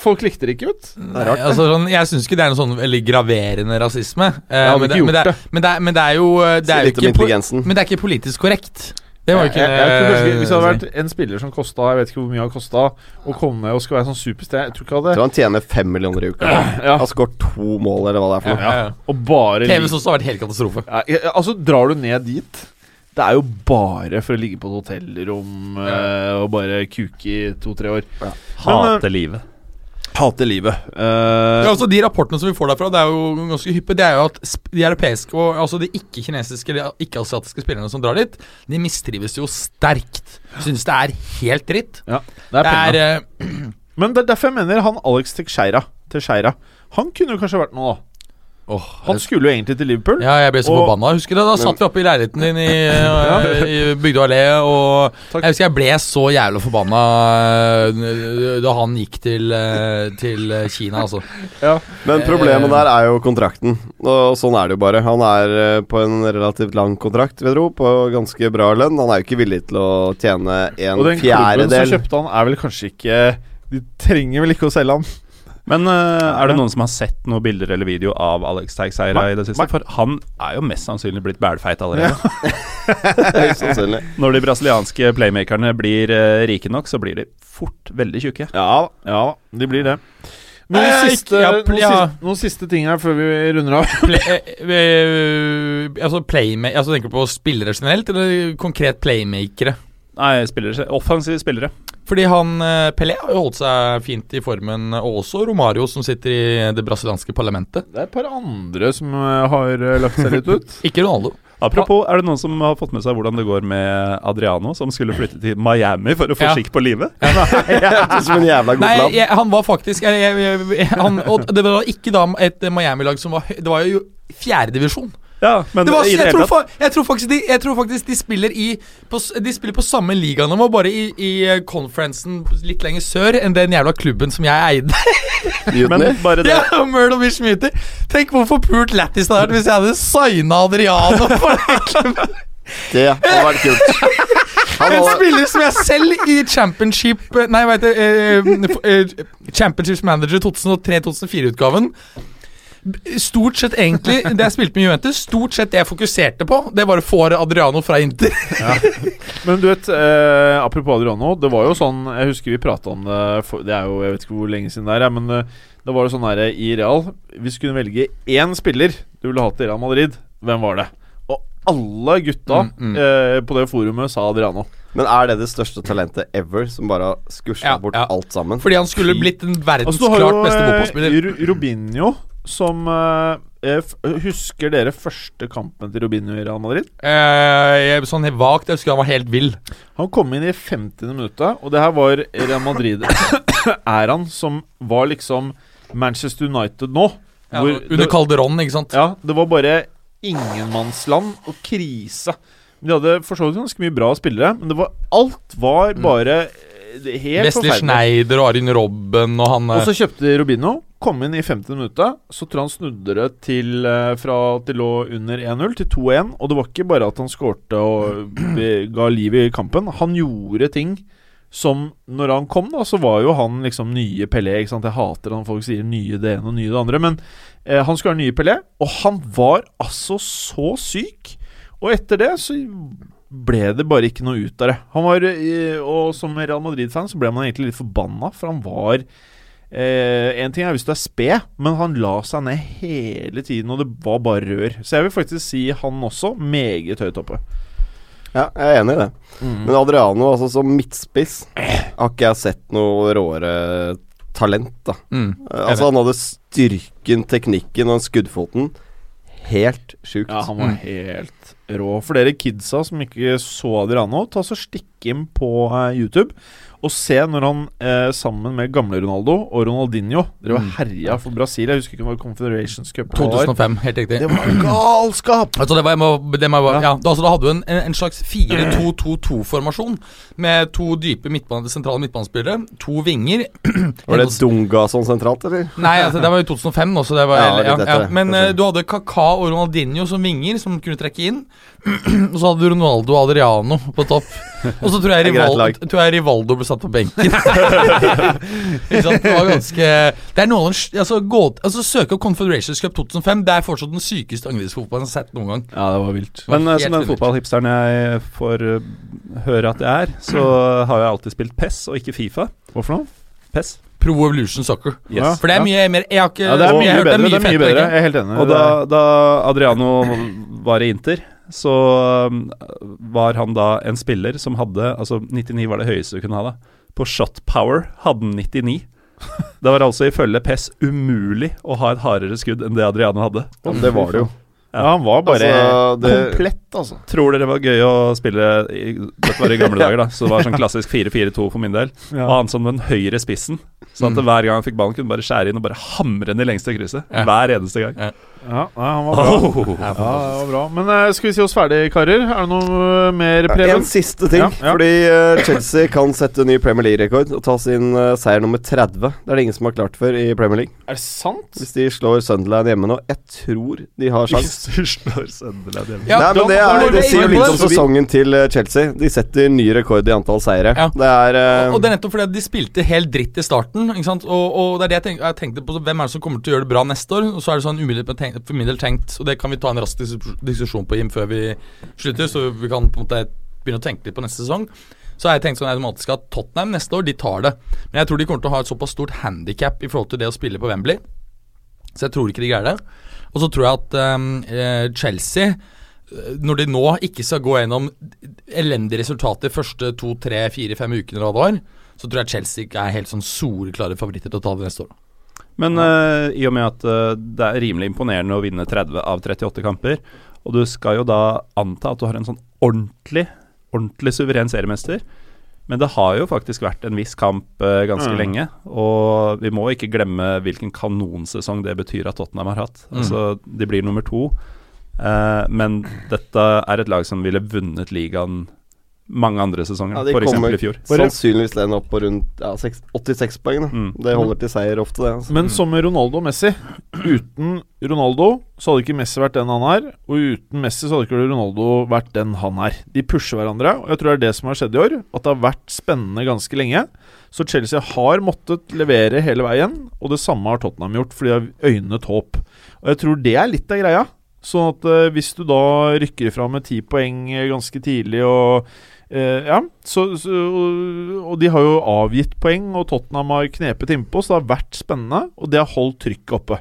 Folk likte det ikke, vet du. Nei, altså, sånn, jeg syns ikke det er noe sånn veldig graverende rasisme. Eh, men, ikke det, men, det, er- men, det er, men det er jo det er jo ikke, po- Men det er ikke politisk korrekt. Det var ikke jeg, jeg, jeg kanskje, Hvis det hadde eh, vært en spiller som kosta Jeg vet ikke hvor mye han kosta, å komme ned og skal være sånn superstjerne Jeg tror ikke hadde tror han tjener fem millioner i uka. Ja. Han skåret to mål, eller hva det er for noe. ja, ja. Og bare TVs også har vært helt katastrofe. ja, jeg- Altså, drar du ned dit Det er jo bare for å ligge på et hotellrom eh, og bare kuke i to-tre år. Ja. Hate livet. Hater livet. Uh, Ja, altså De rapportene som vi får derfra, det er jo ganske hyppe. Det er jo at de europeiske og altså de ikke-kinesiske eller ikke-asiatiske spillerne som drar dit, de mistrives jo sterkt. Synes det er helt dritt. ja, det er Det er eh, Men det er derfor jeg mener han Alex Teixeira Teixeira Han kunne jo kanskje vært noe, da. Åh, Han skulle jo egentlig til Liverpool. ja, jeg ble så Og- forbanna. Husker du, Da satt vi oppe i leiligheten din i, øh, i Bygdøy allé, og Takk. jeg husker jeg ble så jævla forbanna øh, da han gikk til, øh, til Kina, altså. Men problemet der er jo kontrakten. Og sånn er det jo bare. Han er eh, på en relativt lang kontrakt, vil jeg tro, på ganske bra lønn. Han er jo ikke villig til å tjene en Og den klubben som kjøpte han, er vel kanskje ikke De trenger vel ikke å selge han. Men uh, er det noen som har sett noen bilder eller video av Alex Teixeira i det siste? For han er jo mest sannsynlig blitt bælfeit allerede. Høyst sannsynlig. Når de brasilianske playmakerne blir uh, rike nok, så blir de fort veldig tjukke. Ja da, ja de blir det. Noen, Eh, ikke- siste, ja, noen, ja. siste, noen siste ting her før vi runder av. Play, altså, playmaker altså Tenker du på spillere generelt, eller konkret playmakere? Nei, spillere, offensive spillere. Fordi han eh, Pelé har jo holdt seg fint i formen, og også Romario, som sitter i det brasilianske parlamentet. Det er et par andre som eh, har eh, lagt seg litt ut. Ikke Ronaldo. Apropos, er det noen som har fått med seg hvordan det går med Adriano, som skulle flytte til Miami for å få Ja. skikk på livet? Som en jævla god Nei, plan. jeg, han var faktisk jeg, jeg, jeg, han, Og det var ikke da et Miami-lag som var Det var jo fjerdedivisjon. Ja, men Det var, i det jeg, tror fa- jeg, tror faktisk de, jeg tror faktisk de spiller i på, De spiller på samme liganivå, bare i, i eh, conferencen litt lenger sør enn den jævla klubben som jeg eide. Men Mutiny. bare det Ja, Myrtle Beach Muter. Tenk hvor forpult lættis det hadde vært hvis jeg hadde signa Adriano for den klubben. Det hadde vært kult. En spiller som jeg selv i championship eh, Nei, hva heter det eh, eh, Championships Manager 2003-2004-utgaven. Stort sett egentlig Det jeg spilte med Juventus, stort sett det jeg fokuserte på, det var å få Adriano fra Inter. Men du vet, eh, apropos Adriano, det var jo sånn Jeg husker vi prata om det for, Det er jo, jeg vet ikke hvor lenge siden det er, ja, men eh, det var jo sånn her i Real Hvis du kunne velge én spiller du ville hatt i Real Madrid, hvem var det? Og alle gutta Mm, mm. eh, på det forumet sa Adriano. men er det det største talentet ever, som bare har skusla Ja, bort ja. alt sammen? Fordi han skulle blitt den verdensklart Altså, du har jo beste eh, fotballspiller. Robinho, som eh, eh, Husker dere første kampen til Robinho i Real Madrid? Eh, sånn vagt. Jeg husker han var helt vill. Han kom inn i 50. minuttet, og det her var Real Madrid-æraen som var liksom Manchester United nå. Ja, under Calderon, ikke sant. ja, det var bare ingenmannsland og krise. De hadde for så vidt ganske mye bra spillere, men det var, alt var Mm. bare mm. helt Wesley forferdelig. Schneider og Arin Robben og han Og eh, så kjøpte Robinho, kom inn i 50 minutter. Så tror jeg han snudde det til eh, fra at det lå under 1-0 til 2-1. Og det var ikke bare at han skårte og ga liv i kampen. Han gjorde ting som Når han kom, da, så var jo han liksom nye Pelé. Ikke sant? Jeg hater når folk sier nye det ene og nye det andre. Men eh, han skulle være nye Pelé, og han var altså så syk. Og etter det så ble det bare ikke noe ut av det. Han var, eh, Og som Real Madrid-fan så ble man egentlig litt forbanna, for han var Eh, en ting er hvis du er sped, men han la seg ned hele tiden, og det var bare rør. Så jeg vil faktisk si han også meget høyt oppe. Ja, jeg er enig i det. Men Adriano, altså som midtspiss, har ikke jeg sett noe råere talent, da. mm. Eh, Altså, han hadde styrken, teknikken og skuddfoten. Helt sjukt. Ja, han var Mm. helt rå. For dere kidsa som ikke så Adriano, ta så stikk inn på eh, YouTube og se når han eh, sammen med gamle Ronaldo og Ronaldinho drev var Mm. herja for Brasil. Jeg husker ikke når Confederations Cup 2005, helt riktig. Det var galskap! Altså det var, jeg må, det må, Ja. ja. altså Da hadde du en, en, slags 4-2-2-2-formasjon med to dype midtbane, sentrale midtbanespillere, to vinger Var det Dunga sånn sentralt, eller? Nei, altså det var jo 2005 Også, det var Ja, ja, ja, Men eh, du hadde Kaka og Ronaldinho som vinger, som kunne trekke inn. og så hadde du Ronaldo og Adriano på topp. Og så tror jeg, Det greit Rival, lag. tror jeg Rivaldo ble satt på benken. Ikke sant? Det var ganske Det er noe av den s- altså, gå, altså Søke opp Confederations Cup 2005. Det er fortsatt den sykeste angrepsfotballen jeg har sett noen gang. Ja, det var vilt. var Men eh, som den fotballhipsteren jeg får eh, høre at jeg er, så har jeg alltid spilt PES og ikke Fifa. Hvorfor noe? PES. Pro Evolution Soccer. Yes. For det er mye mer Jeg har ikke Ja, det er mye, mye bedre. Det er mye bedre. Jeg er helt enig. Og da, da Adriano var i Inter, så um, var han da en spiller som hadde Altså 99 var det høyeste du kunne ha, da. På shot power hadde han 99. Det var altså ifølge PES umulig å ha et hardere skudd enn det Adriano hadde. Ja, det var det jo. Ja, han var bare Altså, det- komplett, altså. Tror dere det var gøy å spille i, Dette var i gamle dager, da, så det var sånn klassisk 4-4-2 for min del. Og han som den høyre spissen Så at Mm. hver gang han fikk ballen, kunne bare skjære inn og bare hamre den i lengste krysset. Ja. Hver eneste gang. Ja, nei, han var bra. Oh. Ja, det var bra. Men uh, skal vi si oss ferdig, karer? Er det noe eh, mer, Preben? En siste ting. Ja, ja. Fordi uh, Chelsea kan sette ny Premier League-rekord og ta sin uh, seier nummer 30. Det er det ingen som har klart før i Premier League. Er det sant? Hvis de slår Sunderland hjemme nå Jeg tror de har sjans. Hvis de slår Sunderland hjemme. Ja, Nei, men det, er, det sier litt om sesongen til Chelsea. De setter ny rekord i antall seire. Ja. Det er eh, Og det er nettopp fordi de spilte helt dritt i starten. Ikke sant? Og, og det er det jeg, tenk, jeg tenkte på. Hvem er det som kommer til å gjøre det bra neste år? Og så er det sånn umiddelbart tenkt, for min del tenkt Og det kan vi ta en rask diskusjon på, Jim, før vi slutter. Så vi kan på en måte begynne å tenke litt på neste sesong. Så har jeg tenkt sånn automatisk at Tottenham neste år, de tar det. Men jeg tror de kommer til å ha et såpass stort handikap i forhold til det å spille på Wembley. Så jeg tror ikke de greier det. Og så tror jeg at eh, Chelsea eh, når de nå ikke skal gå gjennom elendige resultater første to, tre, fire, fem ukene hva det var, så tror jeg Chelsea er helt sånn soleklare favoritter til å ta det neste år. Men uh, i og med at uh, det er rimelig imponerende å vinne 30 av 38 kamper, og du skal jo da anta at du har en sånn ordentlig, ordentlig suveren seriemester. Men det har jo faktisk vært en viss kamp uh, ganske Mm. lenge, og vi må ikke glemme hvilken kanonsesong det betyr at Tottenham har hatt. Mm. Altså, de blir nummer to, Uh, men dette er et lag som ville vunnet ligaen mange andre sesonger, Ja, f.eks. i fjor. sannsynligvis den opp på rundt ja, seks- 86 poeng. Da. Mm. Det holder til seier ofte, det. Altså. Men som med Ronaldo og Messi Uten Ronaldo så hadde ikke Messi vært den han er, og uten Messi så hadde ikke Ronaldo vært den han er. De pusher hverandre, og jeg tror det er det som har skjedd i år. At det har vært spennende ganske lenge. Så Chelsea har måttet levere hele veien, og det samme har Tottenham gjort, for de har øynet håp. Og jeg tror det er litt av greia. Sånn at eh, hvis du da rykker ifra med ti poeng eh, ganske tidlig og eh, Ja, så, så og, de har jo avgitt poeng, og Tottenham har knepet innpå, så det har vært spennende, og det har holdt trykket oppe.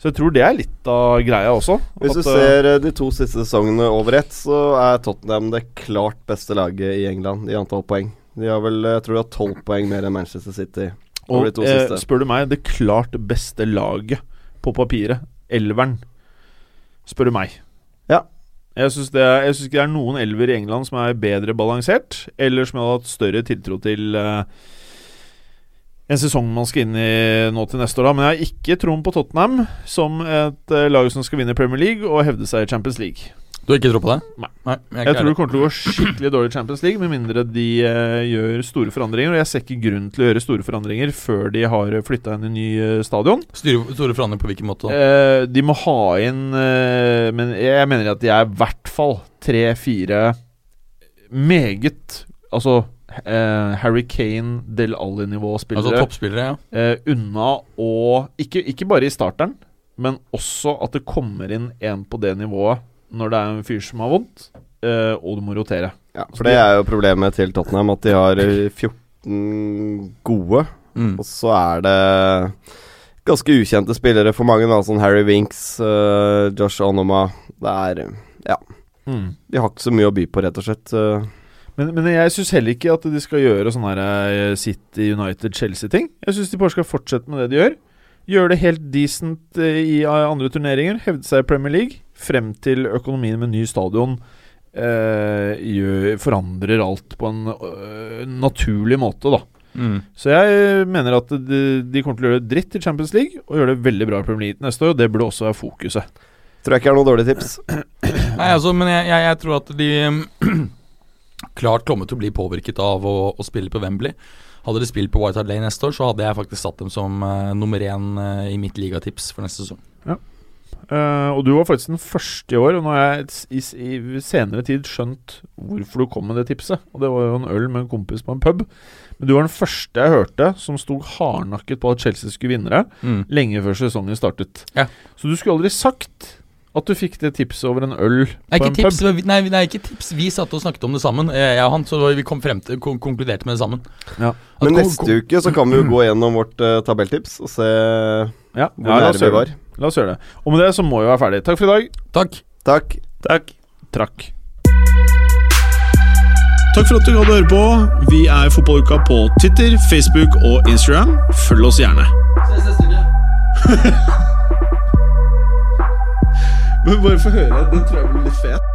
Så jeg tror det er litt av greia også. Hvis du at, eh, ser eh, de to siste sesongene over ett, så er Tottenham det klart beste laget i England i antall poeng. De har vel, jeg tror de har tolv poeng mer enn Manchester City Og eh, spør du meg, det klart beste laget på papiret, elveren, spør du meg. Ja. Jeg syns ikke det er noen elver i England som er bedre balansert, eller som jeg hadde hatt større tiltro til uh, en sesong man skal inn i nå til neste år. da Men jeg har ikke troen på Tottenham som et eh, lag som skal vinne Premier League og hevde seg i Champions League. Du har ikke tro på det? Nei. jeg, Jeg tror det kommer til å gå skikkelig dårlig i Champions League, med mindre de uh, gjør store forandringer. Og jeg ser ikke grunn til å gjøre store forandringer før de har flytta inn i ny eh, stadion. Styre, store forandringer på hvilken måte? Eh, de må ha inn eh, Men jeg mener at de er i hvert fall tre-fire meget Altså Uh, Harry Kane, Del Altså Alli-nivå-spillere toppspillere, ja. Uh, unna og ikke, ikke bare i starteren, men også at det kommer inn en på det nivået når det er en fyr som har vondt, uh, og du må rotere. Ja, for det er jo problemet til Tottenham, at de har eh, 14 gode, Mm. og så er det ganske ukjente spillere for mange, da, sånn Harry Winks, uh, Josh Onoma Det er Ja. De har ikke så mye å by på, rett og slett. eh. Men, men jeg syns heller ikke at de skal gjøre sånne her eh, City United-Chelsea-ting. Jeg syns de bare skal fortsette med det de gjør. Gjøre det helt decent eh, i eh, andre turneringer. Hevde seg i Premier League. Frem til økonomien med ny stadion eh, gjør, forandrer alt på en uh, naturlig måte, da. Mm. Så jeg mener at de, de kommer til å gjøre det dritt i Champions League, og gjøre det veldig bra i Premier League neste år. Og det burde også være fokuset. Tror jeg ikke er noe dårlig tips. Nei, altså, men jeg, jeg, jeg tror at de klart kommer til å bli påvirket av å, å spille på Wembley. Hadde de spilt på White Hart Lane neste år, så hadde jeg faktisk satt dem som uh, nummer én uh, i mitt ligatips for neste sesong. Eh, og du var faktisk den første i år, og nå har jeg i, i senere tid skjønt hvorfor du kom med det tipset. Og det var jo en øl med en kompis på en pub. Men du var den første jeg hørte som sto hardnakket på at Chelsea skulle vinne det, Mm. lenge før sesongen startet. Ja. Så du skulle aldri sagt at du fikk det tipset over en øl Nei, på ikke en tips, pub. nei, nei, ikke tips. Vi satt og snakket om det sammen, eh, jeg og han. Så vi kom frem til, kon konkluderte med det sammen. Ja. Men neste uke så kan vi jo gå gjennom vårt uh, tabelltips og se Ja, hvor ja nære vi var. La oss gjøre det. Og med det så må vi være ferdig. Takk for i dag. Takk. Takk. Takk. Trakk. Takk for at du hadde høre på. Vi er Fotballuka på Twitter, Facebook og Instagram. Følg oss gjerne. Men bare få høre. Den tror jeg blir litt fet.